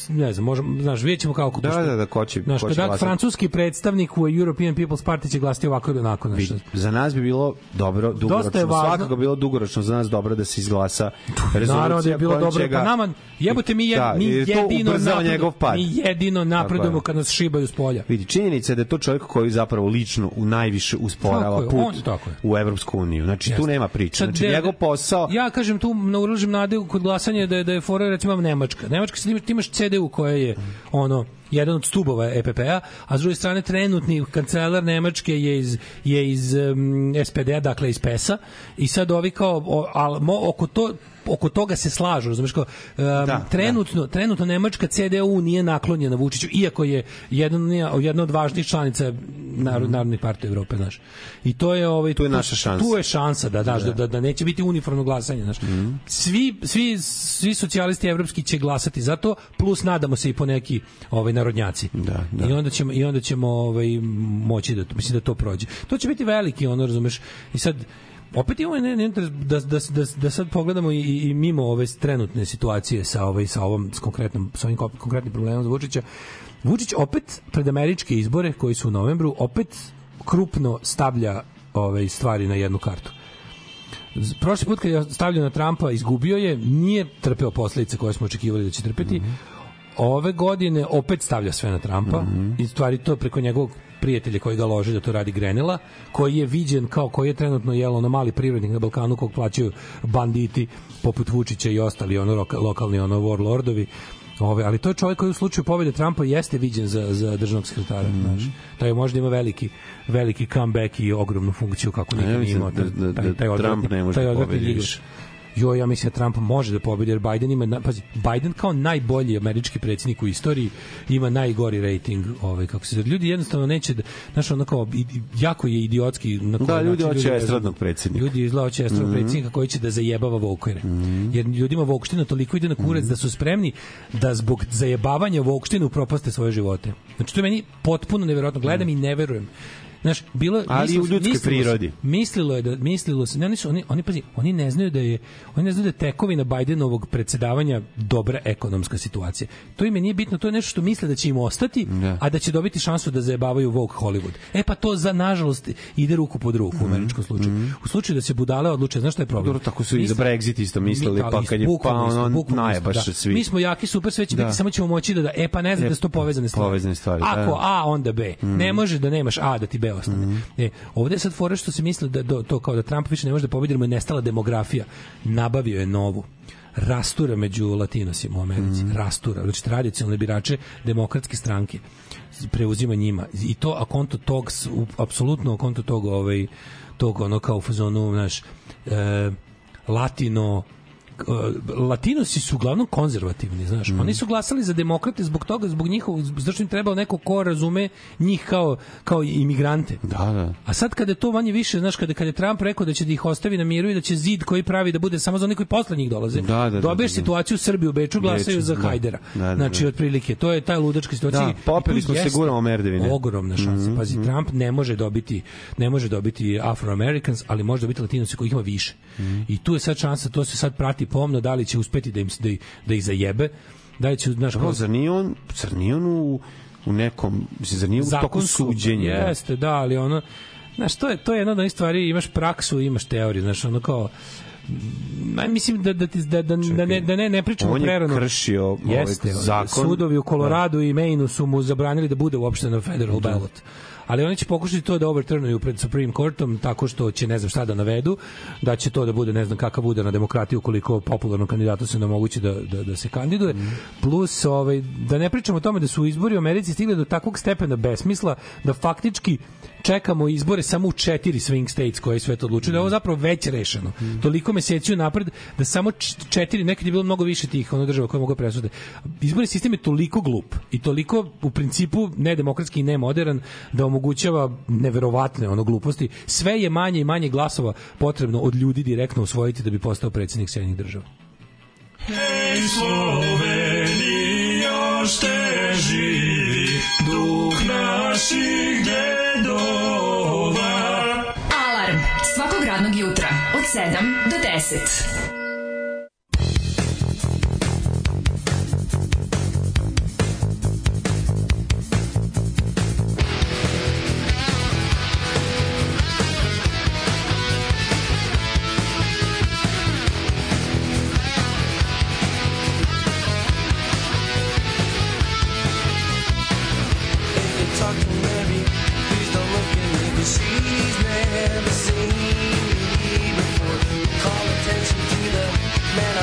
ne znam, možemo, znaš, vidjet ćemo kako Da, da, da, ko će, Znaš, ko će kada glasati. francuski predstavnik u European People's Party će glasiti ovako ili onako, znaš. Za nas bi bilo dobro, dugoročno, je važno- svakako bi bilo dugoročno za nas dobro da se izglasa rezolucija Naravno da je bilo dobro, pa nama, jebote, mi, je, Da, mi jedino napredujemo- mi jedino napredujemo je. kad nas šibaju s polja. Vidi, činjenica je da je to čovjek koji zapravo lično u najviše usporava Tako je, put on- tako je. u Evropsku uniju. Znači, tu Jeste. Nema priče. Sad, Znači, de- njegov posao... Ja kažem tu na uložim nade kod glasanja da je da je fora recimo imam Nemačka. Nemačka ti imaš CDU koja je ono jedan od stubova EPP-a, a s druge strane trenutni kancelar Nemačke je iz je iz um, SPD-a, dakle iz PES-a i sad ovi kao o, al, mo, oko to oko toga se slažu, razumeš kao um, trenutno trenutno nemačka CDU nije naklonjena Vučiću iako je jedan jedna od važnijih članica narod, narodnih partija Evrope, znaš. I to je ovaj Tu je naša šansa. Tu je šansa da daš da, da, da neće biti uniformno glasanje, znaš. Svi svi svi socijalisti evropski će glasati za to, plus nadamo se i po neki ovaj narodnjaci. Da, da. I onda ćemo i onda ćemo ovaj moći da mislim da to prođe. To će biti veliki, ono razumeš. I sad opet imamo ne, ne, da, da, da, da sad pogledamo i, i mimo ove trenutne situacije sa ovaj sa ovom s konkretnom sa ovim ko- konkretnim problemom za Vučića. Vučić opet pred američke izbore koji su u novembru opet krupno stavlja ove stvari na jednu kartu. Prošli put kad je stavljao na Trumpa, izgubio je, nije trpeo posledice koje smo očekivali da će trpeti. Ove godine opet stavlja sve na Trumpa i stvari to preko njegovog prijatelja koji ga loži da to radi Grenela, koji je viđen kao koji je trenutno jel ono mali privrednik na Balkanu kog plaćaju banditi poput Vučića i ostali ono lokalni ono warlordovi. Ove, ali to je čovjek koji u slučaju pobjede Trumpa jeste viđen za, za državnog sekretara. Mm -hmm. Taj možda ima veliki, veliki comeback i ogromnu funkciju kako nikad ja nije imao. da- da- da taj, taj Trump odvratni- ne može taj da pobedi više. Jo, ja mislim da Trump može da pobedi jer Biden ima, na- pazi, Biden kao najbolji američki predsjednik u istoriji ima najgori rating, ovaj kako se zove. Ljudi jednostavno neće da, znaš, ono kao, jako je idiotski na Da, ljudi način hoće estradnog predsjednika. Ljudi izgleda hoće estradnog predsjednika koji će da zajebava vokere. Jer ljudima vokština toliko ide na kurac da su spremni da zbog zajebavanja vokštine upropaste svoje živote. Znači to je meni potpuno neverovatno. Gledam i ne verujem. Znaš, bilo Ali mislilo- u ljudskoj mislilo prirodi. mislilo je da mislilo se ne, oni su oni oni pazi oni ne znaju da je oni ne znaju da je tekovina Bajdenovog predsedavanja dobra ekonomska situacija to im nije bitno to je nešto što misle da će im ostati Da. a da će dobiti šansu da zajebavaju Vogue Hollywood e pa to za nažalost ide ruku pod ruku u američkom slučaju u slučaju da se budale odluče znaš šta je problem Mhm. Dobro, tako su i za Brexit isto mislili, Mi- pa kad je pa ono najebaš isto, svi. mi smo jaki super sve će Da. biti samo ćemo moći da, da e pa ne znam E, da su to povezane stvari povezane stvari, ako da. Mhm. A onda B. Ne može da nemaš A da ti B ostane. E, ovde je sad fora što se misli da do, to kao da Trump više ne može da pobedi jer mu je nestala demografija. Nabavio je novu rastura među latinosima u Americi. Mhm. Rastura. Znači tradicionalne birače demokratske stranke preuzima njima. I to a konto tog, apsolutno a konto tog, ovaj, tog ono kao u fazonu, znaš, e, latino Latinosi su uglavnom konzervativni, znaš. Mm. Oni su glasali za demokrate zbog toga, zbog njihovog, zašto im trebao neko ko razume njih kao, kao imigrante. Da, da. A sad kada je to manje više, znaš, kada, kada je Trump rekao da će da ih ostavi na miru i da će zid koji pravi da bude samo za one koji posle njih dolaze, Da, da, da, dobiješ da, da. situaciju u Srbiji u Beču glasaju Beču, za da. Hajdera. Da, da, znači, da. otprilike, to je ta ludačka situacija. Da, popeli I tu smo se, guramo merdevine. Ogromna šansa. Mhm, Pazi, Trump ne može dobiti ne može dobiti Afro-Americans, ali može dobiti Latinosi kojih ima više. Mhm. I tu je sad šansa, to se sad prati pomno, da li će uspeti da im da, da ih zajebe, da li će, znaš, kao- zar nije on, zar nije on u, u nekom, zar nije u toku suđenja? Jeste, da, ali ono, znaš, to je, to je jedna od onih stvari, imaš praksu, imaš teoriju, znaš, ono kao, Naj, mislim da da ti da da, da ne da ne ne pričamo On je prerano. kršio ovaj Jeste, zakon. Sudovi u Koloradu i Maine su mu zabranili da bude uopšte na federal Da. Ali oni će pokušati to da overturnuju pred Supreme Courtom tako što će ne znam šta da navedu, da će to da bude ne znam kakav udar na demokratiju ukoliko popularnom kandidatu se ne moguće da, da, da se kandiduje. Plus ovaj da ne pričamo o tome da su izbori u Americi stigli do takvog stepena besmisla da faktički čekamo izbore samo u četiri swing states koje sve to odlučuju, da je ovo zapravo već rešeno. Toliko meseci unapred da samo četiri, nekad je bilo mnogo više tih ono država koje mogu presude. Izborni sistem je toliko glup i toliko u principu nedemokratski i nemodern da omogućava neverovatne ono gluposti. Sve je manje i manje glasova potrebno od ljudi direktno usvojiti da bi postao predsjednik Sjedinjenih država. Sloveni, još te živi duh naših dedova. Alarm svakog radnog jutra od 7 do 10.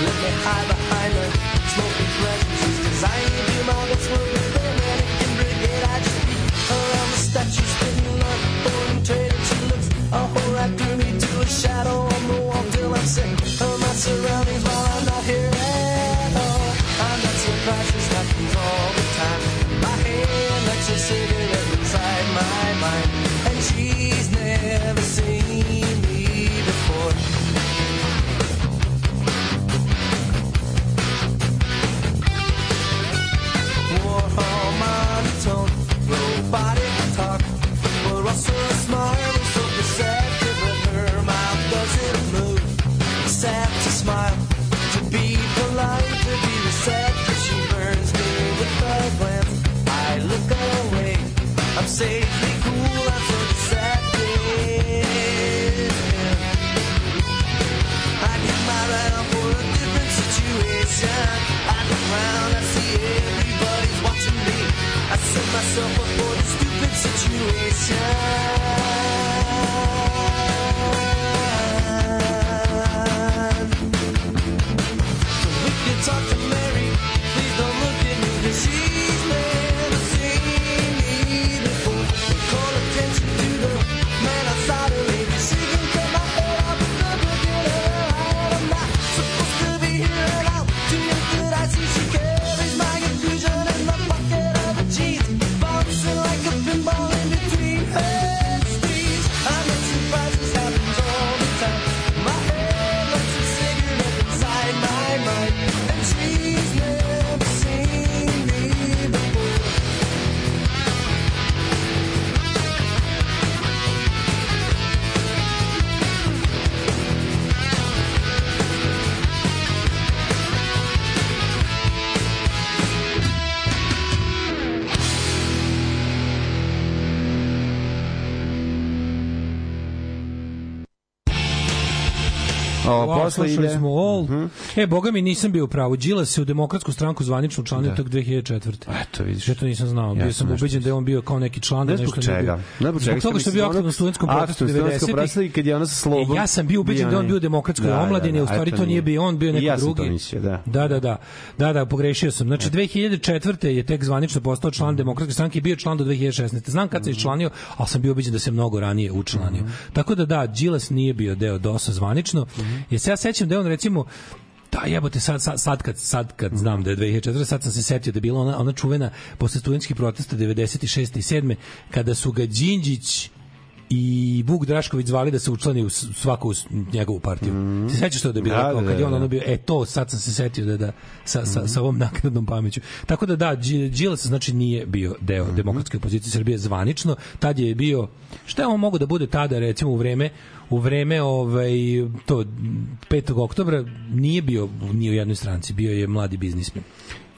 let me hide behind her smoking pleasantries, myself up for the stupid situation. O, posle ide- smo All. E, boga mi nisam bio u pravu. Đilas se u demokratsku stranku zvanično učlanio Da. tek 2004. Eto, vidiš. Ja to nisam znao. Ja Bio sam ubeđen da je on bio kao neki član. Ne da zbog nešto nije čega. Ne zbog čega. Zbog toga što je bio aktivno u studentskom protestu Aktivno u studentskom 90-ih. protestu i kad je ono sa slobom. E, ja sam bio ubeđen da on bio demokratskoj omladini, a u stvari to nije bio on, bio neko drugi. da. Da, da, da. Da, da, pogrešio sam. Znači 2004. je tek zvanično postao Mhm. član demokratske stranke i bio član do 2016. Znam kad se iščlanio, ali sam bio ubeđen da se mnogo ranije učlanio. Mhm. Tako da da, Đilas nije bio deo DOS-a zvanično. Mhm. Jer se ja sećam da je on recimo Da, jebote, sad, sad, sad, kad, sad kad znam da je 2004, sad sam se setio da je bila ona, ona čuvena posle studentskih protesta 96. i 7. kada su ga Đinđić i Vuk Drašković zvali da se učlani u svaku njegovu partiju. Se sećaš to da je bilo Da, kao da, kad je on da. ono bio, e to sad sam se setio da da sa sa sa ovom naknadnom pameću. Tako da da, Đilas znači nije bio deo demokratske opozicije Srbije zvanično, tad je bio šta je on mogu da bude tada recimo u vreme u vreme ovaj to 5. oktobra nije bio ni u jednoj stranci, bio je mladi biznismen.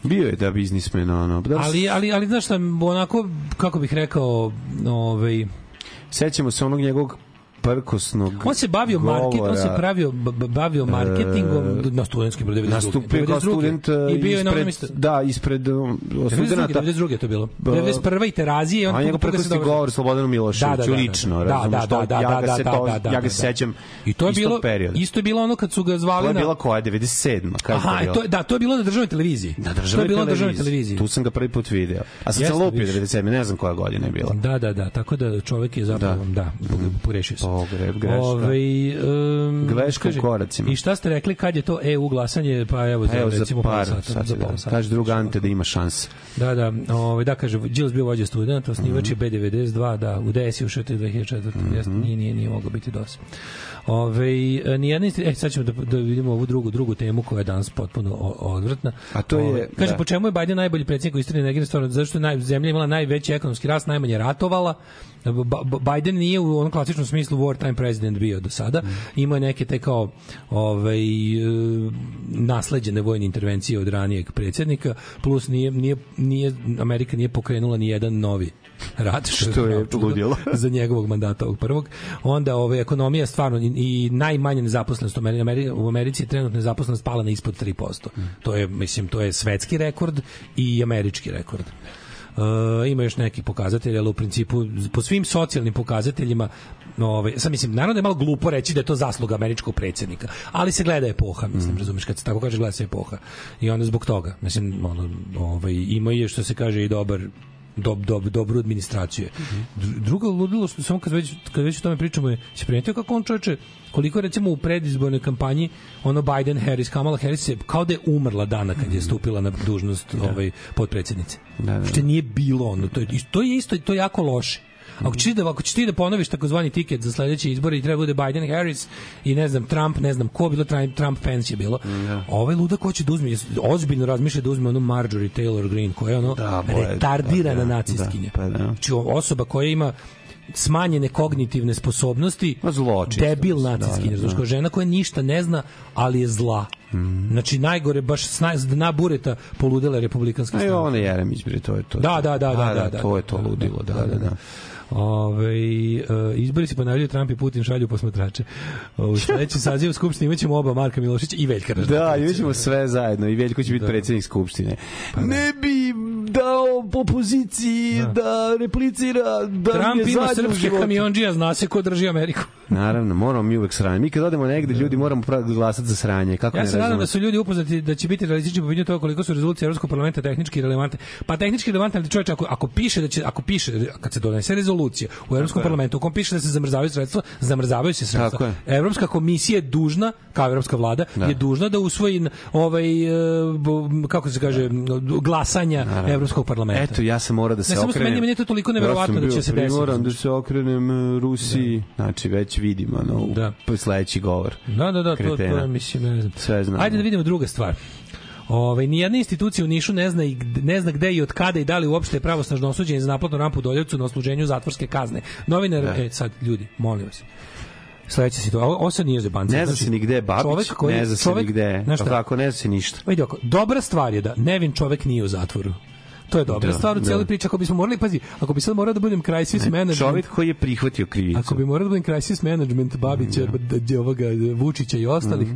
Bio je da biznismen, ono. Da, Ali ali ali znaš šta, onako kako bih rekao, ovaj Sećamo se onog njegovog prkosnog On se bavio market, on se pravio bavio marketingom na studentskim 92. nastupio kao 92.. student e, i bio je ispred, isto. da, ispred um, 92. studenta. 92. je to bilo. 91. i Terazije i on njegov toga se prkosni govor Slobodanu Miloševiću, Da, da, da, da. lično, Da, da, to- da, da, ja ga da, se da, to- da, da, ja ga da. se sećam I to je bilo isto je bilo ono kad su ga To zvali je na bila koja, 97. Kada Aha, je e, to je, da, to je bilo na državnoj televiziji. Na to je državnoj na državnoj televiziji. televiziji. Tu sam ga prvi put video. A sad sam lupio vidiš. 97. Ne znam koja godina je bila. Da, da, da, tako da čovjek je zapravo, da, da pogrešio se. Pogre, greška. Ovaj, um, Greška kaže, koracima. I šta ste rekli kad je to EU glasanje? Pa evo, za, Evo za recimo par, sata. sad za će pola da. sata. Kaže drug Ante da ima šanse. Da, da, ovaj, da, kaže, Đilas bio vođa studenta, osnivač Mhm. je B92, da, u DS je ušao te 2004. Jeste, nije, nije, nije mogao biti DOS. Ove, nijedna isti, e, sad ćemo da, da vidimo ovu drugu, drugu temu koja je danas potpuno odvratna. A to je- Ove, kaže, da. po čemu je Biden najbolji predsjednik u istoriji negine stvarno? Zato što je naj, zemlja imala najveći ekonomski rast, najmanje ratovala. Biden nije u onom klasičnom smislu wartime president bio do sada. Imao je neke te kao ovaj, e, nasleđene vojne intervencije od ranijeg predsjednika, plus nije, nije, nije, Amerika nije pokrenula ni jedan novi rat, Što je pravo čudo ludilo. za njegovog mandata ovog prvog. Onda ove ekonomija stvarno i, i najmanja nezaposlenost u Ameri- Ameri- u Americi je trenutno nezaposlenost pala na ispod 3%. To je mislim to je svetski rekord i američki rekord. Uh, ima još neki pokazatelji, ali u principu po svim socijalnim pokazateljima ovaj sad mislim naravno da je malo glupo reći da je to zasluga američkog predsjednika, ali se gleda epoha, mislim, razumeš kad se tako kaže gleda se epoha. I onda zbog toga, mislim, ono, ovaj ima je što se kaže i dobar dob, dob, dobru administraciju. Dru- Drugo ludilo što samo kad već kad već o tome pričamo je se primetio kako on čoveče koliko je recimo u predizbornoj kampanji ono Biden Harris Kamala Harris je kao da je umrla dana kad je stupila na dužnost ovaj potpredsjednice. Da, da. Što nije bilo ono to je to je isto to je jako loše. Ako ćeš ti da, ako ćeš ti da ponoviš takozvani tiket za sledeće izbore i treba bude Biden, Harris i ne znam, Trump, ne znam ko, bilo Trump, Trump Pence je bilo. Ovaj ludak hoće da uzme, ozbiljno razmišlja da uzme onu Marjorie Taylor Greene, koja je ono Da, boje, retardirana da, da, nacistkinja. da, pa da. Znači osoba koja ima smanjene kognitivne sposobnosti, Ma zlo, čisto, debil nacistkinja, da, da, da. žena koja ništa ne zna, ali je zla. Znači, najgore, baš sna, dna bureta poludele republikanske A i stranke. ona Jeremić, bre, to je to. Da, da, da, da, A, da, da, To je da, to da, ludilo, da, da, da, da. Ove, uh, izbori se ponavljaju, Trump i Putin šalju posmatrače. U sledeći saziv Skupštine imaćemo oba Marka Milošića i Veljka Ražnatovića. Da, imat ćemo sve zajedno i Veljko će biti Da. predsjednik Skupštine. Ne bi dao opoziciji da, replicira da Trump je ima srpske životu. kamiondžija, zna se ko drži Ameriku. Naravno, moramo mi uvek sranje. Mi kad odemo negde, ljudi moramo pravi glasati za sranje. Kako Ja ne se nadam da su ljudi upoznati da će biti realistični po pitanju toga koliko su rezolucije Evropskog parlamenta tehnički relevantne. Pa tehnički relevantne, ali čovječe, ako, ako piše da će, ako piše, kad se donese rezolucija u Evropskom je. parlamentu, u kom piše da se zamrzavaju sredstva, zamrzavaju se Tako sredstva. Evropska komisija je dužna, kao Evropska vlada, Da. je dužna da usvoji ovaj, e, kako se kaže, glasanja Evropskog parlamenta. Eto, ja sam morao da se Ne, samo što okrenem. meni- je to toliko neverovatno ja da će se desiti, primoran da se okrenem e, Rusiji. Znači, već vidim, ono, Da. sledeći govor. Da, da, da, to, to Kretena. je, mislim, ne znam. Sve znamo. Ajde da vidimo druga stvar. Ove, nijedna institucija u Nišu ne zna, i ne zna gde i od kada i da li uopšte je pravosnažno osuđen za naplatnu rampu u Doljevcu na osluženju zatvorske kazne. Novinar, Da. e, sad, ljudi, molim vas. Sledeća situacija, ovo, sad nije zebancija. Ne zna se ni gde je Babić, čovek koji- ne zna se čovek- ni gde je. Tako, ne zna se ništa. Vidi oko, dobra stvar je da nevin čovek nije u zatvoru. To je dobra Da, stvar u cijeloj da. priči. Ako bismo morali, pazi, ako bi sad morao da budem crisis management, Čovjek koji je prihvatio krivicu. Ako bi morao da budem crisis management Babića, d- d- ovoga Vučića i ostalih,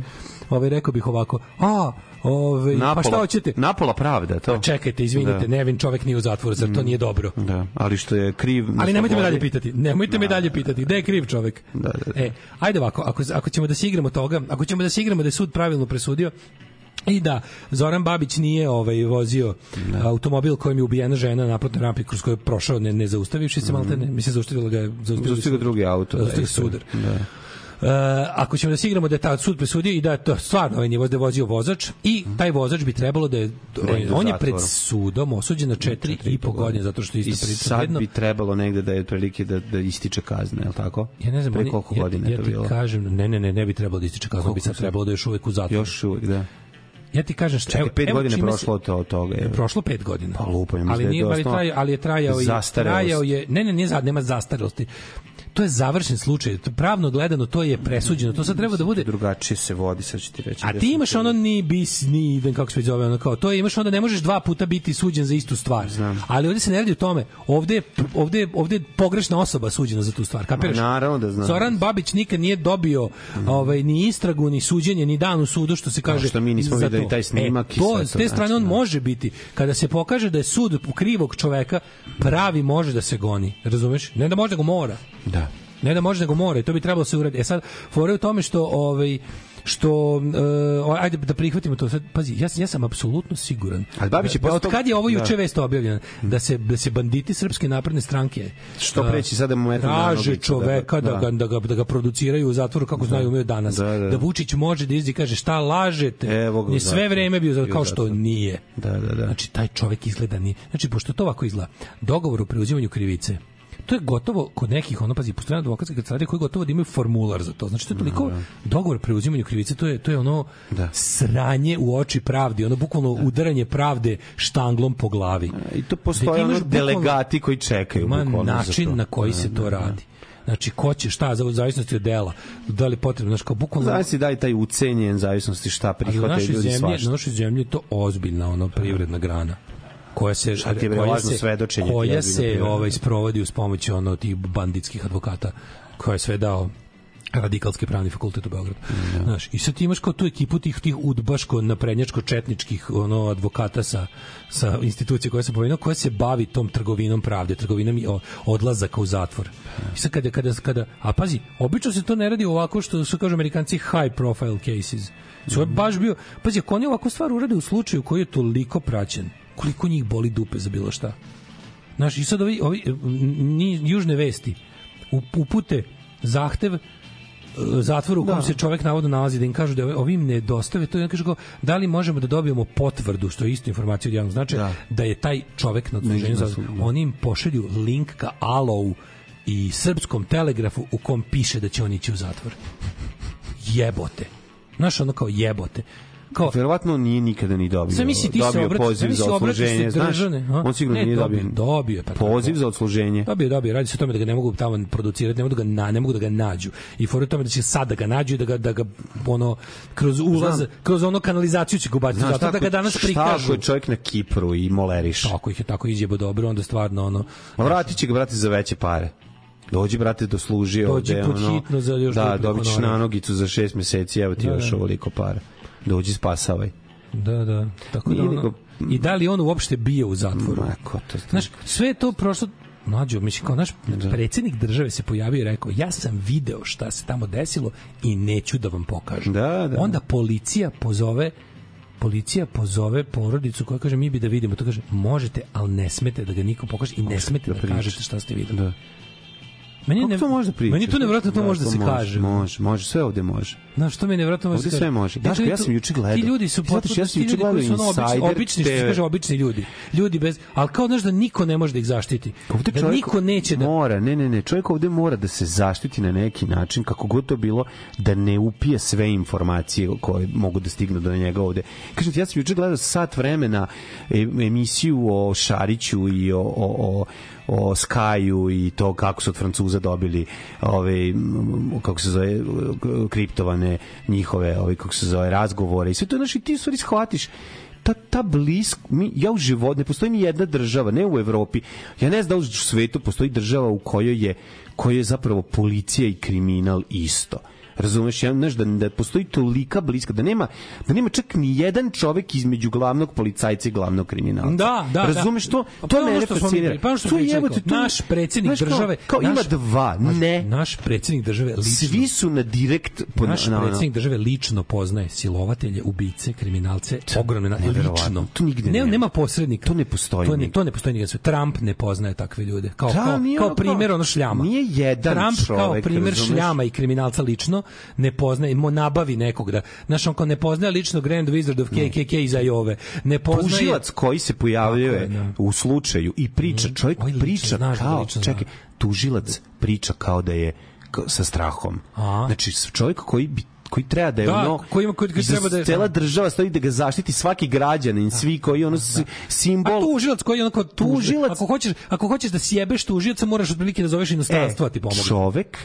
ovaj rekao bih ovako: "A, ovaj pa Napola- šta hoćete?" Napola pravda, to. Čekajte, izvinite, Da. nevin čovek nije u zatvoru, zar to nije dobro? Da, ali što je kriv... Ali nemojte me dalje pitati. Nemojte me dalje pitati. Gde je kriv čovek? Da, da, da. E, ajde ovako, ako, ako ćemo da se igramo toga, ako ćemo da se igramo da je sud pravilno presudio, i da Zoran Babić nije ovaj vozio automobil kojim je ubijena žena na naplatnoj rampi kroz koju je prošao ne, ne zaustavivši se malte ne mislim zaustavilo ga je Zaustavio drugi auto, da, zaustavio isto. sudar Da. Uh, ako ćemo da se igramo da je ta sud presudio i da je to stvarno ovaj nije da je vozio vozač i taj vozač bi trebalo da je Da ide u on je pred sudom osuđen na 4 i po godine zato što je I isto priča sad vredno. bi trebalo negde da je otprilike da, da ističe kazna, je li tako? Ja ne znam, Pre koliko ja, godina ja je to ti bilo? kažem, ne, ne, ne, ne bi trebalo da ističe kaznu, bi sad trebalo da je još uvek u zatvoru. Još uvijek, da. Ja ti kažem što Čekaj, pet evo godina je čime se- prošlo od to- od toga. je. Prošlo pet godina. Pa lupa, ja mislim ali da je nije, ali, trajao, ali je trajao i trajao je, ne, ne, nije za, nema zastarelosti. To je završen slučaj. To pravno gledano to je presuđeno. To sad treba da bude Drugačije se vodi, sad ću ti reći. A ti imaš ono ni bis ni idem kako se već zove ono kao to je imaš onda ne možeš dva puta biti suđen za istu stvar. Ali ovde se ne radi o tome. Ovde je, ovde je, ovde je pogrešna osoba suđena za tu stvar. Kapiraš? Ma, naravno da znam. Zoran Babić nikad nije dobio ovaj ni istragu ni suđenje ni dan u sudu što se kaže. što mi nismo videli taj snimak E, to, s te znači, strane on da. može biti kada se pokaže da je sud krivog čoveka pravi može da se goni. Razumeš? Ne da može nego mora. Da. Ne da može nego mora i to bi trebalo se uraditi. E sad, fore u tome što ovaj što uh, ajde da prihvatimo to sad pazi ja, ja sam apsolutno siguran Ali Babić je da, posle od tog- kad je ovo juče da. vest objavljeno da se da se banditi srpske napredne stranke Što uh, preći sada na traže čoveka da, da, da. da, ga, da ga produciraju u zatvoru kako znaju umeju danas Da, da. Vučić može da izdi kaže šta lažete Evo ga je sve zatvoru. vreme bio za kao što nije Da, da, da. Znači, taj čovek izgleda ni... Znači, pošto to ovako izgleda, dogovor o preuzimanju krivice, to je gotovo kod nekih ono pazi postoje advokatske kancelarije koji gotovo da imaju formular za to. Znači to je toliko dogovor o preuzimanju krivice to je to je ono Da. sranje u oči pravdi ono bukvalno udaranje pravde štanglom po glavi. I to postoje ono bukvalno- delegati koji čekaju za način na koji Da, se to da, da. radi. Znači ko će šta za zavisnosti od dela da li potrebno znači kao bukvalno Zavisi da li taj ucenjen zavisnosti šta prihvataju ljudi zemlji, svašta. na našoj zemlji je to ozbiljna ono privredna grana koja se Šta ti je, koja se, svedočenje koja se ovaj sprovodi uz pomoć ono tih banditskih advokata koja je sve dao radikalski pravni fakultet u Beogradu. Znaš, i sad ti imaš kao tu ekipu tih tih udbaško naprednjačko četničkih ono advokata sa sa institucije koja se pomenuo koja se bavi tom trgovinom pravde, trgovinom i odlazaka u zatvor. I sad kada kada kada a pazi, obično se to ne radi ovako što su kažu Amerikanci high profile cases. To je baš bio, pazi, ako oni ovako stvar urade u slučaju koji je toliko praćen, koliko njih boli dupe za bilo šta. Znaš, i sad ovi, ovi ni, južne vesti up- upute zahtev e, zatvoru u kom Da. se čovek navodno nalazi da im kažu da ovim ne dostave to i on kaže kao, da li možemo da dobijemo potvrdu što je isto informacija od javnog značaja da. Da. je taj čovek na odsluženju za da. oni im pošalju link ka Alou i srpskom telegrafu u kom piše da će on ići u zatvor jebote znaš ono kao jebote kao Verovatno nije nikada ni dobio. Sad misli, ti se dobio obrat- poziv za odsluženje, znaš? a? On sigurno Ne, nije dobio. dobio, pa poziv tako. za odsluženje. Dobio, dobio, radi se o tome da ga ne mogu tamo producirati, ne mogu da ga na, ne mogu da ga nađu. I fora u tome da će sad da ga nađu i da ga da ga ono kroz ulaz, Znam. kroz ono kanalizaciju će ga ubaciti zato da tako- ga danas prikažu. ako je čovjek na Kipru i moleriš? Tako ih je tako izjebo dobro, onda stvarno ono Ma vratit će ga, brate, za veće pare. Dođi, brate, dosluži Dođi ovde. pod ono, hitno za još Da, dupli dobit ćeš honorar. nanogicu za šest meseci, evo ti Da, još da. ovoliko para. Dođi, spasavaj. Da, da. Tako da ono, I da li on uopšte bio u zatvoru? Ma, ko to Znaš, sve je to prošlo Mlađo, mislim, kao naš Da. predsjednik države se pojavio i rekao, ja sam video šta se tamo desilo i neću da vam pokažem. Da, da. Onda policija pozove policija pozove porodicu koja kaže mi bi da vidimo to kaže možete ali ne smete da ga niko pokaže i ne smete da, pričate. kažete šta ste videli. Da. Meni Kako ne, to može da pričaš? Meni to nevjerojatno to može da se može, kaže. Može, može, sve ovde može. Znaš, što mi je nevjerojatno može Ovde sve može. E, Daško, ja sam juče gledao. Ti ljudi su potpuno, šta, ja sam juče gledao Insider obični, što se kaže obični ljudi. Ljudi bez, ali kao znaš da niko ne može da ih zaštiti. Ovde da niko neće da mora, ne, ne, ne, čovjek ovde mora da se zaštiti na neki način, kako god to bilo, da ne upije sve informacije koje mogu da stignu do njega ovde. Kažem ti, ja sam juče gledao sat vremena e- emisiju o Šariću i o, o, o o Skyu i to kako su od Francuza dobili ove kako se zove kriptovane njihove ove kako se zove razgovore i sve to znači ti stvari shvatiš ta, ta blisk, mi, ja u životu, ne postoji ni jedna država, ne u Evropi, ja ne znam da u svetu postoji država u kojoj je, kojoj je zapravo policija i kriminal isto. Razumeš, ja znaš da, da postoji tolika bliska, da nema, da nema čak ni jedan čovek između glavnog policajca i glavnog kriminalca. Da, da, Razumeš da. to? Pa To ono mene što smo mi- fascinira. pa ono što To smo mi jebote, rekli, to- naš znaš kao- države kao, naš- ima dva, naš- ne. Naš predsjednik države lično Svi su na direkt po- Naš na- na- predsjednik države lično poznaje silovatelje, ubice, kriminalce, ogromne na lično. To nigde ne, nema. posrednika. To ne postoji To ne, to ne postoji nigde. Trump ne poznaje takve ljude. Kao, Da, kao, kao ono kao- primjer ono šljama. nije jedan Trump kao čovek, primjer razumeš? šljama i kriminalca lično ne poznaje, mo nabavi nekog da, znaš, on kao ne poznaje lično Grand Wizard of KKK iz Ajove. Ne poznaje... tužilac koji se pojavljuje je, da. u slučaju i priča, čovjek Ovaj lično priča znaš da kao, lično zna. čekaj, tužilac priča kao da je kao sa strahom. A. Znači, čovjek koji bi koji treba da je Da, ono koji ima- koji- koji treba da je- cela da. država stoji da ga zaštiti svaki građanin svi koji ono s- simbol A tužilac koji onako tužilac. Ako hoćeš, ako hoćeš da sjebeš tužioca, moraš otprilike da zoveš inostranstvo da ti pomogne. E, čovek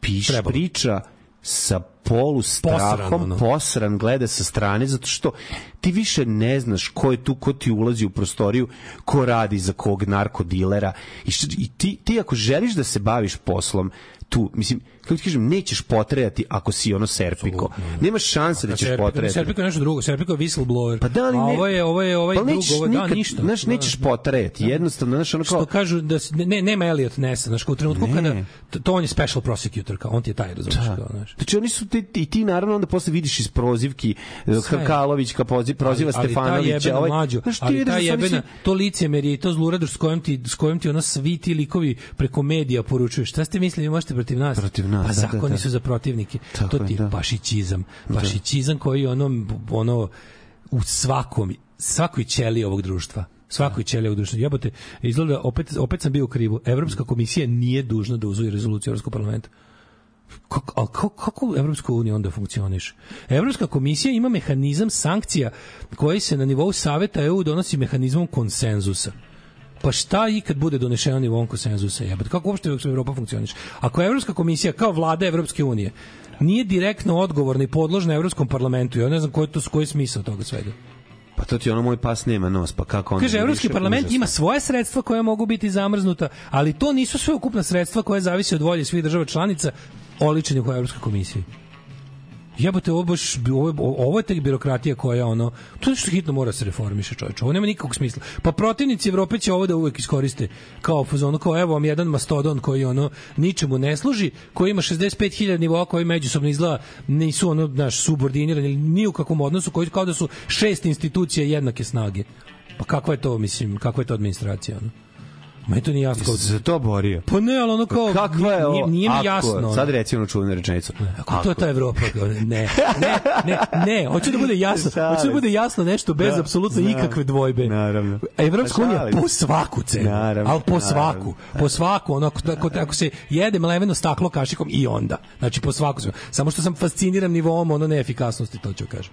piše, priča sa polu strahom, Posran, ono. posran, gleda sa strane, zato što ti više ne znaš ko je tu, ko ti ulazi u prostoriju, ko radi za kog narkodilera. I, što, i ti, ti ako želiš da se baviš poslom, tu, mislim, kako ti kažem, nećeš potrejati ako si ono serpiko. Nemaš šanse da ćeš Serpiko- potrejati. Serpiko je nešto drugo, Serpiko je whistleblower. Pa da, ali A ne, ovo je, ovo je ovaj pa drugo, ovo je, da, nikad, ništa. Znaš, Da. nećeš potrejati, jednostavno, znaš, ono kao... što kažu da ne nema Elliot Nessa, znači u trenutku Ne. kada to, on je special prosecutor, kao on ti je taj, razumiješ, Da. kao, znaš. Znači oni su ti, i ti naravno onda posle vidiš iz prozivki eh, Sve. Kalović ka prozi- proziva ali, ali Stefanovića. jebena ovaj, mlađo, znaš, ti ali ta da jebena, to licemerje i to zluradost s kojom ti, s kojom ti ona svi ti likovi preko medija poručuju. Šta ste mislili, možete protiv nas? Protiv nas, Pa da, da, zakoni da. su za protivnike. Tako to ti je da. pašićizam. Pašićizam koji ono, ono, u svakom, svakoj ćeli ovog društva svakoj ćeli ovog društva. Jebote, izgleda, opet, opet sam bio u krivu. Evropska komisija nije dužna da uzuje rezoluciju Evropskog parlamenta. Kako, ali kako, kako Evropska unija onda funkcioniše? Evropska komisija ima mehanizam sankcija koji se na nivou saveta EU donosi mehanizmom konsenzusa. Pa šta i kad bude donešeno nivom konsenzusa? Jebote, kako uopšte Evropa funkcioniše? Ako Evropska komisija kao vlada Evropske unije nije direktno odgovorna i podložna Evropskom parlamentu, ja ne znam koji to koji je smisao toga svega. Pa to ti ono moj pas nema nos, pa kako onda? Kaže, Evropski parlament užasno. ima svoje sredstva koja mogu biti zamrznuta, ali to nisu sve ukupna sredstva koja zavise od volje svih država članica oličenih u Evropskoj komisiji. Jebote, ovo, baš, ovo, ovo je tek birokratija koja ono, to nešto hitno mora se reformiše čovječe, ovo nema nikakvog smisla. Pa protivnici Evrope će ovo da uvek iskoriste kao fazonu, kao evo vam jedan mastodon koji ono ničemu ne služi, koji ima 65.000 nivoa koji međusobno izgleda nisu ono, naš, subordinirani, ni u kakvom odnosu, koji kao da su šest institucija jednake snage. Pa kakva je to, mislim, kakva je to administracija, ono? Meni to nije jasno. Kao, Se za to borio. pa ne, ali ono kao, Kakva je ovo? nije, nije mi Ako- jasno. Sad reci ono čuvenu rečenicu. Ako to je ta Evropa, ne, ne, ne, ne, hoću da bude jasno, hoću da bude jasno nešto bez Da, apsolutno znam. ikakve dvojbe. Naravno. Evropska Pa unija po svaku cenu, Naravno, ali po naravno. svaku, po svaku, ono, ako, ako, ako se jede mleveno staklo kašikom i onda, znači po svaku cenu. Samo što sam fasciniran nivom ono neefikasnosti, to ću kažem.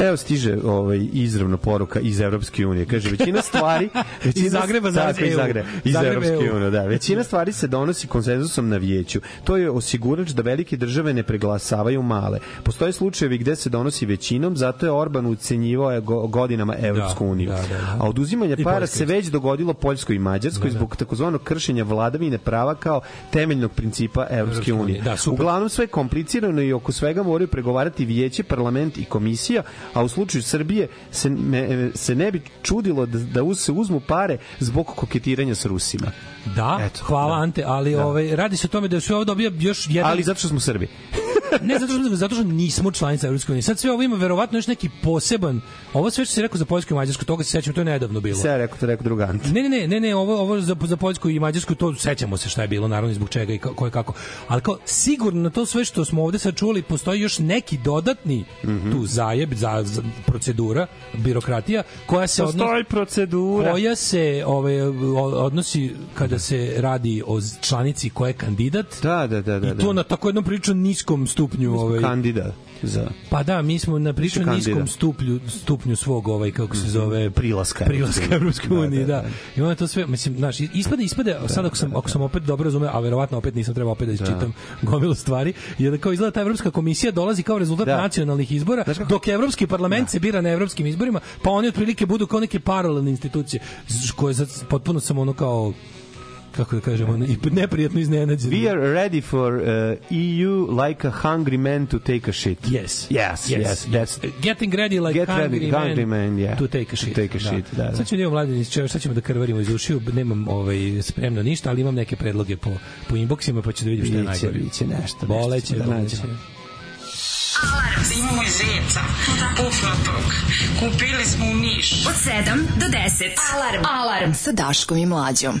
Evo stiže ovaj izravna poruka iz Evropske unije. Kaže većina stvari većina Iz Zagreba, tako, iz. Zagreba, iz Zagreb Evropske unije, da. Većina stvari se donosi konsenzusom na vijeću. To je osigurač da velike države ne preglasavaju male. Postoje slučajevi gde se donosi većinom, zato je Orban ucenjivao go- godinama Evropsku Da, uniju. da, da, da. A oduzimanje I para Poljska se već dogodilo Poljskoj i Mađarskoj Da, da. zbog takozvanog kršenja vladavine prava kao temeljnog principa Evropske unije. unije. Da, super. Uglavnom sve je komplicirano i oko svega moraju pregovarati vijeće, parlament i komisija, a u slučaju Srbije se, me, se ne bi čudilo da, da se uzmu pare zbog koketiranja s Rusima. Da, Eto, hvala da. Ante, ali Da. ovaj radi se o tome da se ovo dobija još jedan Ali zato što smo Srbi. Ne zato što zato što nismo članica Evropske unije. Sad sve ovo ima verovatno još neki poseban. Ovo sve što se rekao za Poljsku i Mađarsku, toga se sećam, to je nedavno bilo. Sve rekao, to rekao drugant. Ne, ne, ne, ne, ovo ovo za za Poljsku i Mađarsku to sećamo se šta je bilo, naravno zbog čega i ko je kako. Ali kao sigurno na to sve što smo ovde sad čuli postoji još neki dodatni Mhm. tu zajeb za, za procedura, birokratija koja se odnosi Postoji procedura. koja se ovaj odnosi kada se radi o članici koja je kandidat. Da, da, da, da. I to da. na tako jednom prilično niskom stupnju, ovaj Kandida za Pa da, mi smo na Više niskom stupnju, stupnju svog, ovaj, kako se zove... Prilaska Prilaska Evropskoj uniji. uniji, Da, da. da, I onda to sve, mislim, znaš, ispade, ispade, sad ako sam, ako sam opet dobro razumeo, a verovatno opet nisam trebao opet da isčitam gomilu stvari, je da kao izgleda ta Evropska komisija dolazi kao rezultat Da. nacionalnih izbora, dok Evropski parlament se bira na evropskim izborima, pa oni otprilike budu kao neke paralelne institucije, koje sad potpuno sam ono kao kako da kažemo, i neprijatno iznenađen. We are ready for uh, EU like a hungry man to take a shit. Yes. Yes, yes, that's Getting ready like Get hungry, ready, man, hungry man, yeah. to take a shit. To take a shit, da, da. Sad ćemo da imamo mladine, sad ćemo da krvarimo iz ušiju, nemam ovaj, spremno ništa, ali imam neke predloge po, po inboxima, pa ću da vidim šta je najgore. biće nešto, Boleće, da boleće. nađemo. Imamo i zeca, pufnatog. Kupili smo u Niš. Od 7 do 10. Alarm. Alarm sa Daškom i Mlađom.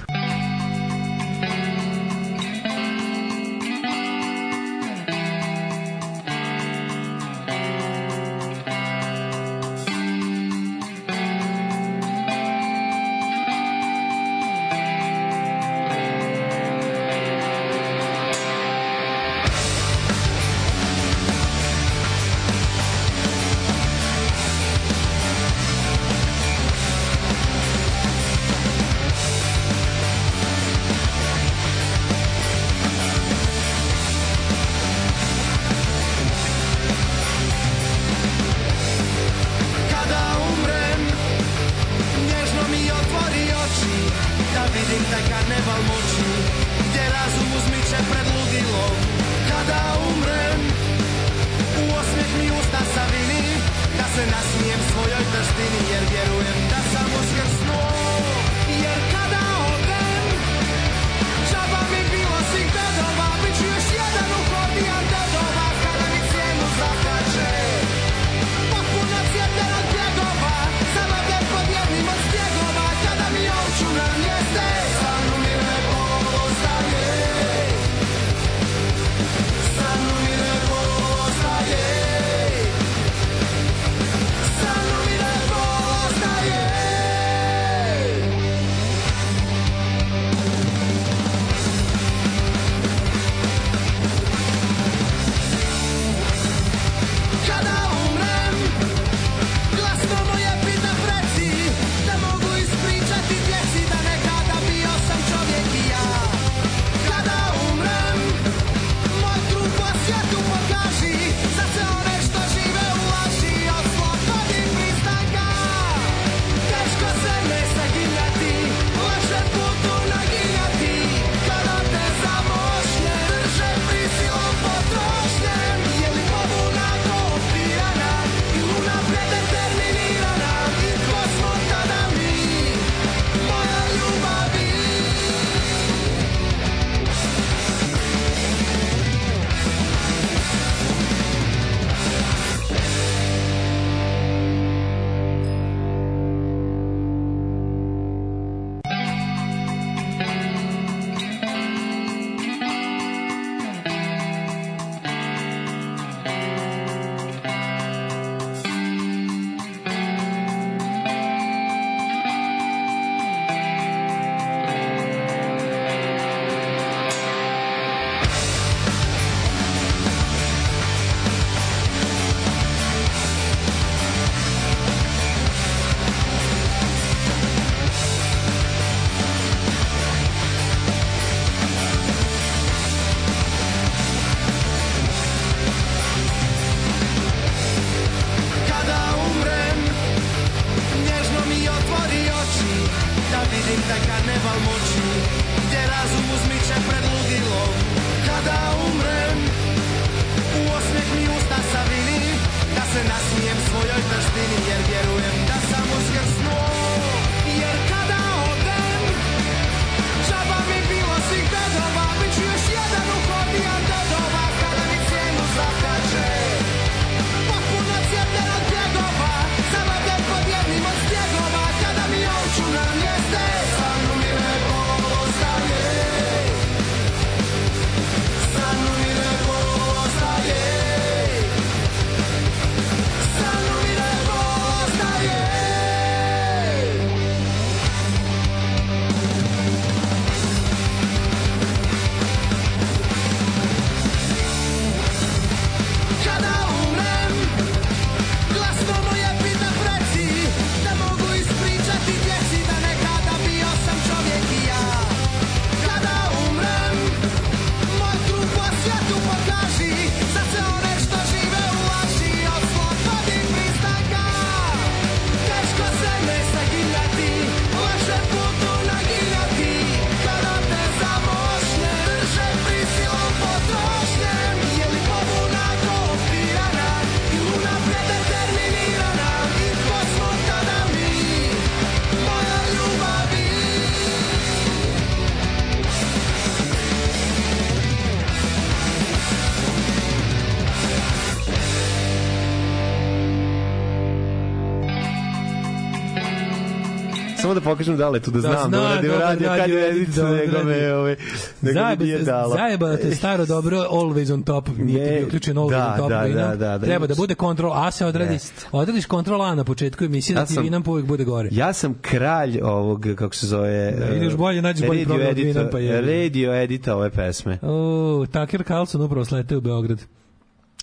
samo da pokažem da letu da, da znam da zna, da uradio radio kad da je edicu nego me ovaj nego mi je dala. Zajebala te e, staro dobro always on top, nije ti bio uključen always da, on top da, da, da, da, Treba da bude kontrol A se odradi. Odradiš kontrol A na početku emisije da ti vinam povek bude gore. Ja sam kralj ovog kako se zove. Da, e, ideš bolje nađeš bolji program vinam pa je. Radio edita ove pesme. O, Tucker Carlson upravo slete u Beograd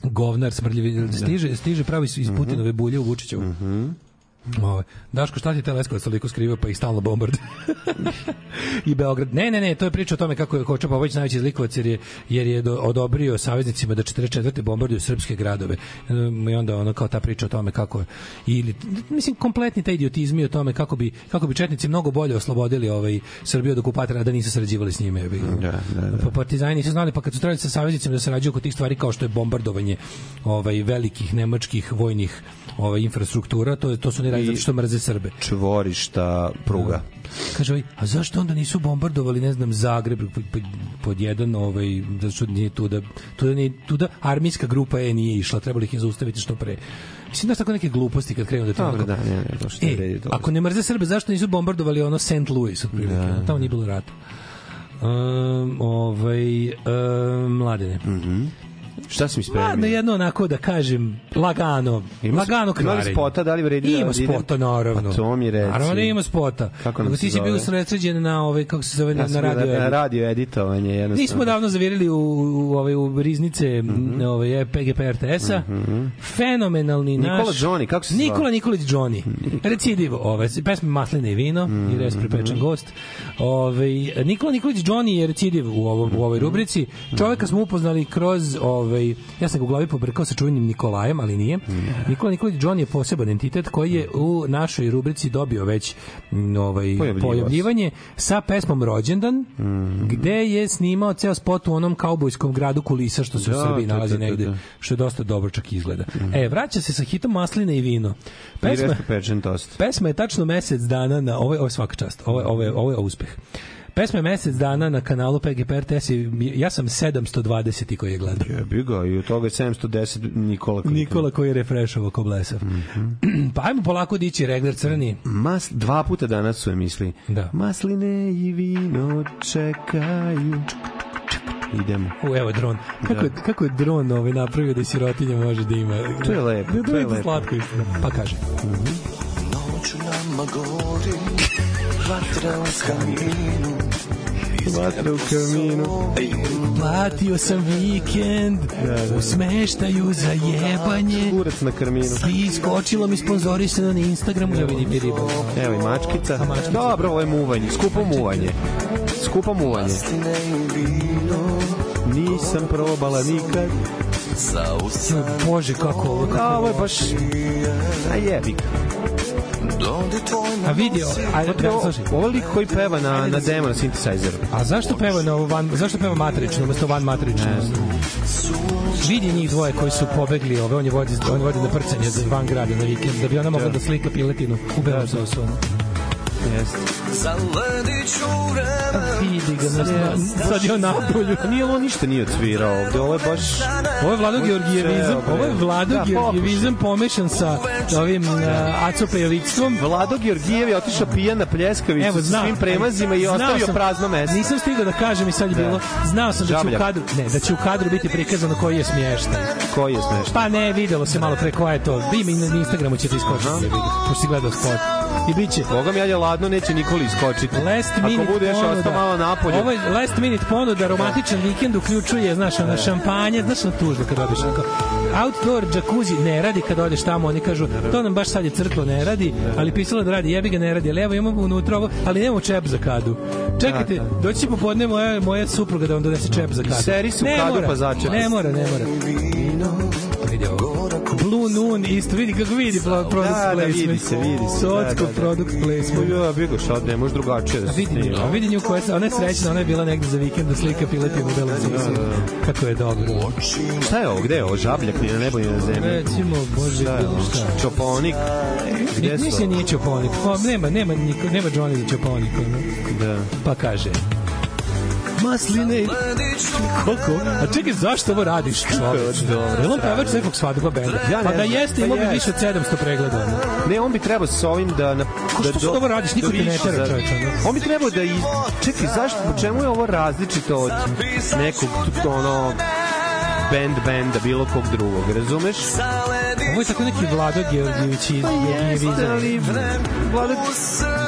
govnar smrdljivi da. stiže stiže pravi iz mhm. Putinove bulje u Vučićevu. Mhm. Mm Ove, Daško, šta ti taj Leskovac toliko skrivio pa ih stalno bombard? I Beograd. Ne, ne, ne, to je priča o tome kako je Koča Popović najveći zlikovac jer je, jer je do, odobrio saveznicima da 44. bombarduju srpske gradove. Um, I onda ono kao ta priča o tome kako ili mislim kompletni taj idiotizmi o tome kako bi kako bi četnici mnogo bolje oslobodili ovaj Srbiju od okupatora da nisu sarađivali s njime. ga. Da, da, da. Pa partizani nisu znali pa kad su trebali sa saveznicima da sarađuju oko tih stvari kao što je bombardovanje ovaj velikih nemačkih vojnih ovaj infrastruktura, to je to su ne radili zato što mrze Srbe. Čvorišta, pruga. Kaže ovaj, a zašto onda nisu bombardovali, ne znam, Zagreb pod, pod, pod jedan, ovaj, da su nije tu da, tu da, nije, tu da armijska grupa je nije išla, trebali ih je zaustaviti što pre. Mislim da su tako neke gluposti kad krenu da to Dobro, da, ne, ne, to što E, vredi to. ako ne mrze Srbe, zašto nisu bombardovali ono St. Louis otprilike? Da. Tamo nije bilo rata. Um, ovaj, um, mladene. Šta si mi Ladno spremio? jedno onako da kažem lagano, Ima- lagano ima kvarenje. spota, da li vredi da Ima spota, naravno. Pa to mi reci. Naravno da ima spota. Kako nam se ti si zove? bio usredsređen na ovaj, kako se zove, Ja na radio. na radio editovanje jednostavno. Nismo davno zavirili u, u, ove u riznice mm Mhm. -hmm. ove PGP RTS-a. Fenomenalni Nikola naš Johnny, kako se zvao? Nikola Nikolić Johnny. Recidiv, ove pesme Masline i vino Mhm. i res pripečen gost. Ove Nikola Nikolić Johnny je recidiv u ovom u ovoj rubrici. Čoveka smo upoznali kroz ovaj ja sam ga u glavi pobrkao sa čuvenim Nikolajem, ali nije. Nikola Nikolić Johnny je poseban entitet koji je u našoj rubrici dobio već ovaj pojavljivanje sa pesmom Rođendan, gde je snimao ceo spot u onom kaubojskom gradu kulisa što se u Da, Srbiji da, nalazi da, da, negde, da. što je dosta dobro čak izgleda. E, vraća se sa hitom Masline i vino. I Pesma, tost. pesma je tačno mesec dana na ovo ovo je svaka čast. Ovo ovo je, ovo je uspeh. Pesma je mesec dana na kanalu PGP RTS i ja sam 720 koji je gledao. Jebi ga, i od toga je 710 Nikola. Klikman. Nikola koji je refreshovao ko blesav. pa ajmo polako dići regler crni. Mas, dva puta danas su je misli. Da. Masline i vino čekaju. Idemo. U, evo dron. Kako, je, kako je dron ovaj napravio da sirotinja može da ima? To je lepo, Da, to to je je lepo. slatko istina. Pa kaže. Noću nama gori Vatra u kaminu Vatra u kaminu. Platio sam vikend u smeštaju za jebanje. Kurac na karminu. I iskočilo mi sponzorisano na Instagramu. Ja vidim i riba. Evo i mačkica. A mačkica? Dobro, ovo je muvanje. Skupo muvanje. Skupo muvanje. Nisam probala nikad. Usan Bože, kako ovo, A, kako ovo je baš... A jebi ga. Dodi tvoj A vidi, a, da, Ovo, je lik koji peva na, na demo na synthesizeru. a zašto peva na ovo van, zašto peva matrično, umesto van matrično? Vidi njih dvoje koji su pobegli, ove, on je vodi, on vodi na prcanje za van grada na vikend, da bi ona mogla da slika piletinu u belom sosu. Vidi ga, na, na, sad je on napolju. Nije ovo ništa nije odsvirao ovde, ovo je baš... Ovo je Vlado Georgijevizam, ovo je Vlado Da, Georgijevizam pomešan sa ovim uh, Aco Pejovictvom. Vlado Georgijev je otišao pijan na pljeskavicu Evo, sa znam. svim premazima i Znao ostavio sam- prazno mesto. Nisam stigao da kažem i sad je Da. bilo. Znao sam da će u Žabljak. kadru, ne, da će u kadru biti prikazano koji je smještan. Koji je smešan? Pa ne, videlo se malo pre koja je to. Ima i na Instagramu ćete iskočiti da vidite. Pošto si gledao spot. I bit će Boga mi, ja je ladno, neće Nikoli iskočiti. last minute Ako bude još ponuda. ostao malo napolje. Ovo je last minute ponuda, romantičan vikend uključuje, znaš, ono šampanje, znaš, ono tužno kad. Onako, outdoor jacuzzi ne radi kad odeš tamo, oni kažu, to nam baš sad je crklo, ne radi, ali pisalo da radi, jebi ga ne radi, ali evo imamo unutra ovo, ali nemamo čep za kadu. Čekajte, Da, da. doći će popodne moja, moja supruga da vam donese čep za kadu. Seri se u Ne kadu mora, pa začep. Ne mora, ne mora. Blue Noon isto, vidi kako vidi pro- product Da, da, placement. vidi se, vidi se. Socko Da, da, da. product placement. Ja, bigo šad, ne može drugačije da se vidi, snima. a vidi nju koja je, ona je srećna, ona je bila negde za vikend da slika piletinu u belom zisu. Kako je dobro. Šta je ovo? Gde je ovo? Žabljak ni na nebo ni na zemlji. Recimo, bože, Šta je ovo? šta. Čoponik. Gde Ni- su? Mislim, nije Čoponik. Pa, nema, nema, niko, nema Johnny za Čoponik. ono. Da. Pa kaže, Masline, koliko? A čekaj, zašto ovo radiš, dobro. Je li on pevač nekog svadba benda? Ja ne pa da jeste, Pa imao bi više od 700 pregleda. Ne, on bi trebao sa ovim da... Na, Ko što da ovo radiš? Niko te ne tera, čoveče. On bi trebao da... Iz... Čekaj, zašto? Po čemu je ovo različito od nekog, ono, band benda, bilo kog drugog, razumeš? Ovo je tako neki Vlado Georgijević iz Pa Vlada,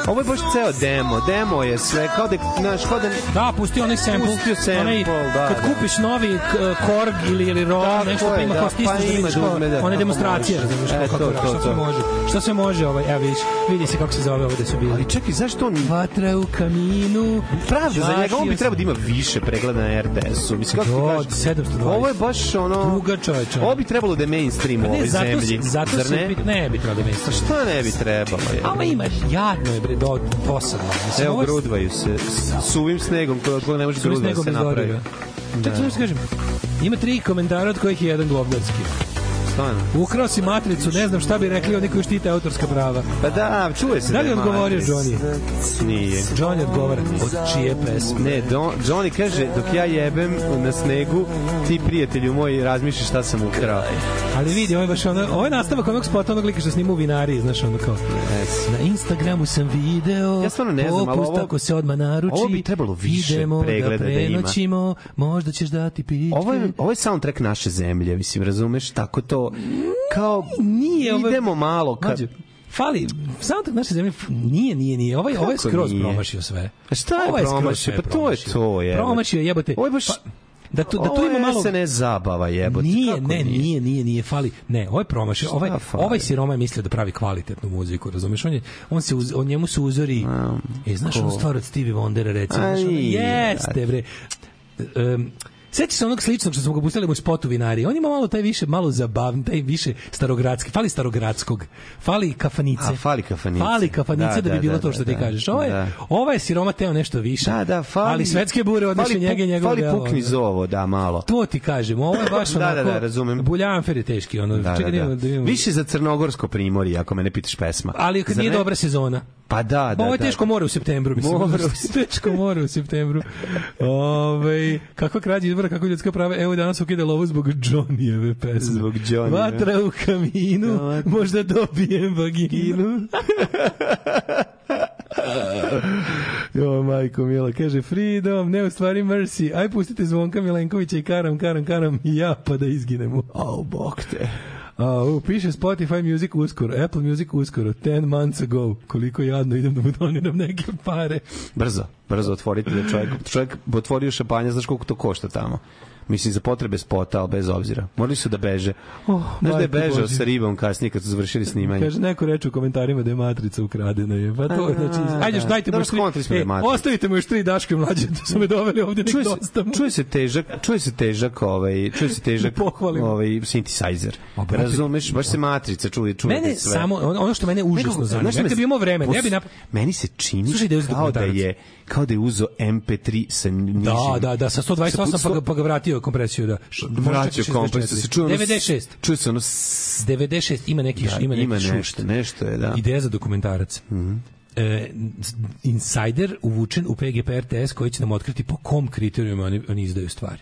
ovo je baš ceo demo. Demo je sve, kao da, znaš, kao da... Da, pustio onaj sample. Pustio sample, onaj, da, Kad da. kupiš novi k- Korg ili, ili ROM, Tako nešto pa ima da, kao pa stisneš da ima da uzme, da, one demonstracije, razumiješ, E, kako to, to, šta sve to. može. Šta sve može, ovaj, evo vidiš, vidi se kako se zove ovde su bili. Ali čekaj, zašto on... Vatra u kaminu. Pravda, za njega on bi trebao da ima više pregleda na RTS-u. Mislim, kako ti kažeš? 720. Ovo je baš ono... Tuga čoveče. Ovo bi trebalo da je mainstream u Pa ne, ovoj zato, zemlji. zato Zar ne? bi, ne bi trebalo da mi Pa šta ne bi trebalo? Je? A ovo ima, jadno je bre, do, dosadno. Mislim, Evo, ovo grudvaju se. S suvim snegom, ko, ko ne može grudva da snegom se bez napravi. goriva. Čekaj, da kažem. Ima tri komentara od kojih je jedan govnarski. Stvarno. Ukrao si matricu, ne znam šta bi rekli oni koji štite autorska prava. Pa da, čuje se Da li je odgovorio. Johnny? Nije. Johnny odgovara, od čije pesme? Ne, Don, Johnny kaže, dok ja jebem na snegu, ti prijatelju moj razmišljaš šta sam ukrao. Ali vidi, ovo je baš ono, ovo je nastavak onog spota, onog lika što snima u vinariji, znaš, ono kao, Yes. na Instagramu sam video, Ja stvarno ne znam, popust ovo- ako se odmah naruči, ovo bi trebalo više idemo pregleda da da ima. možda ćeš dati pičke. Ovo je, ovo je soundtrack naše zemlje, mislim, razumeš, tako to, kao, Nije, ovo je- idemo malo, kad, Mlađe, fali, soundtrack naše zemlje, nije, nije, nije, ovaj, ovaj je skroz nije? promašio sve. A šta je Ovaj promašio? Pa to je to, jebote. Promašio je, jebote. Ovo je baš- Pa, da tu, da tu ima je malo... SNS zabava, jebote. Nije, kako ne, nije, nije, nije, fali. Ne, ovo je promašio. Ovaj, fali? ovaj siroma je mislio da pravi kvalitetnu muziku, razumeš? On, je, on, se uz, on njemu su uzori... e, znaš ko? onu stvar od Stevie Wondera, recimo? Znaš, nije, jeste, bre. Um, Sjeti se onog sličnog što smo ga pustili u spotu vinari. On ima malo taj više, malo zabavni, taj više starogradski. Fali starogradskog. Fali kafanice. A, fali kafanice. Fali kafanice da, Da, bi da, bilo da, to što ti da, kažeš. Ovo je, da. ovo je siroma teo nešto više. Da, da, fali... Ali svetske bure fali njega i puk- njegov Fali pukni zovo, da, malo. To ti kažem, ovo je baš Da, da, onako... da, razumem. Buljanfer je teški, ono. Da, čekaj, da, da, da. da, vidimo. Više za crnogorsko primorje, ako me ne pitaš pesma. Ali kad nije ne? dobra sezona. Pa da, da, Ovo je da. teško more u septembru, mislim. More u teško more u septembru. Ove, kakva krađa izbora, kako ljudska prava. Evo danas ukida lovu zbog Johnnyjeve pesme. Zbog Johnnyjeve. Vatra u kaminu, možda dobijem vaginu. Jo, majko Mila, kaže Freedom, ne u stvari Mercy. Aj pustite Zvonka Milenkovića i karam, karam, karam i ja pa da izginemo. Au, bok te. A, u, piše Spotify Music uskoro, Apple Music uskoro, 10 months ago. Koliko jadno idem da mu doniram neke pare. Brzo, brzo otvorite da čovjek, čovjek otvorio šampanja, znaš koliko to košta tamo. Mislim, za potrebe spota, ali bez obzira. Morali su da beže. Oh, Znaš da je bežao Božja. sa ribom kasnije kad su završili snimanje. Kaže neko reče u komentarima da je matrica ukradena je. Pa to A, znači ajde još da. dajte mu Dobro, još tri. da E, ostavite mu još tri daške mlađe da su me doveli ovde čuje se, mu. čuje se težak, čuje se težak, ovaj, čuje se težak, Da pohvalim. ovaj synthesizer. A, brate, Razumeš, baš se matrica čuje, čuje Mene sve. samo ono što mene užasno zanima. Ja kad bi imao vremena, ja bi nap... Meni se čini Slušaj da kao da je kao da je uzo MP3 sa nižim. Da, da, da, sa 128 pa ga, pa ga vratio kompresiju, da. Š- možda vraćao čak i kompres, 64. se čuje ono, 96. Čuje se ono s- 96 ima neki da, ima neki ima šušt. nešto, nešto je, da. Ideja za dokumentarac. Mhm. e, insider uvučen u PGP RTS koji će nam otkriti po kom kriterijuma oni, oni izdaju stvari.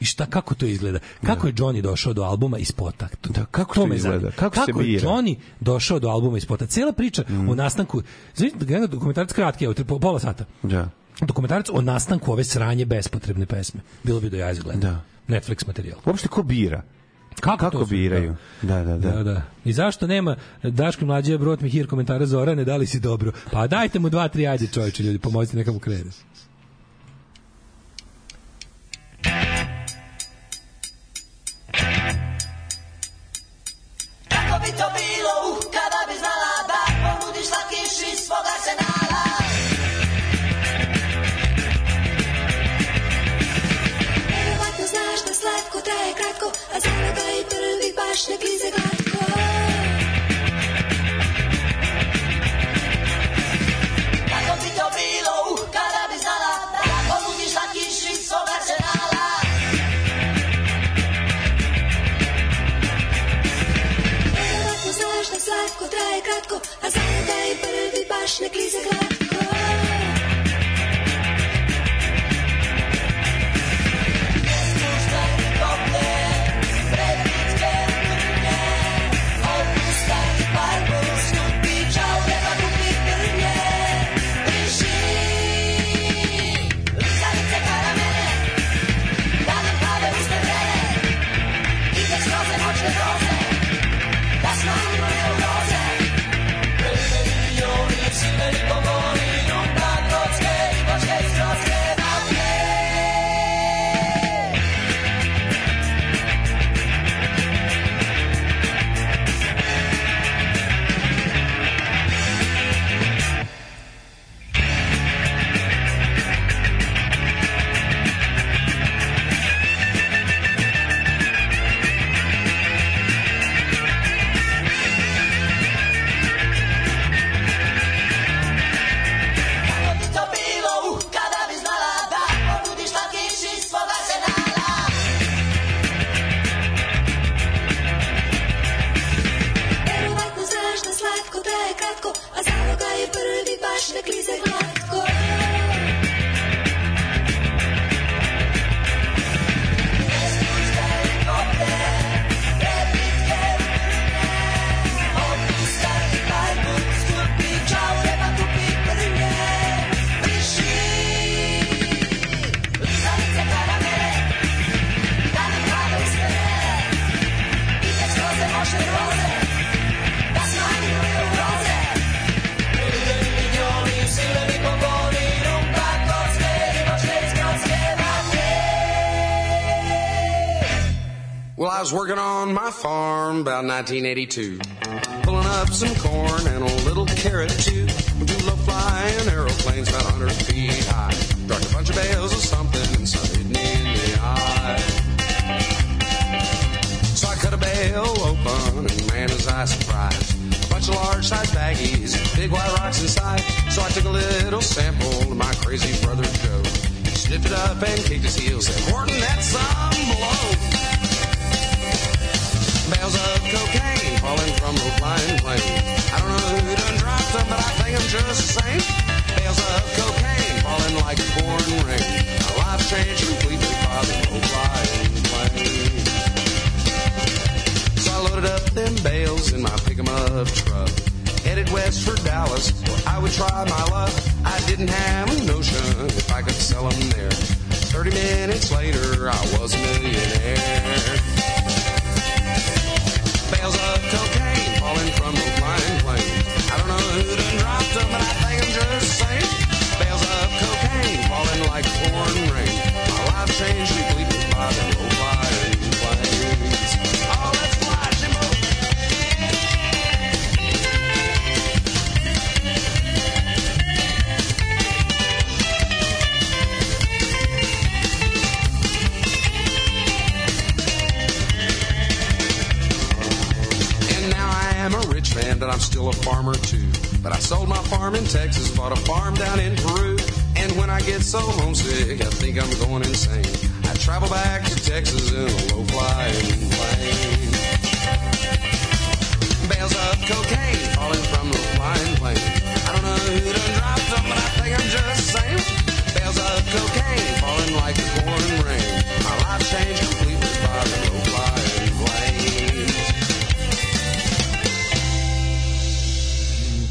I šta, kako to izgleda? Kako je Johnny došao do albuma iz spota? Da, kako to izgleda? zanima. Kako se je bira? Mm. Johnny došao do albuma iz spota? Cela priča o nastanku, znači, jedan dokumentarac kratki, evo, po- pola sata. Da. Dokumentarac o nastanku ove sranje bespotrebne pesme. Bilo bi do ja izgleda. Da. Netflix materijal. Uopšte ko bira? Kako, Kako to biraju? Da, da, da. Da, da. I zašto nema Daško mlađe brot mi hir komentara Zorane, da li si dobro? Pa dajte mu dva, tri, ajde čovječe, ljudi, pomozite neka mu a znamo da i prvi baš kada bi znala da ponudiš slatkiš iz svog arsenala Verovatno znaš da slatko traje kratko, a da i prvi baš ne klize baš ne I was working on my farm about 1982, pulling up some corn and a little carrot too. Low flying aeroplanes about 100 feet high. Dropped a bunch of bales or something and me in the eye. So I cut a bale open and man was I surprised. A bunch of large sized baggies, big white rocks inside. So I took a little sample to my crazy brother Joe. He sniffed it up and kicked his heels. Said, Horton, that's some blow. Bales of cocaine falling from the flying plane. I don't know who done dropped them, but I think I'm just the same. Bales of cocaine falling like pouring rain. My life changed completely by the low flying plane. So I loaded up them bales in my pick 'em up truck. Headed west for Dallas, where I would try my luck. I didn't have a notion if I could sell 'em there. Thirty minutes later, I was a millionaire. Bales of cocaine falling from the flying plane. I don't know who done dropped them, but I think I'm just same. Bales of cocaine falling like pouring rain. My life changed farmer too. But I sold my farm in Texas, bought a farm down in Peru. And when I get so homesick, I think I'm going insane. I travel back to Texas in a low flying plane. Bales of cocaine falling from the flying plane. I don't know who done dropped them, but I think I'm just same. Bales of cocaine falling like the pouring rain. My life changed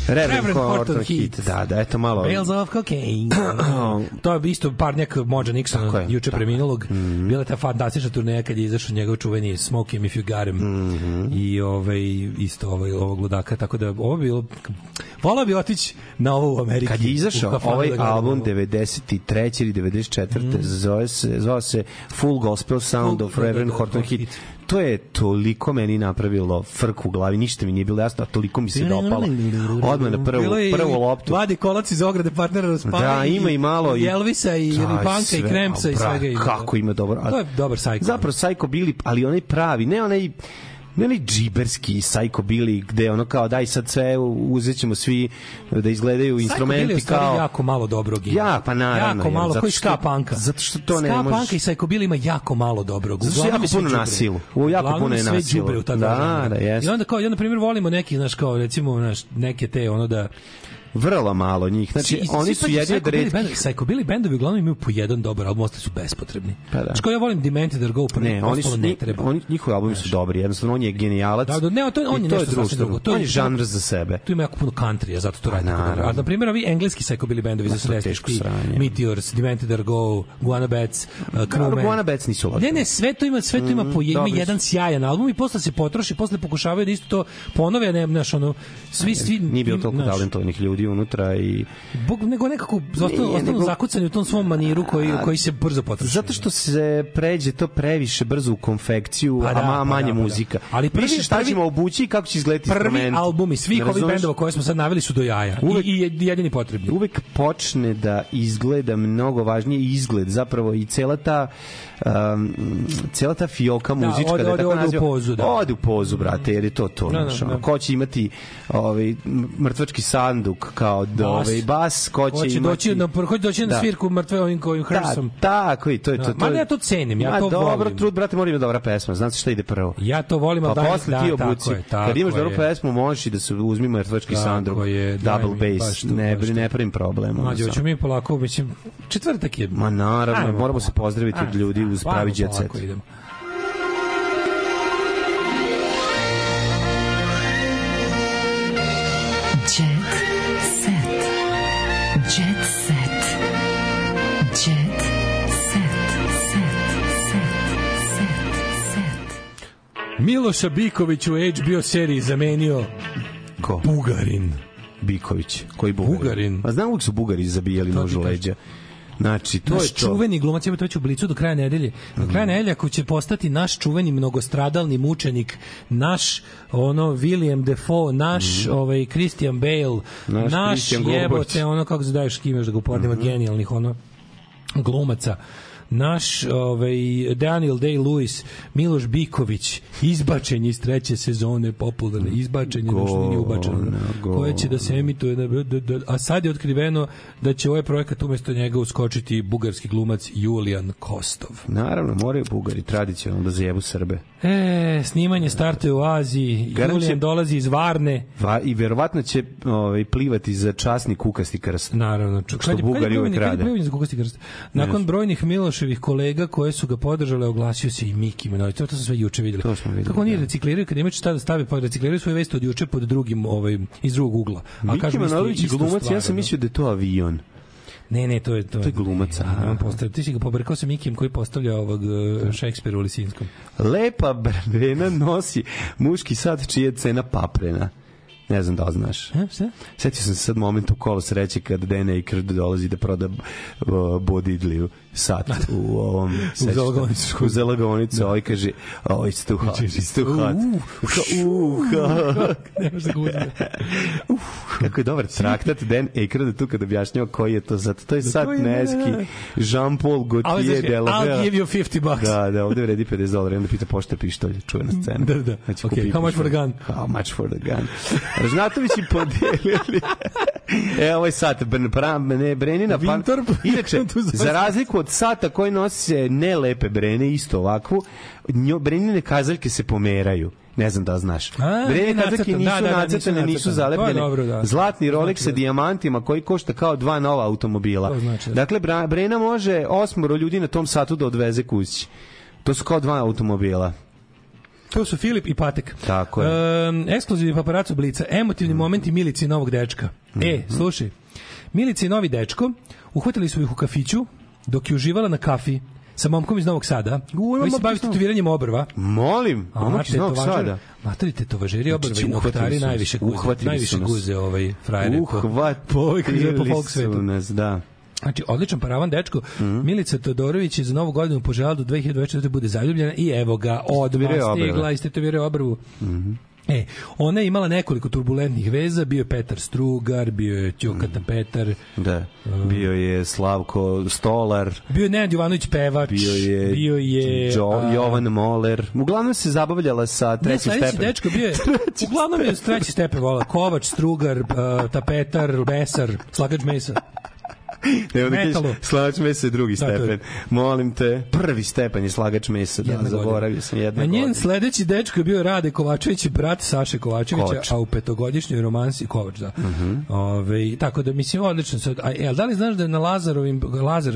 Reverend Horton hit. Da, da, eto malo... Bales of cocaine. to je isto parnjak Mođa Nixona, juče preminulog. Bila je ta fantastična turneja kad je izašao njegov čuveni Smoke Him If You Got Him. Mhm. I ovaj, isto ovaj, ovog ludaka. Tako da ovo bi bilo... Volao bi otići na ovo u Ameriki. Kad je izašao ovaj da album ovo. 93. ili 94. Zove se, zvao se Full Gospel Sound Full- of Reverend da, da, Horton. Hit. To je toliko meni napravilo frku u glavi, ništa mi nije bilo jasno, a toliko mi se dopalo. Odmah na prvu, prvu loptu. Vadi kolac iz ograde partnera raspali. Da, ima i malo i Elvisa i, Da, Panka i Krempsa i svega ima. Kako ima dobro. a- To je dobar sajko. Zapravo Psycho Billy, ali onaj pravi, ne onaj ne onaj džiberski Psycho Billy gde ono kao daj sad sve uzet ćemo svi da izgledaju Psycho instrumenti stvari kao jako malo dobrog ima. Ja, pa naravno, Jako malo, koji ska panka. zato što to ne ska možeš- panka i Psycho Billy ima jako malo dobrog. Zato što jako sve puno nasilu. U, jako puno je sve nasilu. đubre u ta Da, da, jeste. I onda kao, ja na primjer volimo neki, znaš, kao recimo, znaš, neke te, ono da vrlo malo njih. Znači, Svi- oni su jedni od Psycho Billy retkih... bendovi- uglavnom imaju po jedan dobar album, ostali su bespotrebni. Pa da. Znači, ja volim Demented Are Go, prvi, Ne, oni su, ne treba. oni, njihovi albumi su dobri, jednostavno on je genijalac. Da, da, ne, to, on je to nešto sasvim drugo. To on je žanr za sebe. Tu ima jako puno countrya, zato to radi naravno. dobro. A na primjer, ovi engleski psychobilly bendovi za Ma, to je 70 teško sranje. Meteors, Demented Are Go, Guana Bats, uh, Crewman. Guana Bats nisu loši. Ne, ne, sve to ima, sve to ima Mhm, po ima jedan sjajan album i posle se potroši, posle pokušavaju da isto to ponove, ne, znaš, ono, svi, svi... Nije bilo toliko znaš, talentovanih ljudi unutra i Bog, nego nekako ostalo, Nije, ostalo nego- zakucani u tom svom maniru koji, A, koji se brzo potroši. Zato što se pređe to previše brzo u konfekciju, Pa da, a ma, pa manje da, pa da. muzika. Ali prvi- Više šta prvi- ćemo obući i kako će izgledati Prvi instrument. albumi svih ovih bendova koje smo sad naveli su do jaja. Uvek- I, I jedini potrebni. uvek počne da izgleda mnogo važnije izgled zapravo i cela ta um, cela ta fioka Da, muzička ode- da, je ode- tako ode u pozu, da. ode u pozu brate jer je to to Da, da, da. ko će imati ovaj mrtvački sanduk kao Bas. ovaj bas, ko će, Hoće imati... doći na hoće doći na Da. svirku mrtve ovim kojim Hersom. Ta, tako i to je to. Da, to ma je- ja to cenim, ja Ma to dobro, volim. trud, brate, mora ima dobra pesma. Znate šta ide prvo? Ja to volim, Pa daj- posle da, ti obuci. je, Kad imaš dobru pesmu, možeš i da se uzmi mrtvački sandrum. je, Double bass. to, Ne, to. ne pravim problem. samo. hoćemo mi polako, mislim, četvrtak je. Ma naravno, moramo se pozdraviti od ljudi uz pravi jet set. idemo. Jet set. Jet set. Jet set. Set. Set. Set. Miloša Biković u HBO seriji zamenio Ko? Bugarin. Biković. Koji Bugarin? Bugarin. A znam uvijek su Bugari zabijali To nož ti u kažem. leđa. Znači, to naš je to. čuveni glumac, evo to će u blicu do kraja nedelje. Do kraja nedelje ako će postati naš čuveni mnogostradalni mučenik, naš ono William Defoe, naš ovaj Christian Bale, Naš naš, jebote, ono kako se daješ kim još da ga uporedimo od genijalnih ono glumaca naš ovaj Daniel Day-Lewis, Miloš Biković, izbačen iz treće sezone popularne, izbačen je, nešto nije ubačeno, koje će da se emituje, na, da, da, a sad je otkriveno da će ovaj projekat umesto njega uskočiti bugarski glumac Julijan Kostov. Naravno, moraju Bugari tradicionalno da zajebu Srbe. E, snimanje startuje u Aziji, Garant će- Julijan dolazi iz Varne, Va, I verovatno će ovaj, plivati za časni kukasti krst. Naravno, Što kad je- kad je Bugari uvek kad je rade. krst? Nakon brojnih Miloševih kolega koje su ga podržale, oglasio se i Miki Manojlović. To, to smo sve juče videli. To smo videli, Kako oni da. recikliraju, kad imaju šta da stave, pa recikliraju svoje vesti od juče pod drugim, ovaj, iz drugog ugla. A Miki isto- Manojlović je glumac, stvar, ja sam ono. mislio da je to avion. Ne, ne, to je to. To je glumac, on postavlja, ti si ga pobrkao sa Mikijem koji postavlja ovog uh, Šekspira u Lisinskom. Lepa brvena nosi muški sat čija je cena paprena. Ne znam da li znaš. E, šta? Setio sam se sad moment u kolo sreće kad Dan Aykroyd dolazi da proda uh, Bodidliju sat u ovom... se? Zelagonicu. U Zelagonicu. Ovaj kaže, oh, it's too hot, it's too hot. Ka- uh, ka- Ne može da uzme. Kako je dobar traktat Dan Aykroyd tu kad objašnjava koji je to sat. To je sat to je- Neski, Jean-Paul Ali Gaultier de la I'll give you 50 bucks. Da, da, ovde vredi 50 dolara i onda pita pošta pištolj, čuvena scena. Da, da. Znači, Ok, kupi how much for the gun? How much for the gun? Ražnatović je podelili. e, ovaj sat, Brenina, pa... Winthorpe? Inače, za razliku od sata koji nosi nelepe Brene, isto ovakvu, njo, Brenine kazaljke se pomeraju. Ne znam da znaš. A, nije kazaljke nisu da, da, da, nisu nacrtane, nisu nacrtane. zalepljene. To je dobro, da. Zlatni Rolex Znači sa da- dijamantima koji košta kao dva nova automobila. To znači da- Dakle, Brena može osmoro ljudi na tom satu da odveze kući. To su kao dva automobila. To su Filip i Patek. Tako je. Um, ekskluzivni paparaco Blica, emotivni momenti Milici novog dečka. E, slušaj, Milica i novi dečko uhvatili su ih u kafiću dok je uživala na kafi sa momkom iz Novog Sada, koji se bavi tetoviranjem obrva. Molim, momak iz Novog Sada. Materi tetovažeri Znači, i uhvatili nohtari su nas, najviše guze. uhvatili Najviše guze ovaj frajer. Po zove, po Uhvatili folk svetu. su nas, da. Znači, odličan paravan dečko. Mhm. Milica Todorović je za novu godinu poželjala do 2024. da bude zaljubljena i evo ga, odmah stigla, istetovirao obrvu. Mhm. E, ona je imala nekoliko turbulentnih veza, bio je Petar Strugar, bio je Ćukata Petar, Da. Bio je Slavko Stolar, bio je Nenad Jovanović pevač, bio je, bio je Jo, a, Jovan Moler. Uglavnom se zabavljala sa Ne, trećim sledeći stepenom. dečko bio je, uglavnom je treći stepen vola, Kovač, Strugar, Tapetar, Besar, Slagač Mesa. Ne, onda kažeš, slagač mesa je drugi Da, stepen. Molim te, prvi stepen je slagač mesa. Da, Jedna zaboravio godina. sam jedna A njen godina. sledeći dečko je bio Rade Kovačević, brat Saše Kovačevića, Kovač. a u petogodišnjoj romansi Kovač, da. Mhm. Ove, tako da mislim odlično sad. A jel da li znaš da je na Lazarovim Lazar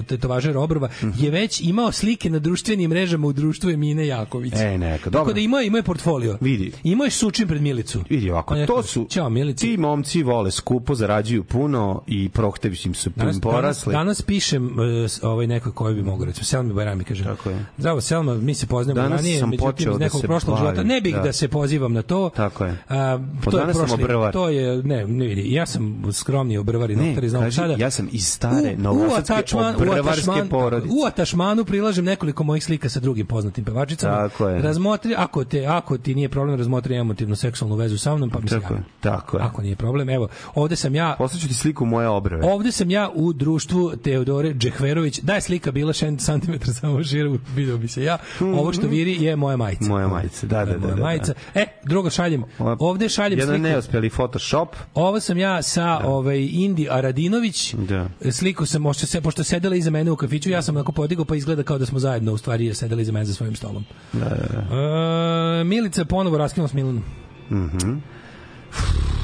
tetovažer obrva Mhm. je već imao slike na društvenim mrežama u društvu Emine Jaković. E, neka, Tako dobro. da imao imao je portfolio. Vidi. Imao je sučin pred Milicu. Vidi ovako, to su Ćao Milici. ti momci vole skupo, zarađuju puno i prohtevi im su Danas, danas, porasli. danas pišem uh, s- ovaj nekoj koji bi mogu recimo Selmi Bajrami kaže. Tako je. Zdravo Selma, mi se poznajemo Danas ranije, sam međutim počeo iz da nekog se prošlog bavim, života. Ne bih da. da. se pozivam na to. Tako je. A, Pa to je danas sam prošli, obrvar. To je ne, ne vidi. Ja sam skromni obrvar i noktar iz Novog Sada. ja sam iz stare novosadske obrvarske porodice. U atašmanu prilažem nekoliko mojih slika sa drugim poznatim pevačicama. Tako je. Razmotri, ako, te, ako ti nije problem, razmotri emotivnu seksualnu vezu sa mnom, pa mi se Tako je, tako je. Ako nije problem, evo, ovde sam ja, Poslaću ti sliku moje obrve. ovde sam sam ja u društvu Teodore Džehverović. Da je slika bila 6 cm samo šira, video bi se ja. Ovo što viri je moja majica. Moja majica, da, da, da. Moja da, majica. E, drugo šaljem. Ovde šaljem Jedan sliku. neuspeli Photoshop. Ovo sam ja sa ovaj Indi Aradinović. Da. Sliku sam pošto se pošto je sedela iza mene u kafiću, ja sam onako podigao pa izgleda kao da smo zajedno u stvari sedeli iza mene za svojim stolom. Da, da, da. E, Milica je ponovo raskinula s Milanom. Mhm.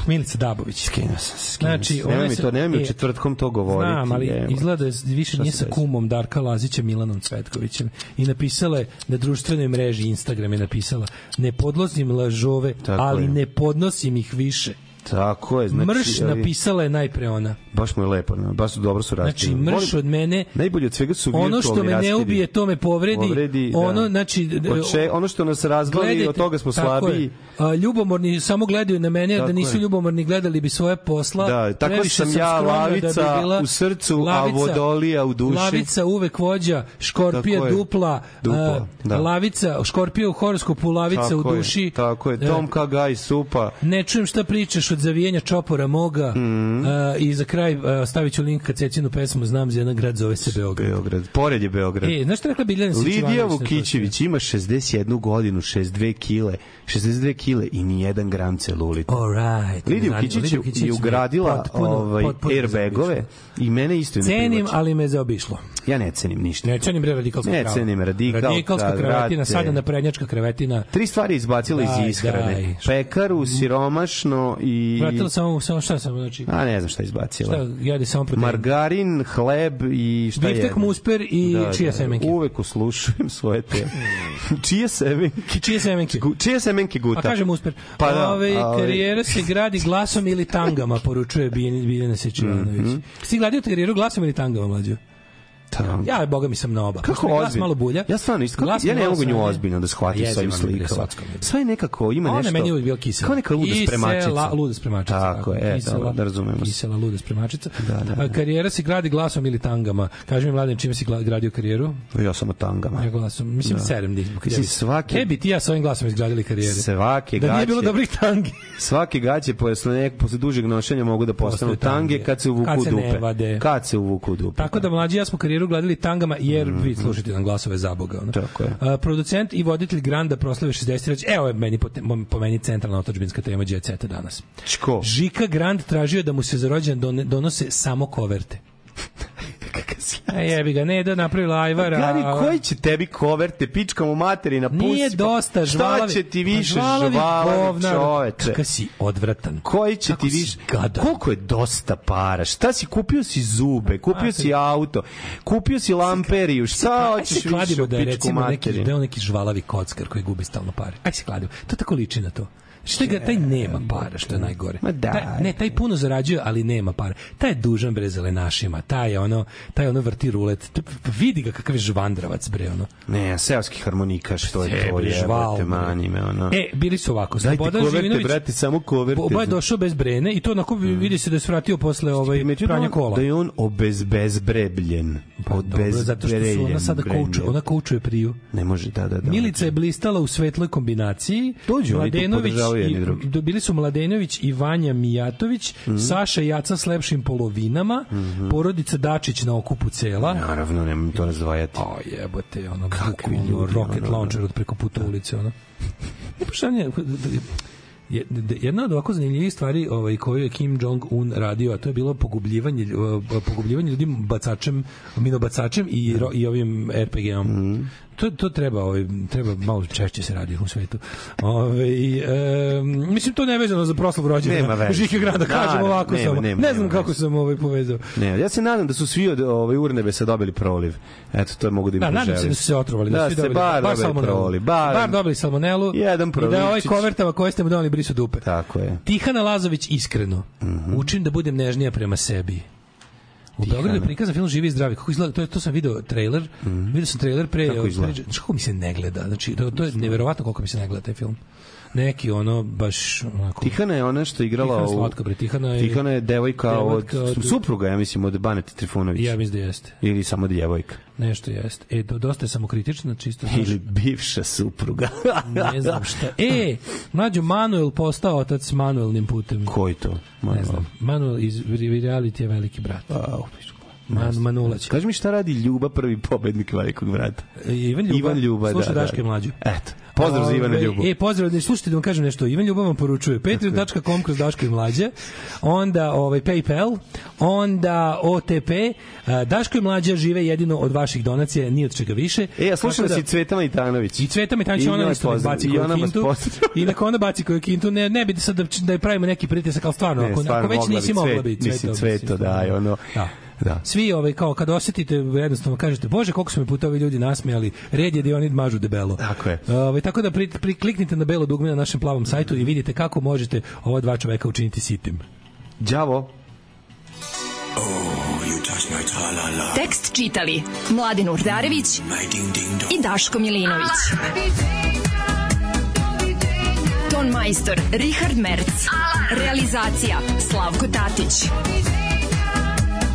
Milica Dabović. Skinuo sam se, skinuo Znači, sam. Nemoj mi to, nemoj mi e, u četvrtkom to govoriti. Znam, ali jebote. izgleda da više Šta nije sa kumom Darka Lazića Milanom Cvetkovićem i napisala je na društvenoj mreži Instagram je napisala ne podlozim lažove, Tako ali je. ne podnosim ih više. Tako je, znači... Mrš ovi- napisala je najpre ona. Baš mu je lepo, baš su dobro su Znači, raskinuli. mrš od mene, Najbolje od svega su ono što me ne ubije, to me povredi. Povredi, da. ono, znači, Od če- ono što nas razvali, od toga smo slabiji. je. A, ljubomorni samo gledaju na mene, da nisu je. ljubomorni gledali bi svoje posla. Da, tako Previše sam ja lavica da bi bila u srcu, a vodolija u duši. Lavica uvek vođa, škorpija Tako je. dupla, Dupla, a, da. lavica, škorpija u horoskopu, lavica Tako u je, duši. Tako je, E, Tom Kagaj, supa. Ne čujem šta pričaš od zavijanja čopora moga Mhm. a, i za kraj a, stavit ću link ka Cecinu pesmu Znam za jedan grad zove se Beograd. Beograd. Pored je Beograd. E, znaš što rekla Biljana Lidija na to Vukićević ima 61 godinu, 62 kile, 62 kile i ni jedan gram celulita. All right. Lidija Vukićević Lidija je ugradila potpuno- ovaj potpuno airbagove i mene isto ne Cenim, privlači. ali me zaobišlo. Ja ne cenim ništa. Ne cenim bre radikalska Ne krava. cenim radikalka, Radikalska krevetina, sada naprednjačka krevetina. Tri stvari izbacila iz ishrane. daj. Pekaru, siromašno i... Vratila samo, samo šta sam, znači, A ne znam šta izbacila. šta jede samo protein. Margarin, hleb i šta je? Biftek, musper i čija semenke. Uvek uslušujem svoje te. čije semenke? Čije semenke? Gu- Čije semenke guta? A kažem usper. Pa da, Ove, ali- karijera se gradi glasom ili tangama, poručuje Biljana Sečivanović. Mhm. Si ti gradio karijeru glasom ili tangama, mlađo? Tamo. Ja, boga mi sam na oba. Kako glas ozbiljno? malo bulja. Ja stvarno isto, kako, ja ne mogu nju ozbiljno da shvatim sa ovim slikama. Sve nekako, ima Ona nešto... meni je uvijek bila kisela. Kao neka luda spremačica. Kisela, luda spremačica. Tako je, e, kisela, da razumemo se. Kisela, luda spremačica. Da, da, da. Karijera se gradi glasom ili tangama. Kaži mi, mladen, čime si gradio karijeru? Ja sam o tangama. Ja glasom. Mislim, Da. serem da izbog. Mislim, svaki- E bi ti ja sa ovim glasom izgradili karijere. Svake Da nije gaće- bilo dobrih tangi. Svake gaće posle nek posle dužeg nošenja mogu da postanu tange kad se uvuku Kad u se ne dupe. vade. Kad se uvuku dupe. Tako da mlađi i ja smo karijeru gledali tangama jer vi slušate nam glasove za Boga. Ono. Tako je. A, producent i voditelj Granda proslave 60 reći, evo je meni po, te- po meni centralna otačbinska tema Jet Seta danas. Čko? Žika Grand tražio da mu se za rođendan donose samo koverte. A jebi ga, ne da napravila Ajvara. Gari, a- koji će tebi koverte, pička mu materina, pusi. Nije pa- dosta žvalavi. Šta će ti pa više žvalavi žvalavi govnar. čoveče? Kakav si odvratan. Koji će Kako ti više... gadan. Koliko je dosta para? Šta si kupio si zube, kupio A, si auto, kupio si lamperiju, šta hoćeš više u da je pičku recimo neki, materinu? da je on neki žvalavi kockar koji gubi stalno pare. Aj se kladimo. To tako liči na to. Šta ga taj nema para, što je najgore. Ma daj. Taj, ne, taj puno zarađuje, ali nema para. Taj je dužan bre zelenašima, taj je ono, taj je ono vrti rulet. Vidi ga kakav je žvandravac bre ono. Ne, seoski harmonika, što je to jebote, žval, mani me, ono. E, bili su ovako. Slobodan Živinović, brate, samo koverte. Oba je došao bez brene i to onako vidi se da je svratio posle ovaj Međutim, pranja kola. Da je on obezbezbrebljen. Pa dobro, zato što su ona sada koučuje, ona koučuje priju. Ne može, da, da, da. Milica je blistala u svetloj kombinaciji. Dođu, Mladenović podržavaju jedni i, drugi. bili su Mladenović i Vanja Mijatović, Mhm. Saša Jaca s lepšim polovinama, porodica Dačić na okupu cela. Naravno, nemam to razdvajati. O jebote, ono, Kakvi ljudi, rocket ono, launcher od preko puta ulice, ono. Pošanje, je- jedna od ovako zanimljivih stvari ovaj, koju je Kim Jong-un radio, a to je bilo pogubljivanje, pogubljivanje ljudi bacačem, minobacačem i, ro- i ovim RPG-om. Mhm. To, to treba, ovaj, treba malo češće se radi u svetu. Ovaj, e, mislim, to ne vezano za proslavu Nema rođendana. veze. Žike grada, kažem Naravno, ovako nema, samo. nema, ne znam nema kako veze. sam ovaj povezao. Ne, ja se nadam da su svi od ovaj urnebesa dobili proliv. Eto, to mogu da im Da, nadam se poželim. da su se otrovali, da, da su se dobili, bar, dobili proliv. Bar, bar dobili salmonelu. Jedan I da ovaj proličić. kovertama koje ste mu donali brisu dupe. Tako je. Tihana Lazović iskreno. Mhm. Učim da budem nežnija prema sebi. U Beogradu je prikazan film Živi i zdravi. Kako izgleda? To, je, to sam video trailer. Video sam trailer pre... Kako izgleda? pre mi se ne gleda? Znači, to, to je neverovatno koliko mi se ne gleda taj film. Neki ono, baš onako... Tihana je ona što je igrala Tihana u... slatka, bre. Tihana je- Tihana je devojka, od, devojka od- supruga, ja mislim, od Banete Trifunović. Ja mislim da jeste. Ili samo djevojka. Nešto jeste. E, do, dosta je samokritična, čisto. znaš. Ili bivša supruga. ne znam šta. E, mlađo Manuel postao otac manuelnim putem. Koji to? Ne znam. Manuel iz reality je veliki brat. Au. Man, Manulać. Kaži mi šta radi Ljuba, prvi pobednik velikog vrata. Ivan Ljuba, Ivan Ljuba, sluša da, da. i mlađu. Eto, pozdrav za Ivana Ljubu. E, pozdrav, da slušajte da vam kažem nešto. Ivan Ljubav vam poručuje patreon.com kroz Daško i mlađe, onda ovaj PayPal, onda OTP, a, Daško i mlađa žive jedino od vaših donacija, ni od čega više. E, ja slušam Tako da si Cveta Majtanović. I Cveta Mitanić I ona pozdrav. baci I koju kintu. I nek ona baci koju kintu. Ne, ne bi sad da, da je pravimo neki pritisak, ali stvarno, Ne, ako, stvarno, ako već nisi mogla biti. Mislim, Cveto, da, ono... Da. Da. Svi ovaj kao kad osetite jednostavno kažete bože koliko su me puta ovi ljudi nasmejali red je da oni mažu debelo. Tako je. Ovaj tako da pri, pri, kliknite na belo dugme na našem plavom sajtu i vidite kako možete ova dva čoveka učiniti sitim. Đavo. Tekst čitali Mladin Urdarević i Daško Milinović. Ton majstor Richard Merc. Realizacija Slavko Tatić.